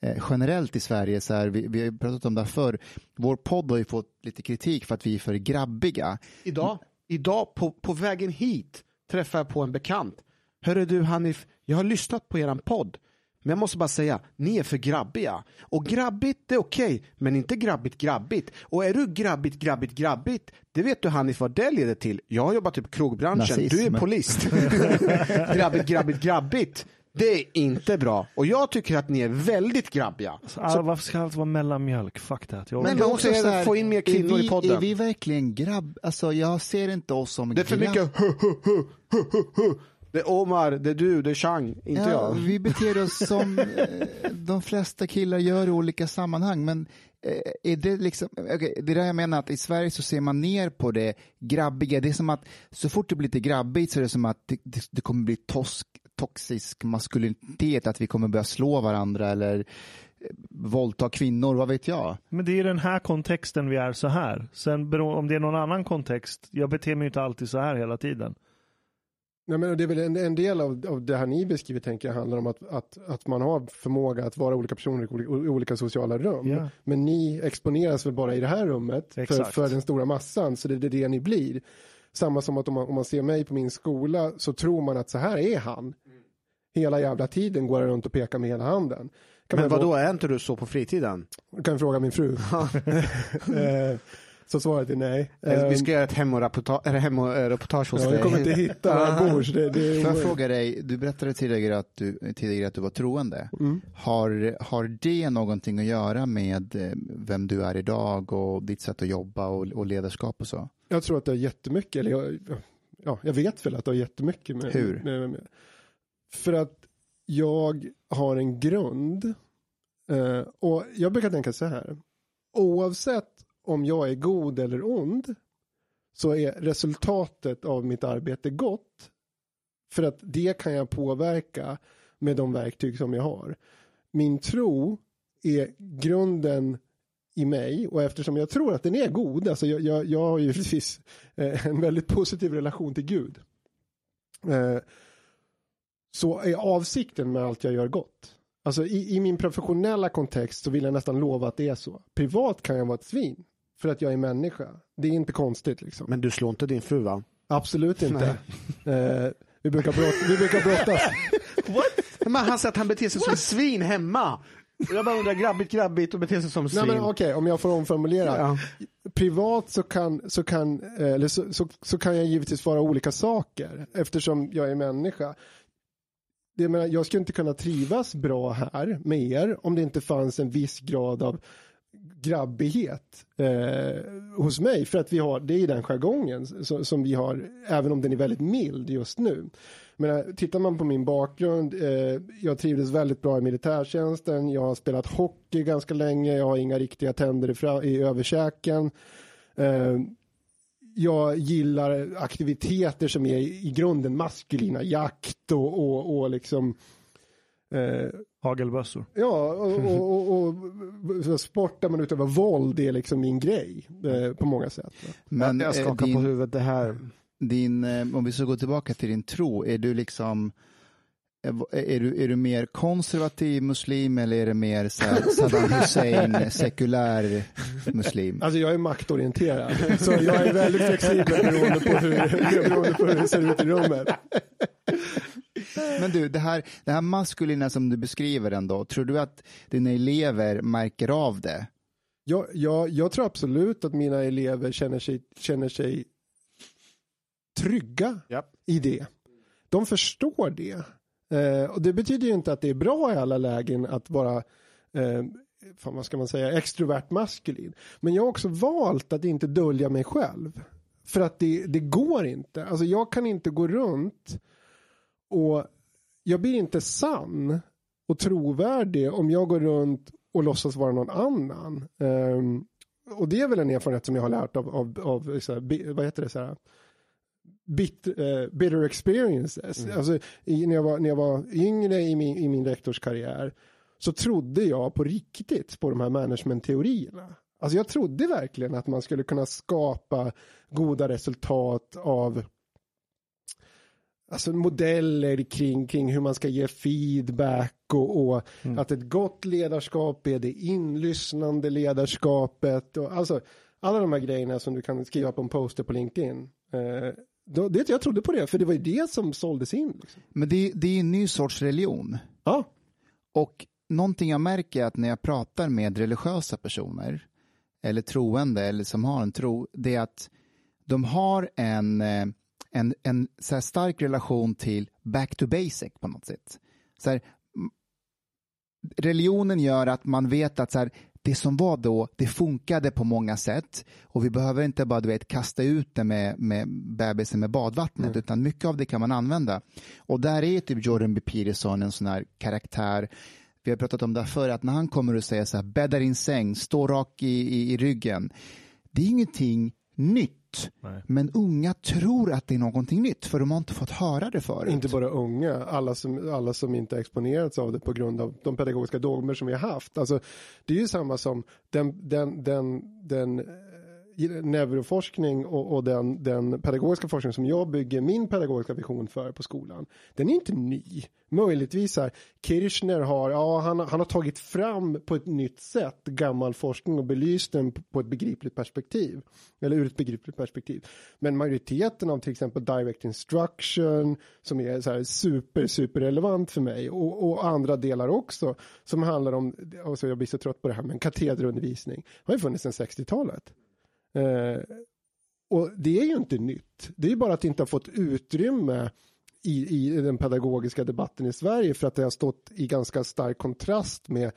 eh, generellt i Sverige. Så här, vi, vi har pratat om det här förr. Vår podd har ju fått lite kritik för att vi är för grabbiga. Idag, idag på, på vägen hit träffade jag på en bekant. Hörru du Hanif, jag har lyssnat på eran podd. Men jag måste bara säga, ni är för grabbiga. Och grabbigt, det är okej, men inte grabbigt, grabbigt. Och är du grabbigt, grabbigt, grabbigt, det vet du Hanif vad det leder till. Jag har jobbat typ krogbranschen, Nazism. du är polis. grabbigt, grabbigt, grabbigt. Det är inte bra. Och jag tycker att ni är väldigt grabbiga. Alltså, varför ska allt vara mellanmjölk? Fuck that. Jag Men det är också så här, få in mer är kvinnor vi, i podden. Är vi verkligen grabb? Alltså jag ser inte oss som Det är för grabb- mycket Det är Omar, det är du, det är Chang, inte Ja, jag. vi beter oss som eh, de flesta killar gör i olika sammanhang, men eh, är det liksom, okay, det är det jag menar att i Sverige så ser man ner på det grabbiga. Det är som att så fort det blir lite grabbigt så är det som att det, det, det kommer bli tosk, toxisk maskulinitet, att vi kommer börja slå varandra eller eh, våldta kvinnor, vad vet jag? Men det är i den här kontexten vi är så här. Sen om det är någon annan kontext, jag beter mig inte alltid så här hela tiden. Nej, men det är väl en, en del av, av det här ni beskriver tänker jag handlar om att, att, att man har förmåga att vara olika personer i olika, olika sociala rum. Ja. Men ni exponeras väl bara i det här rummet för, för den stora massan, så det är det ni blir. Samma som att om man, om man ser mig på min skola så tror man att så här är han. Hela jävla tiden går jag runt och pekar med hela handen. Kan Men man vad då är inte du så på fritiden? Kan fråga min fru. Så svaret är nej. Eh, Vi ska göra ett hemoreportage, hos ja, dig. jag kommer inte hitta var jag bor. så Det, det är Får jag fråga dig, du berättade tidigare att du, tidigare att du var troende. Mm. Har, har det någonting att göra med eh, vem du är idag och ditt sätt att jobba och, och ledarskap och så? Jag tror att det har jättemycket, eller jag, ja, jag vet väl att det har jättemycket med, Hur? med, med För att jag har en grund eh, och jag brukar tänka så här. Oavsett om jag är god eller ond så är resultatet av mitt arbete gott. För att det kan jag påverka med de verktyg som jag har. Min tro är grunden i mig och eftersom jag tror att den är god, alltså jag, jag, jag har ju precis eh, en väldigt positiv relation till Gud. Eh, så är avsikten med allt jag gör gott. Alltså i, i min professionella kontext så vill jag nästan lova att det är så. Privat kan jag vara ett svin. För att jag är människa. Det är inte konstigt liksom. Men du slår inte din fru va? Absolut inte. Eh, vi, brukar brott, vi brukar brottas. Men han säger att han beter sig som svin hemma. Och Jag bara undrar, grabbigt grabbigt och beter sig som svin. Nej, men okej, om jag får omformulera. Ja. Privat så kan, så, kan, eh, eller så, så, så kan jag givetvis vara olika saker eftersom jag är människa. Det menar, jag skulle inte kunna trivas bra här med er om det inte fanns en viss grad av grabbighet eh, hos mig för att vi har, det är den jargongen som, som vi har, även om den är väldigt mild just nu. Men eh, tittar man på min bakgrund, eh, jag trivdes väldigt bra i militärtjänsten, jag har spelat hockey ganska länge, jag har inga riktiga tänder i, fra, i överkäken. Eh, jag gillar aktiviteter som är i grunden maskulina, jakt och, och, och liksom eh, Hagelbössor. Ja, och, och, och, och sport där man utövar våld är liksom min grej eh, på många sätt. va. Men jag eh, skakar din, på huvudet, det här. din, eh, om vi ska gå tillbaka till din tro, är du liksom är är du, är du mer konservativ muslim eller är det mer så här Saddam Hussein sekulär muslim? Alltså jag är maktorienterad, så jag är väldigt flexibel beroende på hur, beroende på hur det ser ut i rummet. Men du, det här, det här maskulina som du beskriver ändå, tror du att dina elever märker av det? Jag, jag, jag tror absolut att mina elever känner sig, känner sig trygga Japp. i det. De förstår det. Eh, och det betyder ju inte att det är bra i alla lägen att vara eh, fan, vad ska man säga, extrovert maskulin. Men jag har också valt att inte dölja mig själv. För att det, det går inte. Alltså jag kan inte gå runt och jag blir inte sann och trovärdig om jag går runt och låtsas vara någon annan. Ehm, och det är väl en erfarenhet som jag har lärt av, av, av så här, vad heter det, så här, bit, eh, bitter experiences. Alltså, i, när, jag var, när jag var yngre i min, i min rektorskarriär så trodde jag på riktigt på de här managementteorierna. Alltså jag trodde verkligen att man skulle kunna skapa goda resultat av alltså modeller kring, kring hur man ska ge feedback och, och att ett gott ledarskap är det inlyssnande ledarskapet och alltså alla de här grejerna som du kan skriva på en poster på LinkedIn. Eh, då, det, jag trodde på det, för det var ju det som såldes in. Liksom. Men det, det är en ny sorts religion. Ja, Och någonting jag märker är att när jag pratar med religiösa personer eller troende eller som har en tro, det är att de har en, eh, en, en så stark relation till back to basic på något sätt. Så här, religionen gör att man vet att så här, det som var då, det funkade på många sätt och vi behöver inte bara du vet, kasta ut det med, med bebisen med badvattnet utan mycket av det kan man använda. Och där är typ Jordan B. Peterson en sån här karaktär vi har pratat om det förr, att när han kommer och säger så här, bädda din säng, stå rak i, i, i ryggen. Det är ingenting nytt. Nej. Men unga tror att det är någonting nytt för de har inte fått höra det förut. Inte bara unga, alla som, alla som inte exponerats av det på grund av de pedagogiska dogmer som vi har haft. Alltså, det är ju samma som den, den, den, den neuroforskning och, och den, den pedagogiska forskning som jag bygger min pedagogiska vision för på skolan. Den är inte ny. Möjligtvis här, Kirchner har, ja, han, han har tagit fram på ett nytt sätt gammal forskning och belyst den på ett begripligt perspektiv. Eller ur ett begripligt perspektiv. Men majoriteten av till exempel direct instruction som är så här super, super relevant för mig och, och andra delar också som handlar om, alltså jag blir så trött på det här, men katederundervisning har ju funnits sedan 60-talet. Eh, och det är ju inte nytt. Det är bara att det inte har fått utrymme i, i den pedagogiska debatten i Sverige för att det har stått i ganska stark kontrast med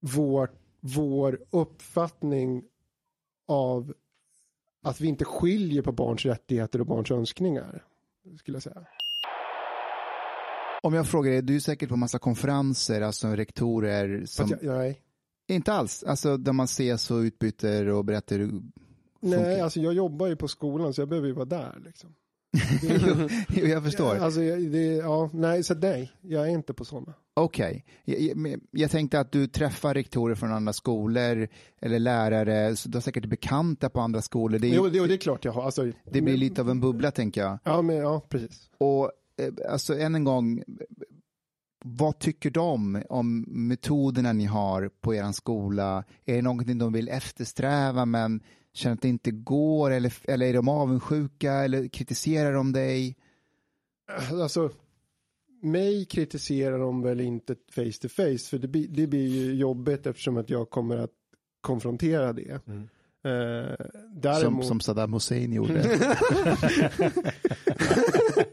vår, vår uppfattning av att vi inte skiljer på barns rättigheter och barns önskningar. Skulle jag säga. Om jag frågar dig, du är säkert på massa konferenser, alltså rektorer som... Jag, nej. Inte alls, alltså där man ses och utbyter och berättar hur nej, funkar. alltså jag jobbar ju på skolan så jag behöver ju vara där liksom. jo, jag förstår. Alltså, jag- det, ja, nej, så nej, jag är inte på sådana. Okej, jag, jag, men jag tänkte att du träffar rektorer från andra skolor eller lärare, så du har säkert bekanta på andra skolor. Det, är, Jo, det, det är klart jag har. Alltså, det blir lite av en bubbla tänker jag. Ja, men ja, precis. Och eh, alltså än en gång, vad tycker de om metoderna ni har på er skola? Är det någonting de vill eftersträva men känner att det inte går eller, eller är de avundsjuka eller kritiserar de dig? Alltså, mig kritiserar de väl inte face to face, för det, blir- det blir ju jobbigt eftersom att jag kommer att konfrontera det. Eh, Som, däremot, som Saddam Hussein gjorde.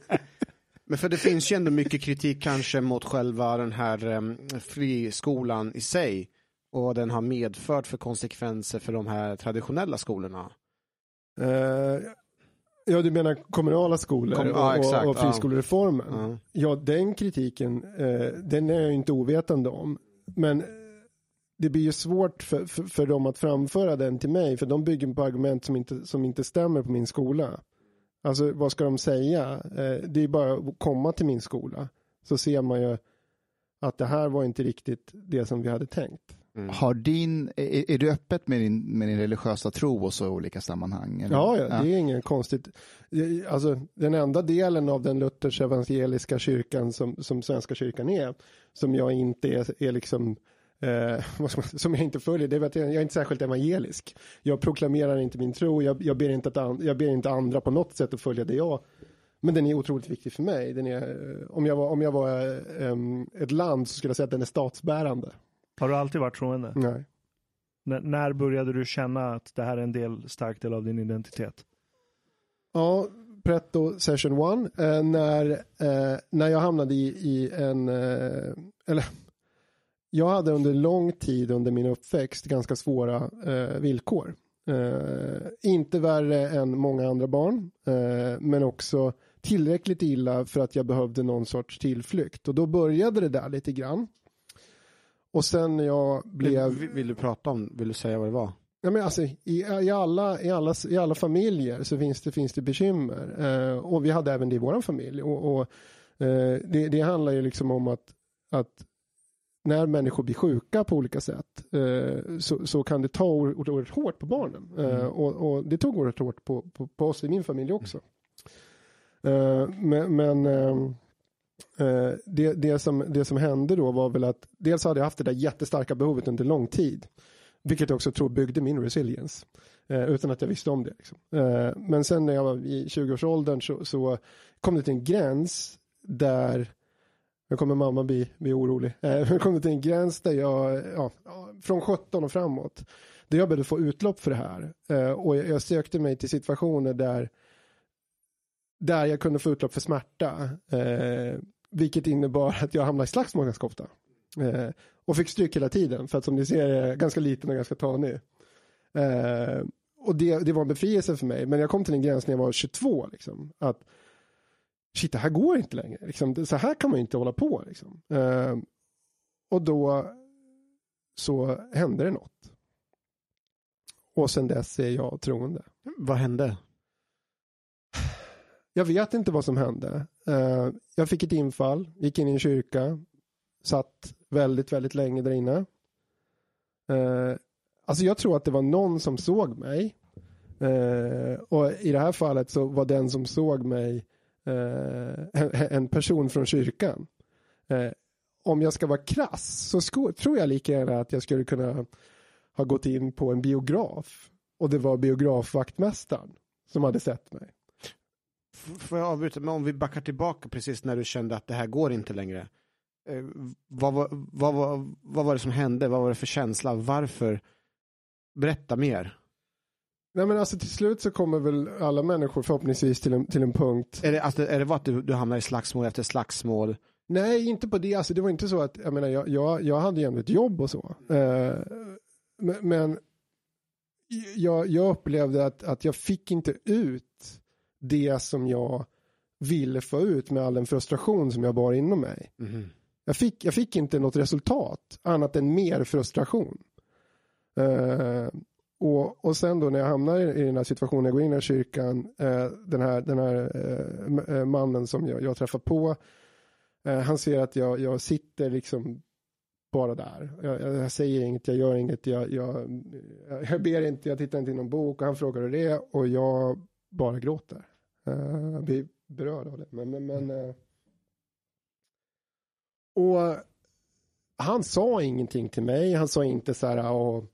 Men för det finns ju ändå mycket kritik kanske mot själva den här um, friskolan i sig och vad den har medfört för konsekvenser för de här traditionella skolorna. eh, ja, du menar kommunala skolor Kom- ja, och, exakt, och, friskolereformen. Ja. Ja, den kritiken, eh, den är jag inte ovetande om. Men det blir ju svårt för, för, för dem att framföra den till mig, för de bygger på argument som inte, som inte stämmer på min skola. Alltså vad ska de säga? Eh, det är bara att komma till min skola, så ser man ju att det här var inte riktigt det som vi hade tänkt. Har din, är, är du öppet med din, med din religiösa tro och så i olika sammanhang? eller? Ja, ja, det är inget konstigt. Alltså, den enda delen av den Luthers evangeliska kyrkan som, som Svenska kyrkan är, som jag inte är, är liksom, eh, som jag inte följer, det är att jag jag är inte särskilt evangelisk. Jag proklamerar inte min tro, jag, jag, ber inte att, jag ber inte andra på något sätt att följa det jag men den är otroligt viktig för mig. Den är, eh, om jag var, om jag var em, ett land så skulle jag säga att den är statsbärande. Har du alltid varit troende? Nej. N- när började du känna att det här är en del, stark del av din identitet? Ja, Pretto Session One. Eh, när, eh, när jag hamnade i, i en, eh, eller jag hade under lång tid under min uppväxt ganska svåra eh, villkor. Eh, inte värre än många andra barn, eh, men också tillräckligt illa för att jag behövde någon sorts tillflykt. Och då började det där lite grann. Och sen jag blev... Vill, vill du prata om, vill du säga vad det var? Ja, men alltså, i, i, alla, i, alla, I alla familjer så finns det, finns det bekymmer. Eh, och vi hade även det i vår familj. Och, och, eh, det, det handlar ju liksom om att, att när människor blir sjuka på olika sätt eh, så, så kan det ta oerhört hårt på barnen. Eh, och, och det tog oerhört hårt på, på, på oss i min familj också. Eh, men men det, det, som, det som hände då var väl att dels hade jag haft det där jättestarka behovet under lång tid. Vilket jag också tror byggde min resilience. Eh, utan att jag visste om det. Liksom. Eh, men sen när jag var i 20-årsåldern så, så kom det till en gräns där nu kommer mamma bli, bli orolig. Eh, jag kom till en gräns där jag, ja, från 17 och framåt, där jag började få utlopp för det här. Eh, och jag, jag sökte mig till situationer där, där jag kunde få utlopp för smärta. Eh, vilket innebar att jag hamnade i slagsmål ganska ofta. Eh, och fick stryk hela tiden, för att som ni ser är jag ganska liten och ganska tanig. Eh, och det, det var en befrielse för mig, men jag kom till en gräns när jag var 22. Liksom, att shit, det här går inte längre. Liksom, så här kan man inte hålla på. Liksom. Eh, och då så hände det något. och sen dess är jag troende. Vad hände? Jag vet inte vad som hände. Eh, jag fick ett infall, gick in i en kyrka, satt väldigt, väldigt länge där inne. Eh, alltså jag tror att det var någon som såg mig. Eh, och i det här fallet så var den som såg mig eh, en, person från kyrkan. Eh, om jag ska vara krass så sko- tror jag lika gärna att jag skulle kunna ha gått in på en biograf och det var biografvaktmästaren som hade sett mig. Får jag avbryta, men om vi backar tillbaka precis när du kände att det här går inte längre. Eh, vad, var, vad, var, vad var det som hände? Vad var det för känsla? Varför? Berätta mer. Nej men alltså till slut så kommer väl alla människor förhoppningsvis till en, till en punkt. Är det, alltså, är det vad att du, du hamnar i slagsmål efter slagsmål? Nej, inte på det. Alltså det var inte så att, jag menar, jag, jag, jag hade ju ändå ett jobb och så. Eh, men men jag, jag upplevde att, att jag fick inte ut det som jag ville få ut med all den frustration som jag bar inom mig. Jag fick, jag fick inte något resultat annat än mer frustration. Eh, och, och sen då när jag hamnar i, i den här situationen, jag går in i den här kyrkan, eh, den här, den här eh, eh mannen som jag, jag träffar på, eh, han ser att jag, jag sitter liksom bara där. Jag, jag, jag säger inget, jag gör inget, jag, jag, eh, jag ber inte, jag tittar inte i någon bok och han frågar hur det är och jag bara gråter. Eh, jag blir berörd av det. Men, men, men, eh, och han sa ingenting till mig, han sa inte så här, och,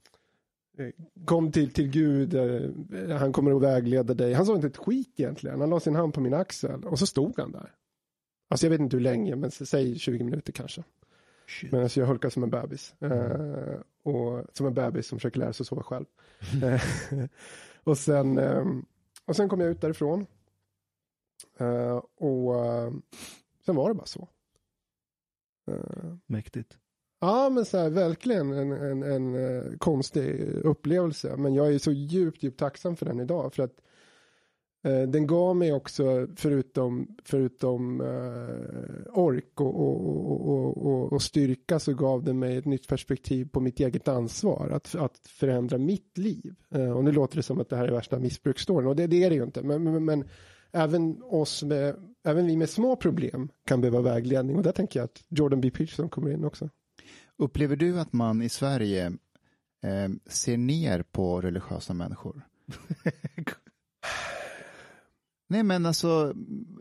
kom till, till Gud, eh, han kommer att vägleda dig. Han sa inte ett skit egentligen, han la sin hand på min axel och så stod han där. Alltså jag vet inte hur länge, men säg 20 minuter kanske. Men alltså jag hulkar som en bebis. Eh, och som en bebis som försöker lära sig sova själv. Eh, och, sen, eh, och sen kom jag ut därifrån. Eh, och eh, sen var det bara så. Eh, Mäktigt. Ja, men så här, verkligen en, en, en eh, konstig upplevelse. Men jag är så djupt, djupt tacksam för den idag. För att eh, den gav mig också, förutom, förutom eh, ork och, och, och, och, och, och styrka, så gav den mig ett nytt perspektiv på mitt eget ansvar. Att, att förändra mitt liv. Eh, och nu låter det som att det här är värsta missbruksstoryn. Och det, det är det ju inte. Men, men, men även, oss med, även vi med små problem kan behöva vägledning. Och där tänker jag att Jordan B. Peterson kommer in också. Upplever du att man i Sverige eh, ser ner på religiösa människor? Nej men alltså,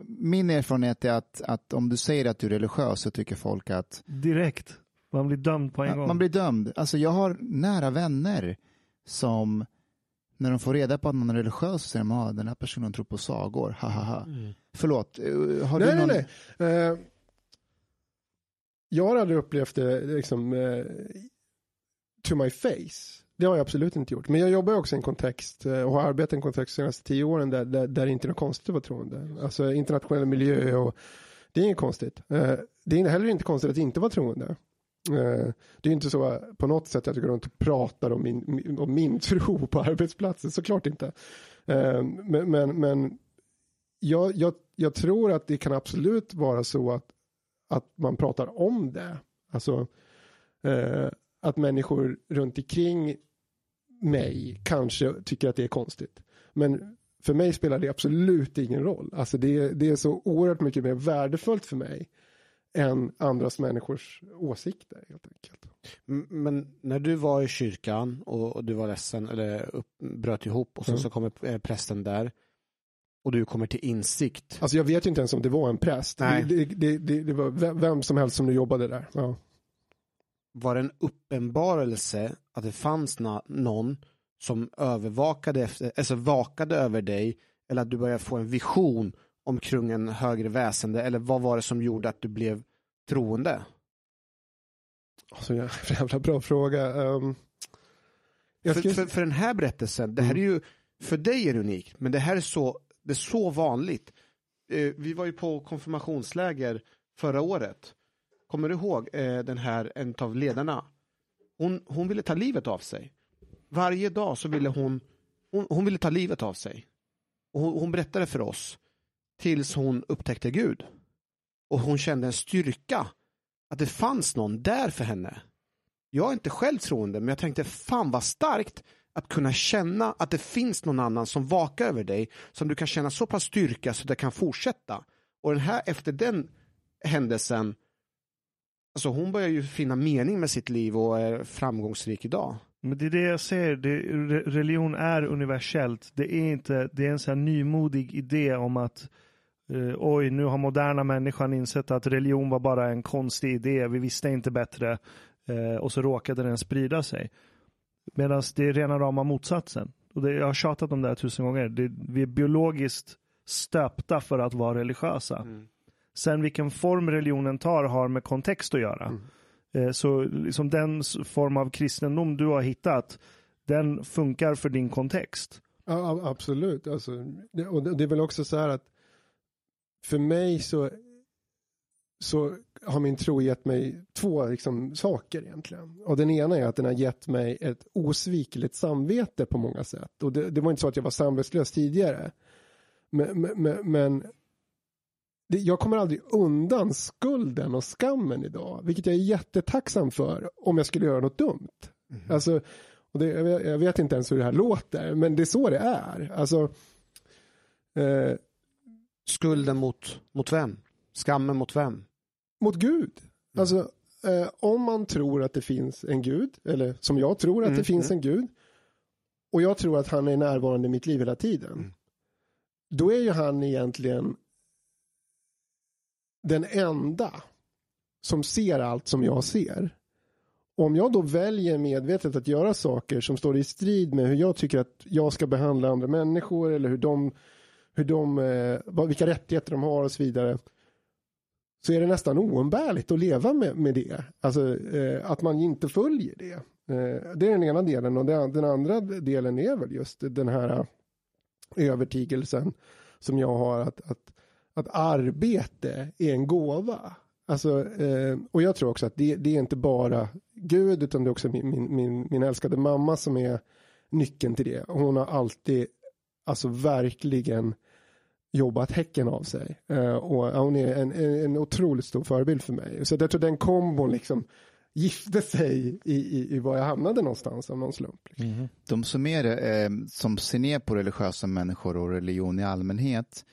min erfarenhet är att, att om du säger att du är religiös så tycker folk att Direkt. Man blir dömd på en gång. Man blir dömd. Alltså jag har nära vänner som när de får reda på att man är religiös så säger de att den här personen tror på sagor, ha ha ha. Förlåt, eh, har nej, du någon... nej, nej. Eh, jag har aldrig upplevt det liksom eh, to my face. Det har jag absolut inte gjort. Men jag jobbar också i en kontext eh, och har arbetat i en kontext de senaste tio åren där, där, där det inte är något konstigt att vara troende. Alltså internationell miljö och det är inget konstigt. Eh, det är heller inte konstigt att inte vara troende. Eh, Det är inte så på något sätt att jag går runt och pratar om min, om min tro på arbetsplatsen, såklart inte. Eh, Men, men, men jag, jag, jag tror att det kan absolut vara så att, att man pratar om det. Alltså eh, att människor runt omkring mig kanske tycker att det är konstigt. Men för mig spelar det absolut ingen roll. Alltså det, det är så oerhört mycket mer värdefullt för mig än andras människors åsikter helt enkelt. Men när du var i kyrkan och, och du var ledsen eller upp, bröt ihop och sen Mm. så kommer eh, prästen där och du kommer till insikt. Alltså jag vet ju inte ens om det var en präst. Nej. Det, det, det, det var vem, som helst som nu jobbade där. Ja. Var det en uppenbarelse att det fanns någon som övervakade efter, alltså vakade över dig eller att du började få en vision om krungen högre väsende eller vad var det som gjorde att du blev troende? Alltså, jä- jävla bra fråga. Um, jag För, för, för den här berättelsen, det här är ju, för dig är det unikt, men det här är så, det är så vanligt. Eh, vi var ju på konfirmationsläger förra året. Kommer du ihåg eh, den här, en av ledarna? Hon, hon ville ta livet av sig. Varje dag så ville hon, hon, hon ville ta livet av sig. Och hon, hon berättade för oss tills hon upptäckte Gud. Och hon kände en styrka, att det fanns någon där för henne. Jag är inte själv troende, men jag tänkte fan vad starkt att kunna känna att det finns någon annan som vakar över dig, som du kan känna så pass styrka så att det kan fortsätta. Och den här, efter den händelsen, alltså hon börjar ju finna mening med sitt liv och är framgångsrik idag. Men det är det jag säger, det, religion är universellt. Det är inte, det är en sån här nymodig idé om att eh, oj, nu har moderna människan insett att religion var bara en konstig idé, vi visste inte bättre eh, och så råkade den sprida sig. Medan det är rena rama motsatsen. Och det, jag har tjatat om det här tusen gånger. Det, vi är biologiskt stöpta för att vara religiösa. Sen vilken form religionen tar har med kontext att göra. Eh, Så liksom den form av kristendom du har hittat, den funkar för din kontext. Ja, absolut. Alltså, det, och det, det är väl också så här att för mig så, så har min tro gett mig två liksom, saker egentligen. Och den ena är att den har gett mig ett osvikligt samvete på många sätt. Och det, det var inte så att jag var samvetslös tidigare. Men, men, men, det, jag kommer aldrig undan skulden och skammen idag. Vilket jag är jättetacksam för om jag skulle göra något dumt. Alltså, och det, jag, vet, jag vet inte ens hur det här låter, men det är så det är. Alltså, eh, Skulden mot, mot vem? Skammen mot vem? mot Gud. Alltså, eh, om man tror att det finns en Gud, eller som jag tror att Mm, det finns en Gud, och jag tror att han är närvarande i mitt liv hela tiden, Mm. då är ju han egentligen den enda som ser allt som jag ser. Om jag då väljer medvetet att göra saker som står i strid med hur jag tycker att jag ska behandla andra människor eller hur de, hur de eh, vilka rättigheter de har och så vidare så är det nästan oumbärligt att leva med, med det. Alltså eh, att man inte följer det. Eh, det är den ena delen och den, den andra delen är väl just den här eh, övertygelsen som jag har att, att, att arbete är en gåva. Alltså, eh, och jag tror också att det, det är inte bara Gud utan det är också min, min, min, min älskade mamma som är nyckeln till det. Hon har alltid, alltså verkligen jobbat häcken av sig. Eh, och hon är en, en, en otroligt stor förebild för mig. Så jag tror den kombon liksom gifte sig i, i, i var jag hamnade någonstans av någon slump. Liksom. De som är eh, som ser ner på religiösa människor och religion i allmänhet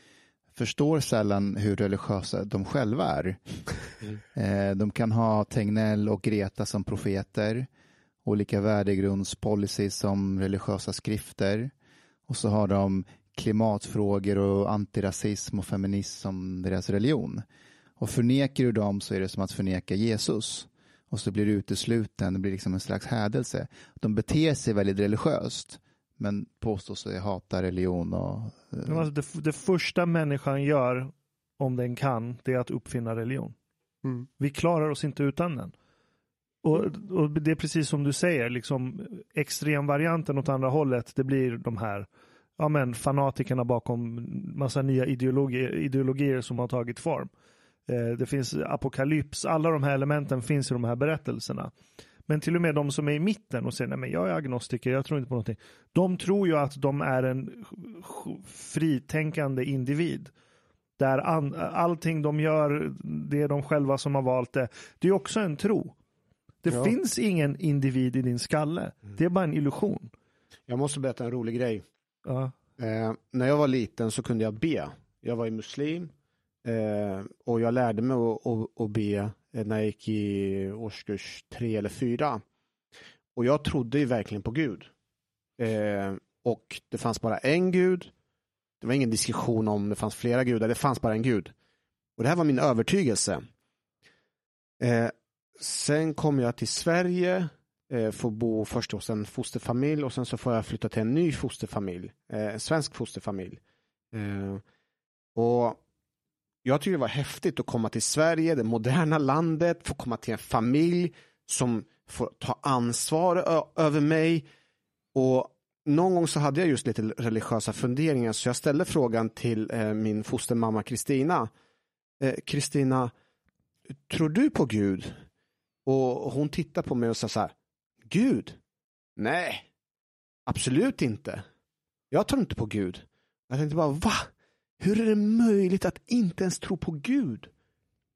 förstår sällan hur religiösa de själva är. Eh, de kan ha Tegnell och Greta som profeter, olika värdegrundspolicies som religiösa skrifter och så har de klimatfrågor och antirasism och feminism som deras religion. Och förnekar du dem så är det som att förneka Jesus. Och så blir du utesluten, det blir liksom en slags hädelse. De beter sig väldigt religiöst, men påstår sig hata religion och... eh, Alltså det, det första människan gör, om den kan, det är att uppfinna religion. Mm. Vi klarar oss inte utan den. Och, och det är precis som du säger, liksom extremvarianten åt andra hållet, det blir de här ja, men, fanatikerna bakom massa nya ideologier, ideologier som har tagit form. Eh, det finns apokalyps, alla de här elementen finns i de här berättelserna. Men till och med de som är i mitten och säger nej men jag är agnostiker, jag tror inte på någonting. De tror ju att de är en fritänkande individ. Där an, allting de gör, det är de själva som har valt det. Det är också en tro. Det Ja. finns ingen individ i din skalle. Det är bara en illusion. Jag måste berätta en rolig grej. Ja. Eh, när jag var liten så kunde jag be. Jag var ju muslim eh, och jag lärde mig att, be eh, när jag gick i årskurs tre eller fyra. Och jag trodde ju verkligen på Gud. Eh, och det fanns bara en Gud. Det var ingen diskussion om det fanns flera gudar, det fanns bara en Gud. Och det här var min övertygelse. Eh, sen kom jag till Sverige eh, får bo först hos en fosterfamilj och sen så får jag flytta till en ny fosterfamilj, eh, en svensk fosterfamilj. Eh, och jag tycker det var häftigt att komma till Sverige, det moderna landet, få komma till en familj som får ta ansvar över mig. Och någon gång så hade jag just lite religiösa funderingar så jag ställde frågan till eh, min fostermamma Kristina. Eh, Kristina, tror du på Gud? Och hon tittade på mig och sa så här, Gud? Nej, absolut inte. Jag tror inte på Gud. Jag tänkte bara, va? Hur är det möjligt att inte ens tro på Gud?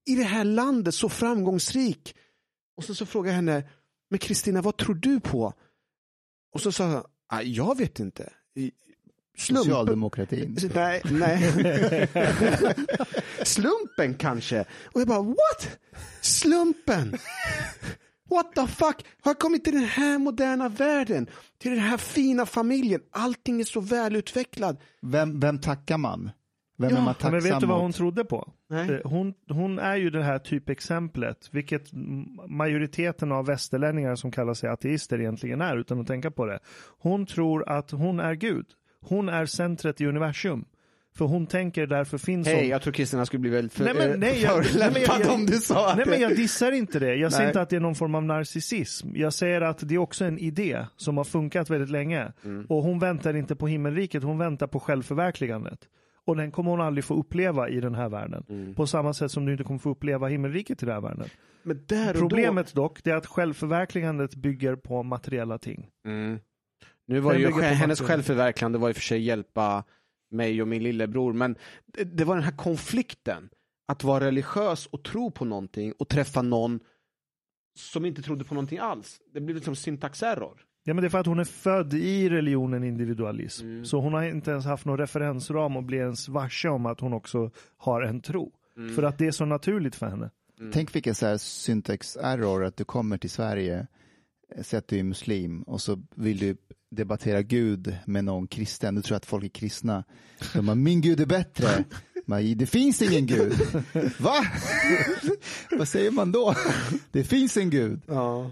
I det här landet, så framgångsrik. Och så, så frågade jag henne, men Kristina, vad tror du på? Och så sa jag, Ah, Jag vet inte. Slumpen. Socialdemokratin. Nej, nej. Slumpen kanske. Och jag bara, what? Slumpen? What the fuck? Har jag kommit till den här moderna världen? Till den här fina familjen? Allting är så välutvecklat. Vem, vem tackar man? Vem Ja, är man Ja, men tacksam vet du vad hon mot? trodde på? Nej. Eh, Hon, hon är ju det här typexemplet, vilket majoriteten av västerlänningar som kallar sig ateister egentligen är, utan att tänka på det. Hon tror att hon är Gud. Hon är centret i universum. För hon tänker därför finns Hej, hon. jag tror Kristina skulle bli väldigt för, Nej, men- nej, jag- men jag- förolämpad jag- om du sa Nej men det- jag dissar inte det. Jag Nej. inte att det är någon form av narcissism. Jag säger att det är också en idé som har funkat väldigt länge. Mm. Och hon väntar inte på himmelriket, hon väntar på självförverkligandet. Och den kommer hon aldrig få uppleva i den här världen. Mm. På samma sätt som du inte kommer få uppleva himmelriket i den här världen. Men Problemet dock, det är att självförverkligandet bygger på materiella ting. då... Mm. Nu var Den ju hennes material. självförverkligande var i och för sig hjälpa mig och min lillebror, men det, det var den här konflikten. Att vara religiös och tro på någonting och träffa någon som inte trodde på någonting alls. Det blev liksom syntaxerror. Ja men det är för att hon är född i religionen individualism. Mm. Så hon har inte ens haft någon referensram och blir ens varse om att hon också har en tro. Mm. För att det är så naturligt för henne. Tänk vilken så här syntax error att du kommer till Sverige, säg att du är muslim och så vill du debattera Gud med någon kristen. Du tror att folk är kristna. De bara, min Gud är bättre. Men det finns ingen Gud. Va? Vad säger man då? Det finns en Gud. Ja.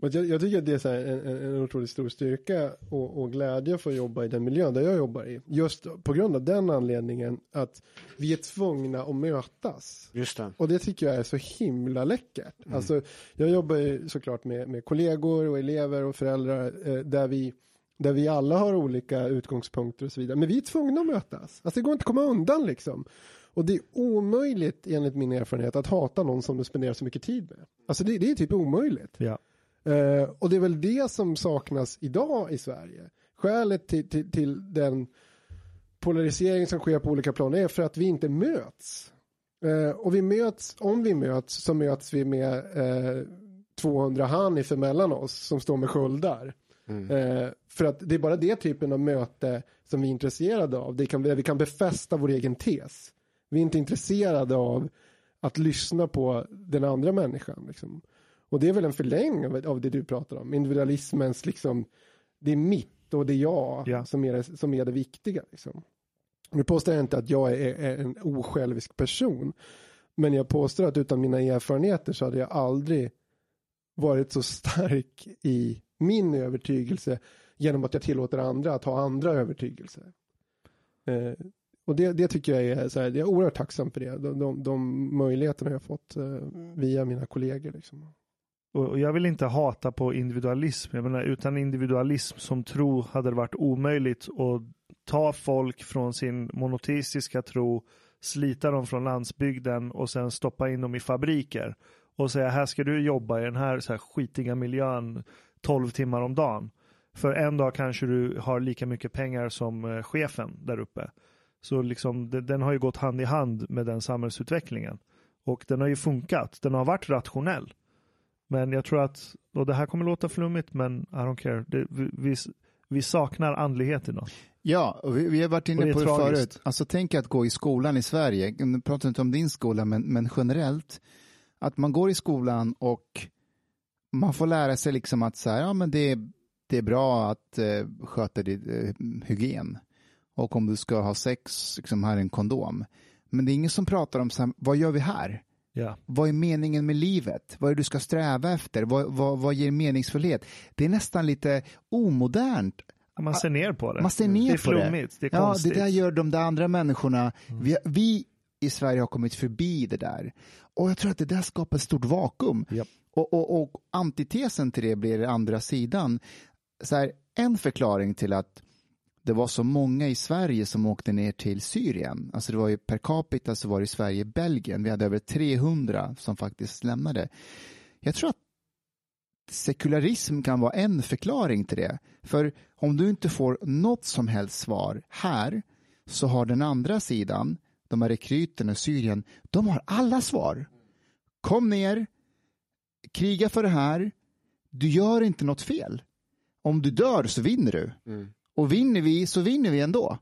Och Jag, jag tycker att det är så här en, en, otroligt stor styrka och, och glädje för att jobba i den miljön där jag jobbar i. Just på grund av den anledningen att vi är tvungna att mötas. Just det. Och det tycker jag är så himla läckert. Alltså, jag jobbar ju såklart med, med kollegor och elever och föräldrar eh, där, vi, där vi alla har olika utgångspunkter och så vidare. Men vi är tvungna att mötas. Alltså det går inte att komma undan liksom. Och det är omöjligt enligt min erfarenhet att hata någon som du spenderar så mycket tid med. Alltså det, det är typ omöjligt. Ja. Eh, och det är väl det som saknas idag i Sverige. Skälet till, till, till den polarisering som sker på olika plan är för att vi inte möts. Eh, och vi möts, om vi möts så möts vi med eh, 200 Hanif emellan oss som står med sköldar. Eh, för att det är bara det typen av möte som vi är intresserade av. Det kan, vi kan befästa vår egen tes. Vi är inte intresserade av att lyssna på den andra människan. Liksom. Och det är väl en förlängning av, av det du pratar om. Individualismens, liksom, det är mitt och det är jag Ja. som, är det, som är det viktiga. Liksom. Nu påstår jag inte att jag är, är en osjälvisk person. Men jag påstår att utan mina erfarenheter så hade jag aldrig varit så stark i min övertygelse genom att jag tillåter andra att ha andra övertygelser. Eh, och det, det tycker jag är, så här, jag är oerhört tacksam för det. De, de, de möjligheterna jag har fått eh, via mina kollegor. Liksom. Och jag vill inte hata på individualism. Jag menar, utan individualism som tro hade det varit omöjligt att ta folk från sin monoteistiska tro, slita dem från landsbygden och sen stoppa in dem i fabriker och säga här ska du jobba i den här, så här skitiga miljön 12 timmar om dagen. För en dag kanske du har lika mycket pengar som eh, chefen där uppe. Så liksom, det, den har ju gått hand i hand med den samhällsutvecklingen. Och den har ju funkat. Den har varit rationell. Men jag tror att, och det här kommer låta flummigt men I don't care. Det, vi, vi, saknar andlighet idag. Ja, och vi, vi har varit det inne är på det tragiskt. förut. Alltså tänk att gå i skolan i Sverige, nu pratar inte om din skola, men, men generellt, att man går i skolan och man får lära sig liksom att så här, ja men det, det är bra att eh, sköta din eh, hygien. Och om du ska ha sex, liksom här är en kondom. Men det är ingen som pratar om så här, vad gör vi här? Ja. Vad är meningen med livet? Vad är det du ska sträva efter? Vad, vad, vad ger meningsfullhet? Det är nästan lite omodernt Man ser ner på det. man ser ner det är på det. flummigt, det är ja, konstigt. det där gör de där andra människorna. Vi, vi i Sverige har kommit förbi det där. Och jag tror att det där skapar ett stort vakuum. Japp. Och, och, och antitesen till det blir den andra sidan. Så här, en förklaring till att det var så många i Sverige som åkte ner till Syrien. Alltså det var ju per capita så var det i Sverige Belgien. Vi hade över 300 som faktiskt lämnade. Jag tror att sekularism kan vara en förklaring till det. För om du inte får något som helst svar här så har den andra sidan, de här rekryterna i Syrien, de har alla svar. Kom ner, kriga för det här, du gör inte något fel. Om du dör så vinner du. Mm. Och vinner vi så vinner vi ändå.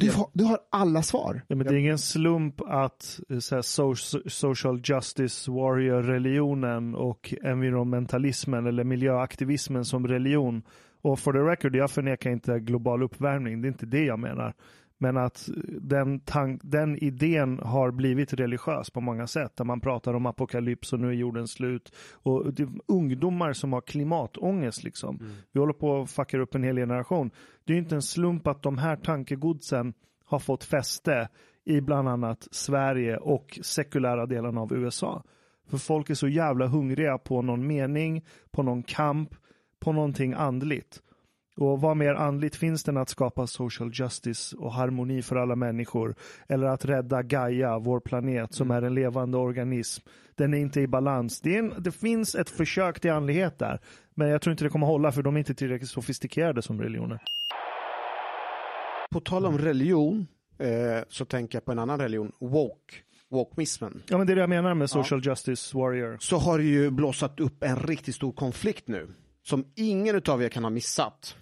Du, har- du har alla svar. Ja, men det är ingen slump att eh, så här, so- social justice warrior-religionen och environmentalismen eller miljöaktivismen som religion. Och for the record, jag förnekar inte global uppvärmning, det är inte det jag menar. Men att den, tank, den idén har blivit religiös på många sätt. Där man pratar om apokalyps och nu är jorden slut. Och ungdomar som har klimatångest liksom. Vi håller på att fucka upp en hel generation. Det är ju inte en slump att de här tankegodsen har fått fäste i bland annat Sverige och sekulära delarna av USA. För folk är så jävla hungriga på någon mening, på någon kamp, på någonting andligt. Och vad mer andligt finns det än att skapa social justice och harmoni för alla människor? Eller att rädda Gaia, vår planet, som är en levande organism. Den är inte i balans. Det, en, det finns ett försök till andlighet där. Men jag tror inte det kommer hålla för de är inte tillräckligt sofistikerade som religioner. På tal om religion eh, så tänker jag på en annan religion, woke, wokeismen. Ja men det är det jag menar med social justice warrior. Så har det ju blossat upp en riktigt stor konflikt nu. Som ingen av er kan ha missat.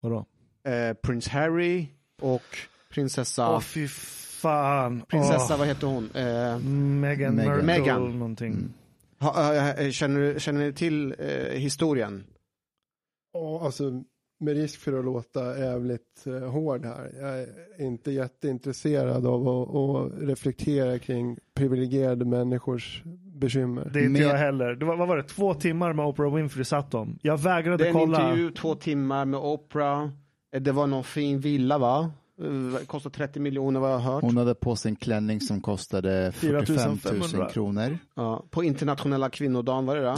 Vadå? Eh, Prins Harry och prinsessa, Åh fy fan. prinsessa Åh, vad heter hon? Eh, Meghan Meghan. Markle Meghan. någonting. ha, eh, känner, känner ni till eh, historien? Ja, alltså med risk för att låta jävligt eh, hård här. Jag är inte jätteintresserad av att, att reflektera kring privilegierade människors bekymmer. Det är inte Med- jag heller. Det var, vad var det? Två timmar med Oprah Winfrey satt de. Jag vägrade Det är en kolla. intervju, två timmar med Oprah. Eh, Det var någon fin villa va? Eh, Kostar 30 miljoner vad jag har hört. Hon hade på sig en klänning som kostade 45 000 4500. kronor. Ja, på internationella kvinnodagen, var det det?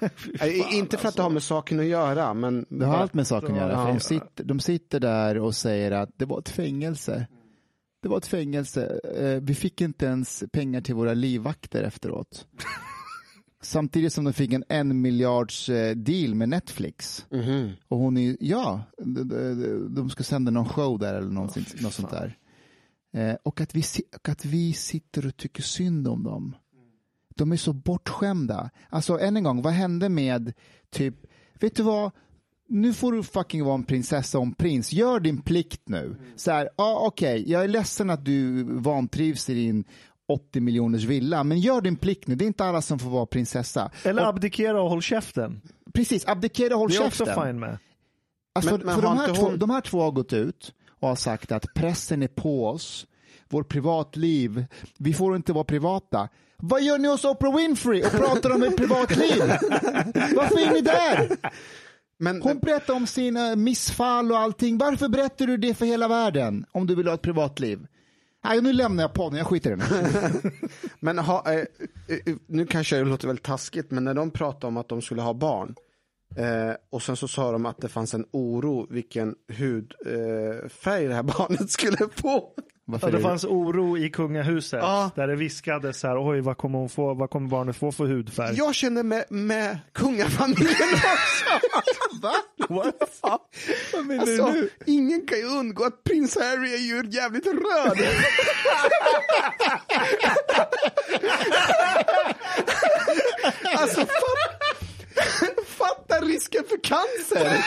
Nej, inte för att det har med saken att göra, men... Det har allt med saken att göra. För de, sitter, de sitter där och säger att det var ett fängelse. Det var ett fängelse. Eh, Vi fick inte ens pengar till våra livvakter efteråt. Samtidigt som de fick en en miljards eh, deal med Netflix. Mhm. Och hon är, ja, de, ska sända någon show där eller någonting, något sånt där. Eh, och, att vi, och att vi sitter och tycker synd om dem. De är så bortskämda. Alltså än en gång, vad hände med typ, vet du vad? Nu får du fucking vara en prinsessa och en prins. Gör din plikt nu. Så här, ja okej, jag är ledsen att du vantrivs i din 80 miljoners villa, men gör din plikt nu. Det är inte alla som får vara prinsessa. Eller Och, abdikera och håll käften. precis, abdikera och håll Det är käften. också fine med. Alltså, Men- men för de, här två, hon- de här två har gått ut och har sagt att pressen är på oss, vårt privatliv, vi får inte vara privata. Vad gör ni hos Oprah Winfrey och pratar om ett privatliv? Varför är ni där? Men, Hon berättar om sina missfall och allting. Varför berättar du det för hela världen om du vill ha ett privatliv? Nej, nu lämnar jag podden, jag skiter i den. men ha, eh, eh, nu kanske det låter väl taskigt, men när de pratade om att de skulle ha barn, eh, och sen så sa de att det fanns en oro vilken hudfärg eh, det här barnet skulle få. Varför Ja, det fanns oro i kungahuset. Ja. Där det viskades så här, oj vad kommer, hon få, vad kommer barnet få för hudfärg? Jag känner med, med kungafamiljen också. Va? What? Ja. Vad menar Alltså, du nu? ingen kan ju undgå att prins Harry är ju jävligt röd. alltså, fatta, fatta risken för cancer.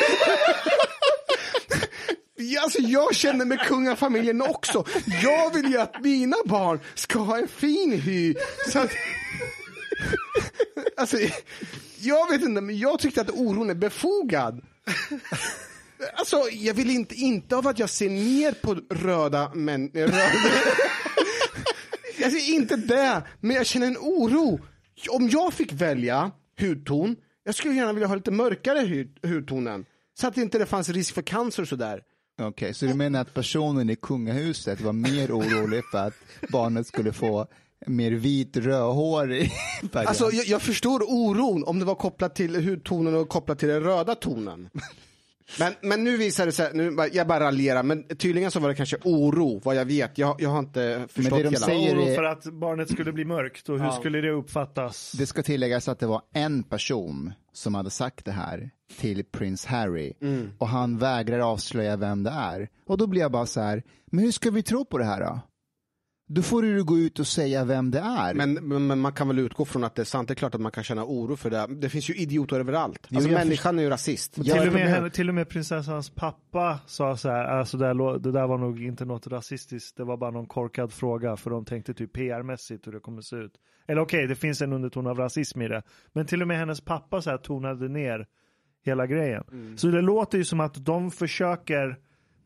Alltså, jag känner med kungafamiljen också. Jag vill ju att mina barn ska ha en fin hy. Så att... Alltså, jag vet inte, men jag tyckte att oron är befogad. Alltså, jag vill inte, inte av att jag ser ner på röda män. Röda. Alltså, inte det, men jag känner en oro. Om jag fick välja hudton, jag skulle gärna vilja ha lite mörkare hud, hudtonen. Så att inte det fanns risk för cancer och sådär. Okej, så du menar att personen i kungahuset var mer orolig för att barnet skulle få mer vit rödhårig färg? Alltså, jag, jag förstår oron om det var kopplat till hudtonen och kopplat till den röda tonen. Men, men nu visar det sig, nu, jag bara raljerar, men tydligen så var det kanske oro, vad jag vet. Jag, jag har inte förstått det de hela. säger- Oro för att barnet skulle bli mörkt och hur skulle det uppfattas? Det ska tilläggas att det var en person som hade sagt det här till prins Harry och han vägrar avslöja vem det är. Och då blir jag bara så här, men hur ska vi tro på det här då? då får du gå ut och säga vem det är. Men, men, men man kan väl utgå från att det är sant, det är klart att man kan känna oro för det. Det finns ju idioter överallt. Alltså jag människan är ju rasist. till, och med, till och med prinsessans pappa sa så här, alltså det, där, det där var nog inte något rasistiskt, det var bara någon korkad fråga för de tänkte typ PR-mässigt hur det kommer se ut. Eller okej, det finns en underton av rasism i det, men till och med hennes pappa så här tonade ner hela grejen. Mm. Så det låter ju som att de försöker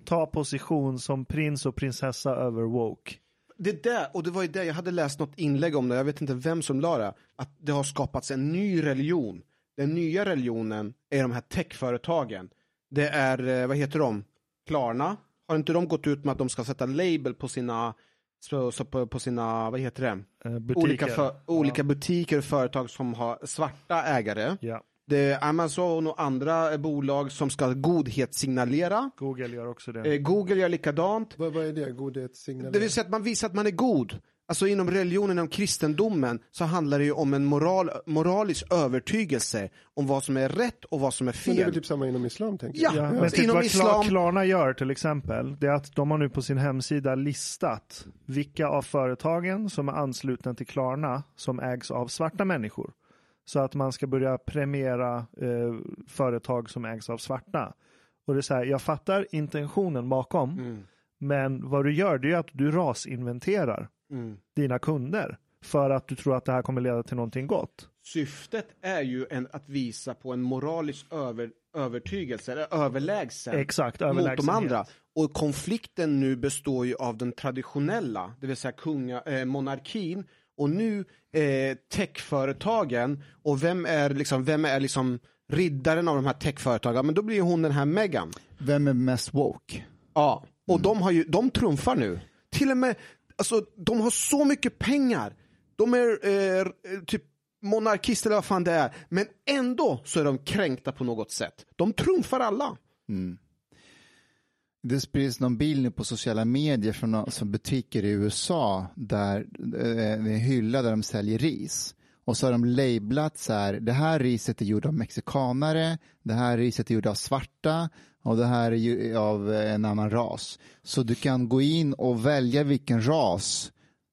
ta position som prins och prinsessa över woke. Det där, och det var ju det, jag hade läst något inlägg om det, jag vet inte vem som la det, att det har skapats en ny religion. Den nya religionen är de här techföretagen. Det är, eh, vad heter de? Klarna. Har inte de gått ut med att de ska sätta label på sina, så, så på, på sina, vad heter det? Eh, butiker. Olika, för, olika butiker och företag som har svarta ägare. Ja, Amazon och andra eh, bolag som ska godhetssignalera. Google gör också det. Eh, Google gör likadant. Vad, vad är det? Godhetssignal? Det vill säga att man visar att man är god. Alltså inom religionen, inom kristendomen, så handlar det ju om en moral, moralisk övertygelse om vad som är rätt och vad som är Men det är fel. väl typ samma inom islam tänker Ja, jag. Ja, men alltså, typ inom vad islam- Kla- Klarna gör till exempel, det är att de har nu på sin hemsida listat vilka av företagen som är anslutna till Klarna som ägs av svarta människor. Så att man ska börja premiera eh, företag som ägs av svarta. Och det är så här, jag fattar intentionen bakom, Mm. men vad du gör det är att du rasinventerar Mm. dina kunder för att du tror att det här kommer leda till någonting gott. Syftet är ju en, att visa på en moralisk över, övertygelse, eller överlägsen Exakt, mot de andra. Och konflikten nu består ju av den traditionella, det vill säga kunga, eh, monarkin och nu eh, techföretagen och vem är liksom, vem är liksom riddaren av de här techföretagen? Men då blir ju hon den här Megan. Vem är mest woke? Ja, och Mm. de har ju, de trumfar nu. Till och med, alltså de har så mycket pengar. De är eh, typ monarkister eller vad fan det är. Men ändå så är de kränkta på något sätt. De trumfar alla. Det sprids någon bild nu på sociala medier från som butiker i USA där det är en hylla där de säljer ris. Och så har de lablat så här, det här riset är gjort av mexikanare, det här riset är gjort av svarta och det här är av eh, en annan ras. Så du kan gå in och välja vilken ras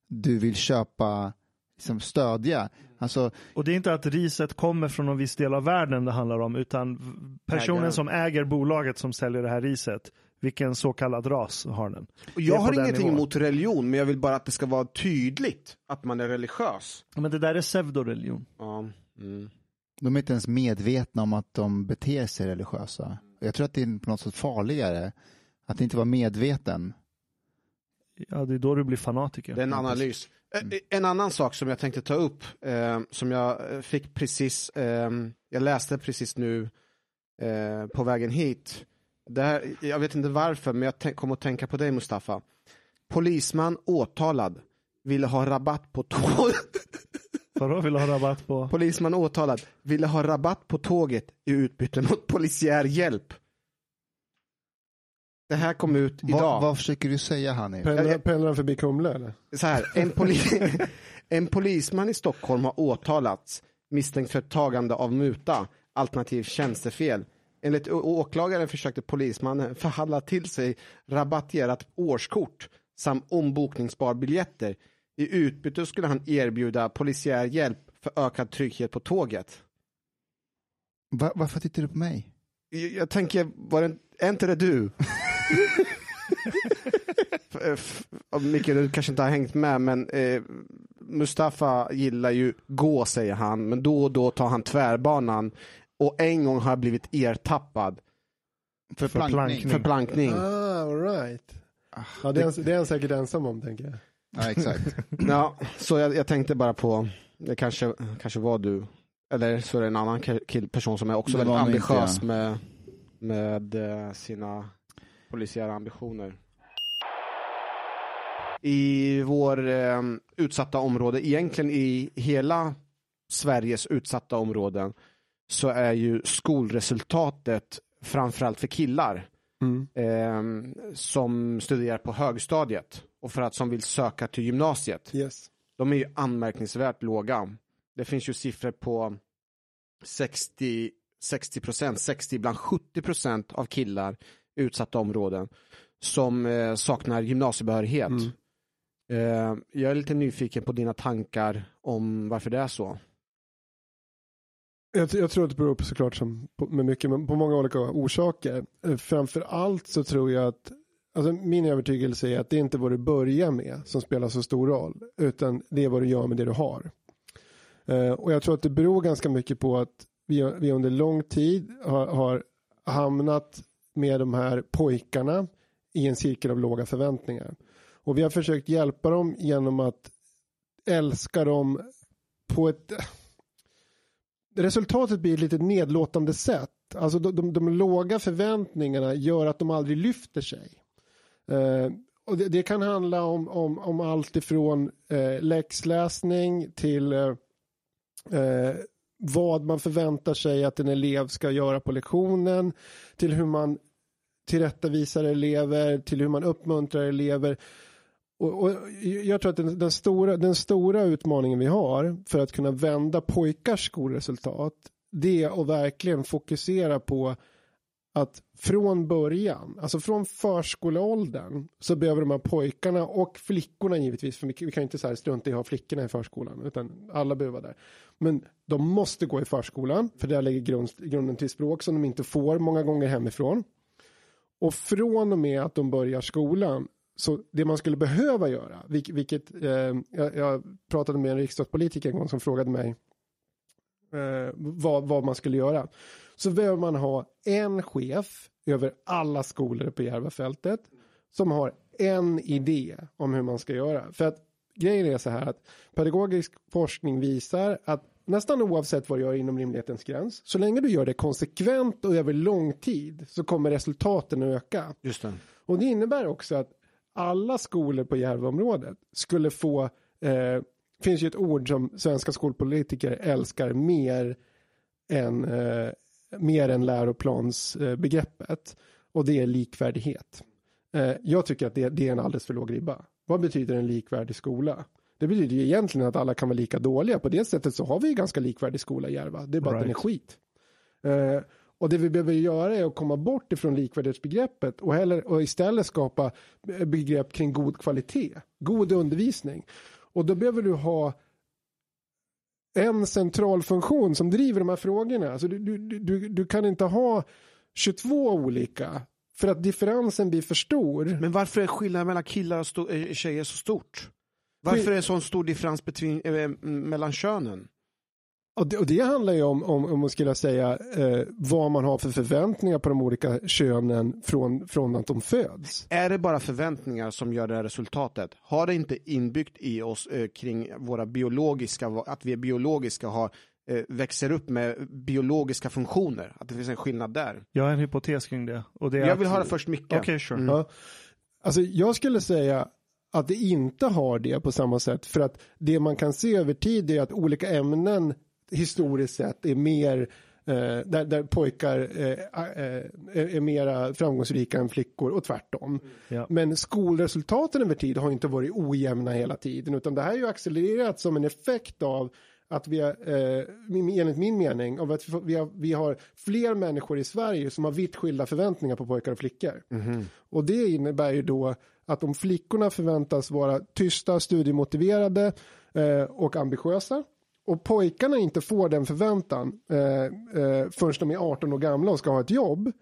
du vill köpa, liksom stödja. Alltså, Och det är inte att riset kommer från någon viss del av världen det handlar om, utan personen Ägaren. som äger bolaget som säljer det här riset, vilken så kallad ras har den? Och jag har ingenting nivån. emot religion, men jag vill bara att det ska vara tydligt att man är religiös. Men det där är pseudoreligion. Ja. Mm. de är inte ens medvetna om att de beter sig religiösa. Jag tror att det är på något sätt farligare att inte vara medveten. Ja, det är då du blir fanatiker. Det är en analys. Eh, En annan sak som jag tänkte ta upp, eh, som jag eh, fick precis, eh, jag läste precis nu eh, på vägen hit. Det här, jag vet inte varför, men jag kom att tänka på dig Mustafa. Polisman åtalad ville ha rabatt på tåg. Vadå, vill du ha rabatt på? Polisman åtalad ville ha rabatt på tåget i utbyte mot polisiär hjälp. Det här kom ut idag. Vad, vad försöker du säga Hanif? Pendlar, pendlar han förbi Kumla eller? så här, en, poli- en polisman i Stockholm har åtalats misstänkt för tagande av muta, alternativ tjänstefel. Enligt åklagaren försökte polismannen förhandla till sig rabatterat årskort samt ombokningsbar biljetter. I utbyte skulle han erbjuda polisiär hjälp för ökad trygghet på tåget. Va, varför tittar du på mig? Jag, jag tänker, var det, är inte det du? Micke, du kanske inte har hängt med, men eh, Mustafa gillar ju gå, säger han, men då och då tar han tvärbanan. Och en gång har jag blivit ertappad För, För plankning. plankning. för plankning. Ah, all right. Ja, det, är han, det är han säkert ensam om tänker jag. Ja, exakt. Ja, så jag, jag tänkte bara på, det kanske, kanske var du, eller så är det en annan kill, person som är också Det väldigt nog inte ambitiös jag. med, med eh, sina polisiära ambitioner. I vår eh, utsatta område, egentligen i hela Sveriges utsatta områden, så är ju skolresultatet framförallt för killar eh, som studerar på högstadiet och för att som vill söka till gymnasiet. Yes. De är ju anmärkningsvärt låga. Det finns ju siffror på 60, 60 procent, 60, ibland 70 procent av killar i utsatta områden som eh, saknar gymnasiebehörighet. Eh, jag är lite nyfiken på dina tankar om varför det är så. Jag, jag tror att det beror på såklart som, på, med mycket, men på många olika orsaker. Eh, framför allt så tror jag att Alltså min övertygelse är att det är inte vad du börjar med som spelar så stor roll, utan det är vad du gör med det du har. Eh, och jag tror att det beror ganska mycket på att vi, vi under lång tid har, har hamnat med de här pojkarna i en cirkel av låga förväntningar. Och vi har försökt hjälpa dem genom att älska dem på ett resultatet blir ett lite nedlåtande sätt. Alltså de, de, de låga förväntningarna gör att de aldrig lyfter sig. Eh, och det, det, kan handla om, om, om allt ifrån eh, läxläsning till eh, eh, vad man förväntar sig att en elev ska göra på lektionen, till hur man tillrättavisar elever, till hur man uppmuntrar elever. Och, och jag tror att den, den, stora, den stora utmaningen vi har för att kunna vända pojkars skolresultat, det är att verkligen fokusera på att från början, alltså från förskoleåldern så behöver de här pojkarna och flickorna givetvis, för vi kan inte så här strunta i att ha flickorna i förskolan, utan alla behöver vara där. Men de måste gå i förskolan, för där lägger grund, grunden till språk som de inte får många gånger hemifrån. Och från och med att de börjar skolan, så det man skulle behöva göra, vilket eh, jag, jag, pratade med en riksdagspolitiker en gång som frågade mig eh, vad, vad man skulle göra så behöver man ha en chef över alla skolor på Järvafältet som har en idé om hur man ska göra. För att grejen är så här att pedagogisk forskning visar att nästan oavsett vad du gör inom rimlighetens gräns, så länge du gör det konsekvent och över lång tid så kommer resultaten att öka. Just det. Och det innebär också att alla skolor på Järvaområdet skulle få, eh, finns ju ett ord som svenska skolpolitiker älskar mer än, eh, mer än läroplansbegreppet och det är likvärdighet. Eh, jag tycker att det, det är en alldeles för låg ribba. Vad betyder en likvärdig skola? Det betyder ju egentligen att alla kan vara lika dåliga. På det sättet så har vi ganska likvärdig skola i Järva. Det är bara right. att den är skit. Eh, och det vi behöver göra är att komma bort ifrån likvärdighetsbegreppet och, heller, och istället skapa begrepp kring god kvalitet, god undervisning. Och då behöver du ha en central funktion som driver de här frågorna. Alltså du, du, du, du kan inte ha 22 olika för att differensen blir för stor. Men varför är skillnaden mellan killar och eh, tjejer så stort? Varför är det så stor differens between, äh, mellan könen? Och det, och det, handlar ju om, om, om man skulle säga, eh, vad man har för förväntningar på de olika könen från, från att de föds. Är det bara förväntningar som gör det här resultatet? Har det inte inbyggt i oss eh, kring våra biologiska, att vi är biologiska har eh, växer upp med biologiska funktioner? Att det finns en skillnad där? Jag har en hypotes kring det. Och det jag att... vill höra först Micke. Okay, sure. Mm. Ja. Alltså, jag skulle säga att det inte har det på samma sätt. För att det man kan se över tid är att olika ämnen historiskt sett är mer Eh, där, där pojkar eh, eh, är mera framgångsrika än flickor och tvärtom. Ja. Men skolresultaten över tid har inte varit ojämna hela tiden utan det här är ju accelererat som en effekt av att vi, har, eh, enligt min mening, av att vi har, vi har fler människor i Sverige som har vitt skilda förväntningar på pojkar och flickor. Mm. Och det innebär ju då att om flickorna förväntas vara tysta, studiemotiverade eh, och ambitiösa och pojkarna inte får den förväntan eh, eh, förrän de är 18 år gamla och ska ha ett jobb.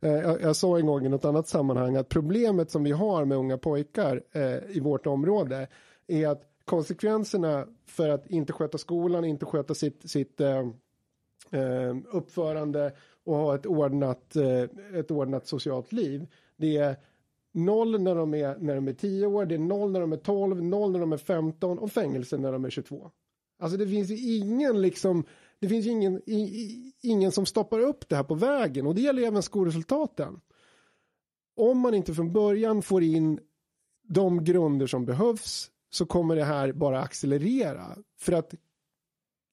Eh, jag, jag, sa en gång i något annat sammanhang att problemet som vi har med unga pojkar eh, i vårt område är att konsekvenserna för att inte sköta skolan, inte sköta sitt, sitt eh, eh uppförande och ha ett ordnat, eh, ett ordnat socialt liv. Det är noll när de är, när de är 10 år, det är noll när de är 12, noll när de är 15 och fängelse när de är 22. Alltså det finns ju ingen liksom, det finns ju ingen, i, ingen som stoppar upp det här på vägen och det gäller även skolresultaten. Om man inte från början får in de grunder som behövs så kommer det här bara accelerera. För att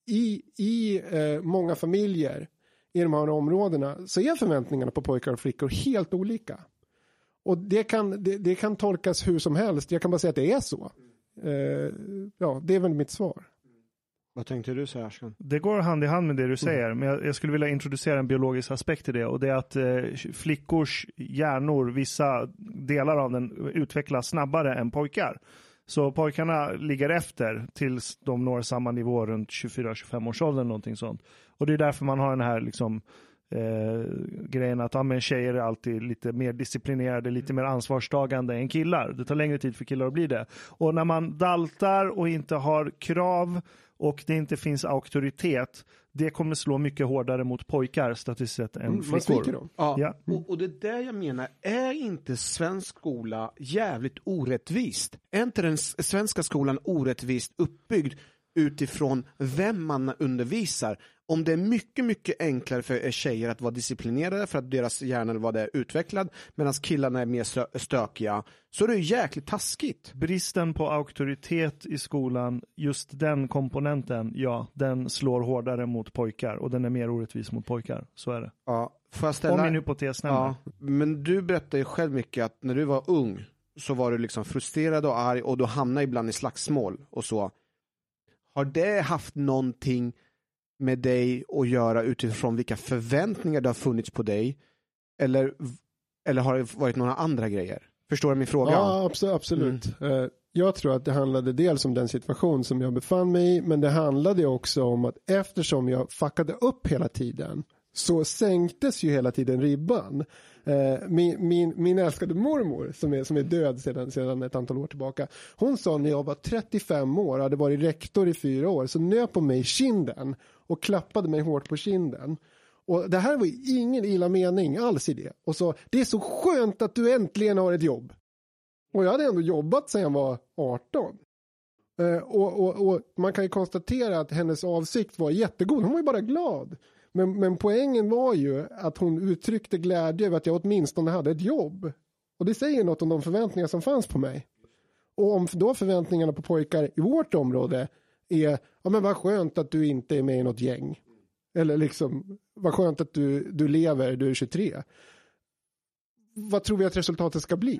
i, i eh, många familjer i de här områdena så är förväntningarna på pojkar och flickor helt olika. Och det kan, det, det kan tolkas hur som helst, jag kan bara säga att det är så. Eh, ja, det är väl mitt svar. Vad tänkte du säga Ashkan? Det går hand i hand med det du säger, mm. men jag, jag, skulle vilja introducera en biologisk aspekt i det och det är att eh, flickors hjärnor, vissa delar av den utvecklas snabbare än pojkar. Så pojkarna ligger efter tills de når samma nivå runt 24-25 års ålder. Någonting sånt. Och det är därför man har den här liksom, eh, grejen att ah, men tjejer är alltid lite mer disciplinerade, lite mer ansvarstagande än killar. Det tar längre tid för killar att bli det. Och när man daltar och inte har krav och det inte finns auktoritet, det kommer slå mycket hårdare mot pojkar statistiskt sett än Mm, flickor. Ja, Ja. Och, och det är där jag menar, är inte svensk skola jävligt orättvist? Är inte den svenska skolan orättvist uppbyggd utifrån vem man undervisar? Om det är mycket, mycket enklare för tjejer att vara disciplinerade för att deras hjärnor var där utvecklad medan killarna är mer stö- stökiga, så är det ju jäkligt taskigt. Bristen på auktoritet i skolan, just den komponenten, ja, den slår hårdare mot pojkar och den är mer orättvis mot pojkar. Så är det. Ja, får jag ställa... Om min hypotes stämmer. Ja, men du berättade ju själv mycket att när du var ung så var du liksom frustrerad och arg och du hamnade ibland i slagsmål och så. Har det haft någonting med dig att göra utifrån vilka förväntningar det har funnits på dig? Eller, eller har det varit några andra grejer? Förstår du min fråga? Ja, abso- absolut. Eh, Jag tror att det handlade dels om den situation som jag befann mig i, men det handlade också om att eftersom jag fuckade upp hela tiden så sänktes ju hela tiden ribban. Eh, min, min, min älskade mormor som är, som är död sedan, sedan ett antal år tillbaka. Hon sa när jag var 35 år och hade varit rektor i fyra år så nöp hon mig i kinden och klappade mig hårt på kinden. Och det här var ju ingen illa mening alls i det. Och så, det är så skönt att du äntligen har ett jobb. Och jag hade ändå jobbat sedan jag var 18. Eh, och, och, och man kan ju konstatera att hennes avsikt var jättegod. Hon var ju bara glad. Men, men poängen var ju att hon uttryckte glädje över att jag åtminstone hade ett jobb. Och det säger något om de förväntningar som fanns på mig. Och om då förväntningarna på pojkar i vårt område är, ja men vad skönt att du inte är med i något gäng. Eller liksom, vad skönt att du, du lever, du är 23. Vad tror vi att resultatet ska bli?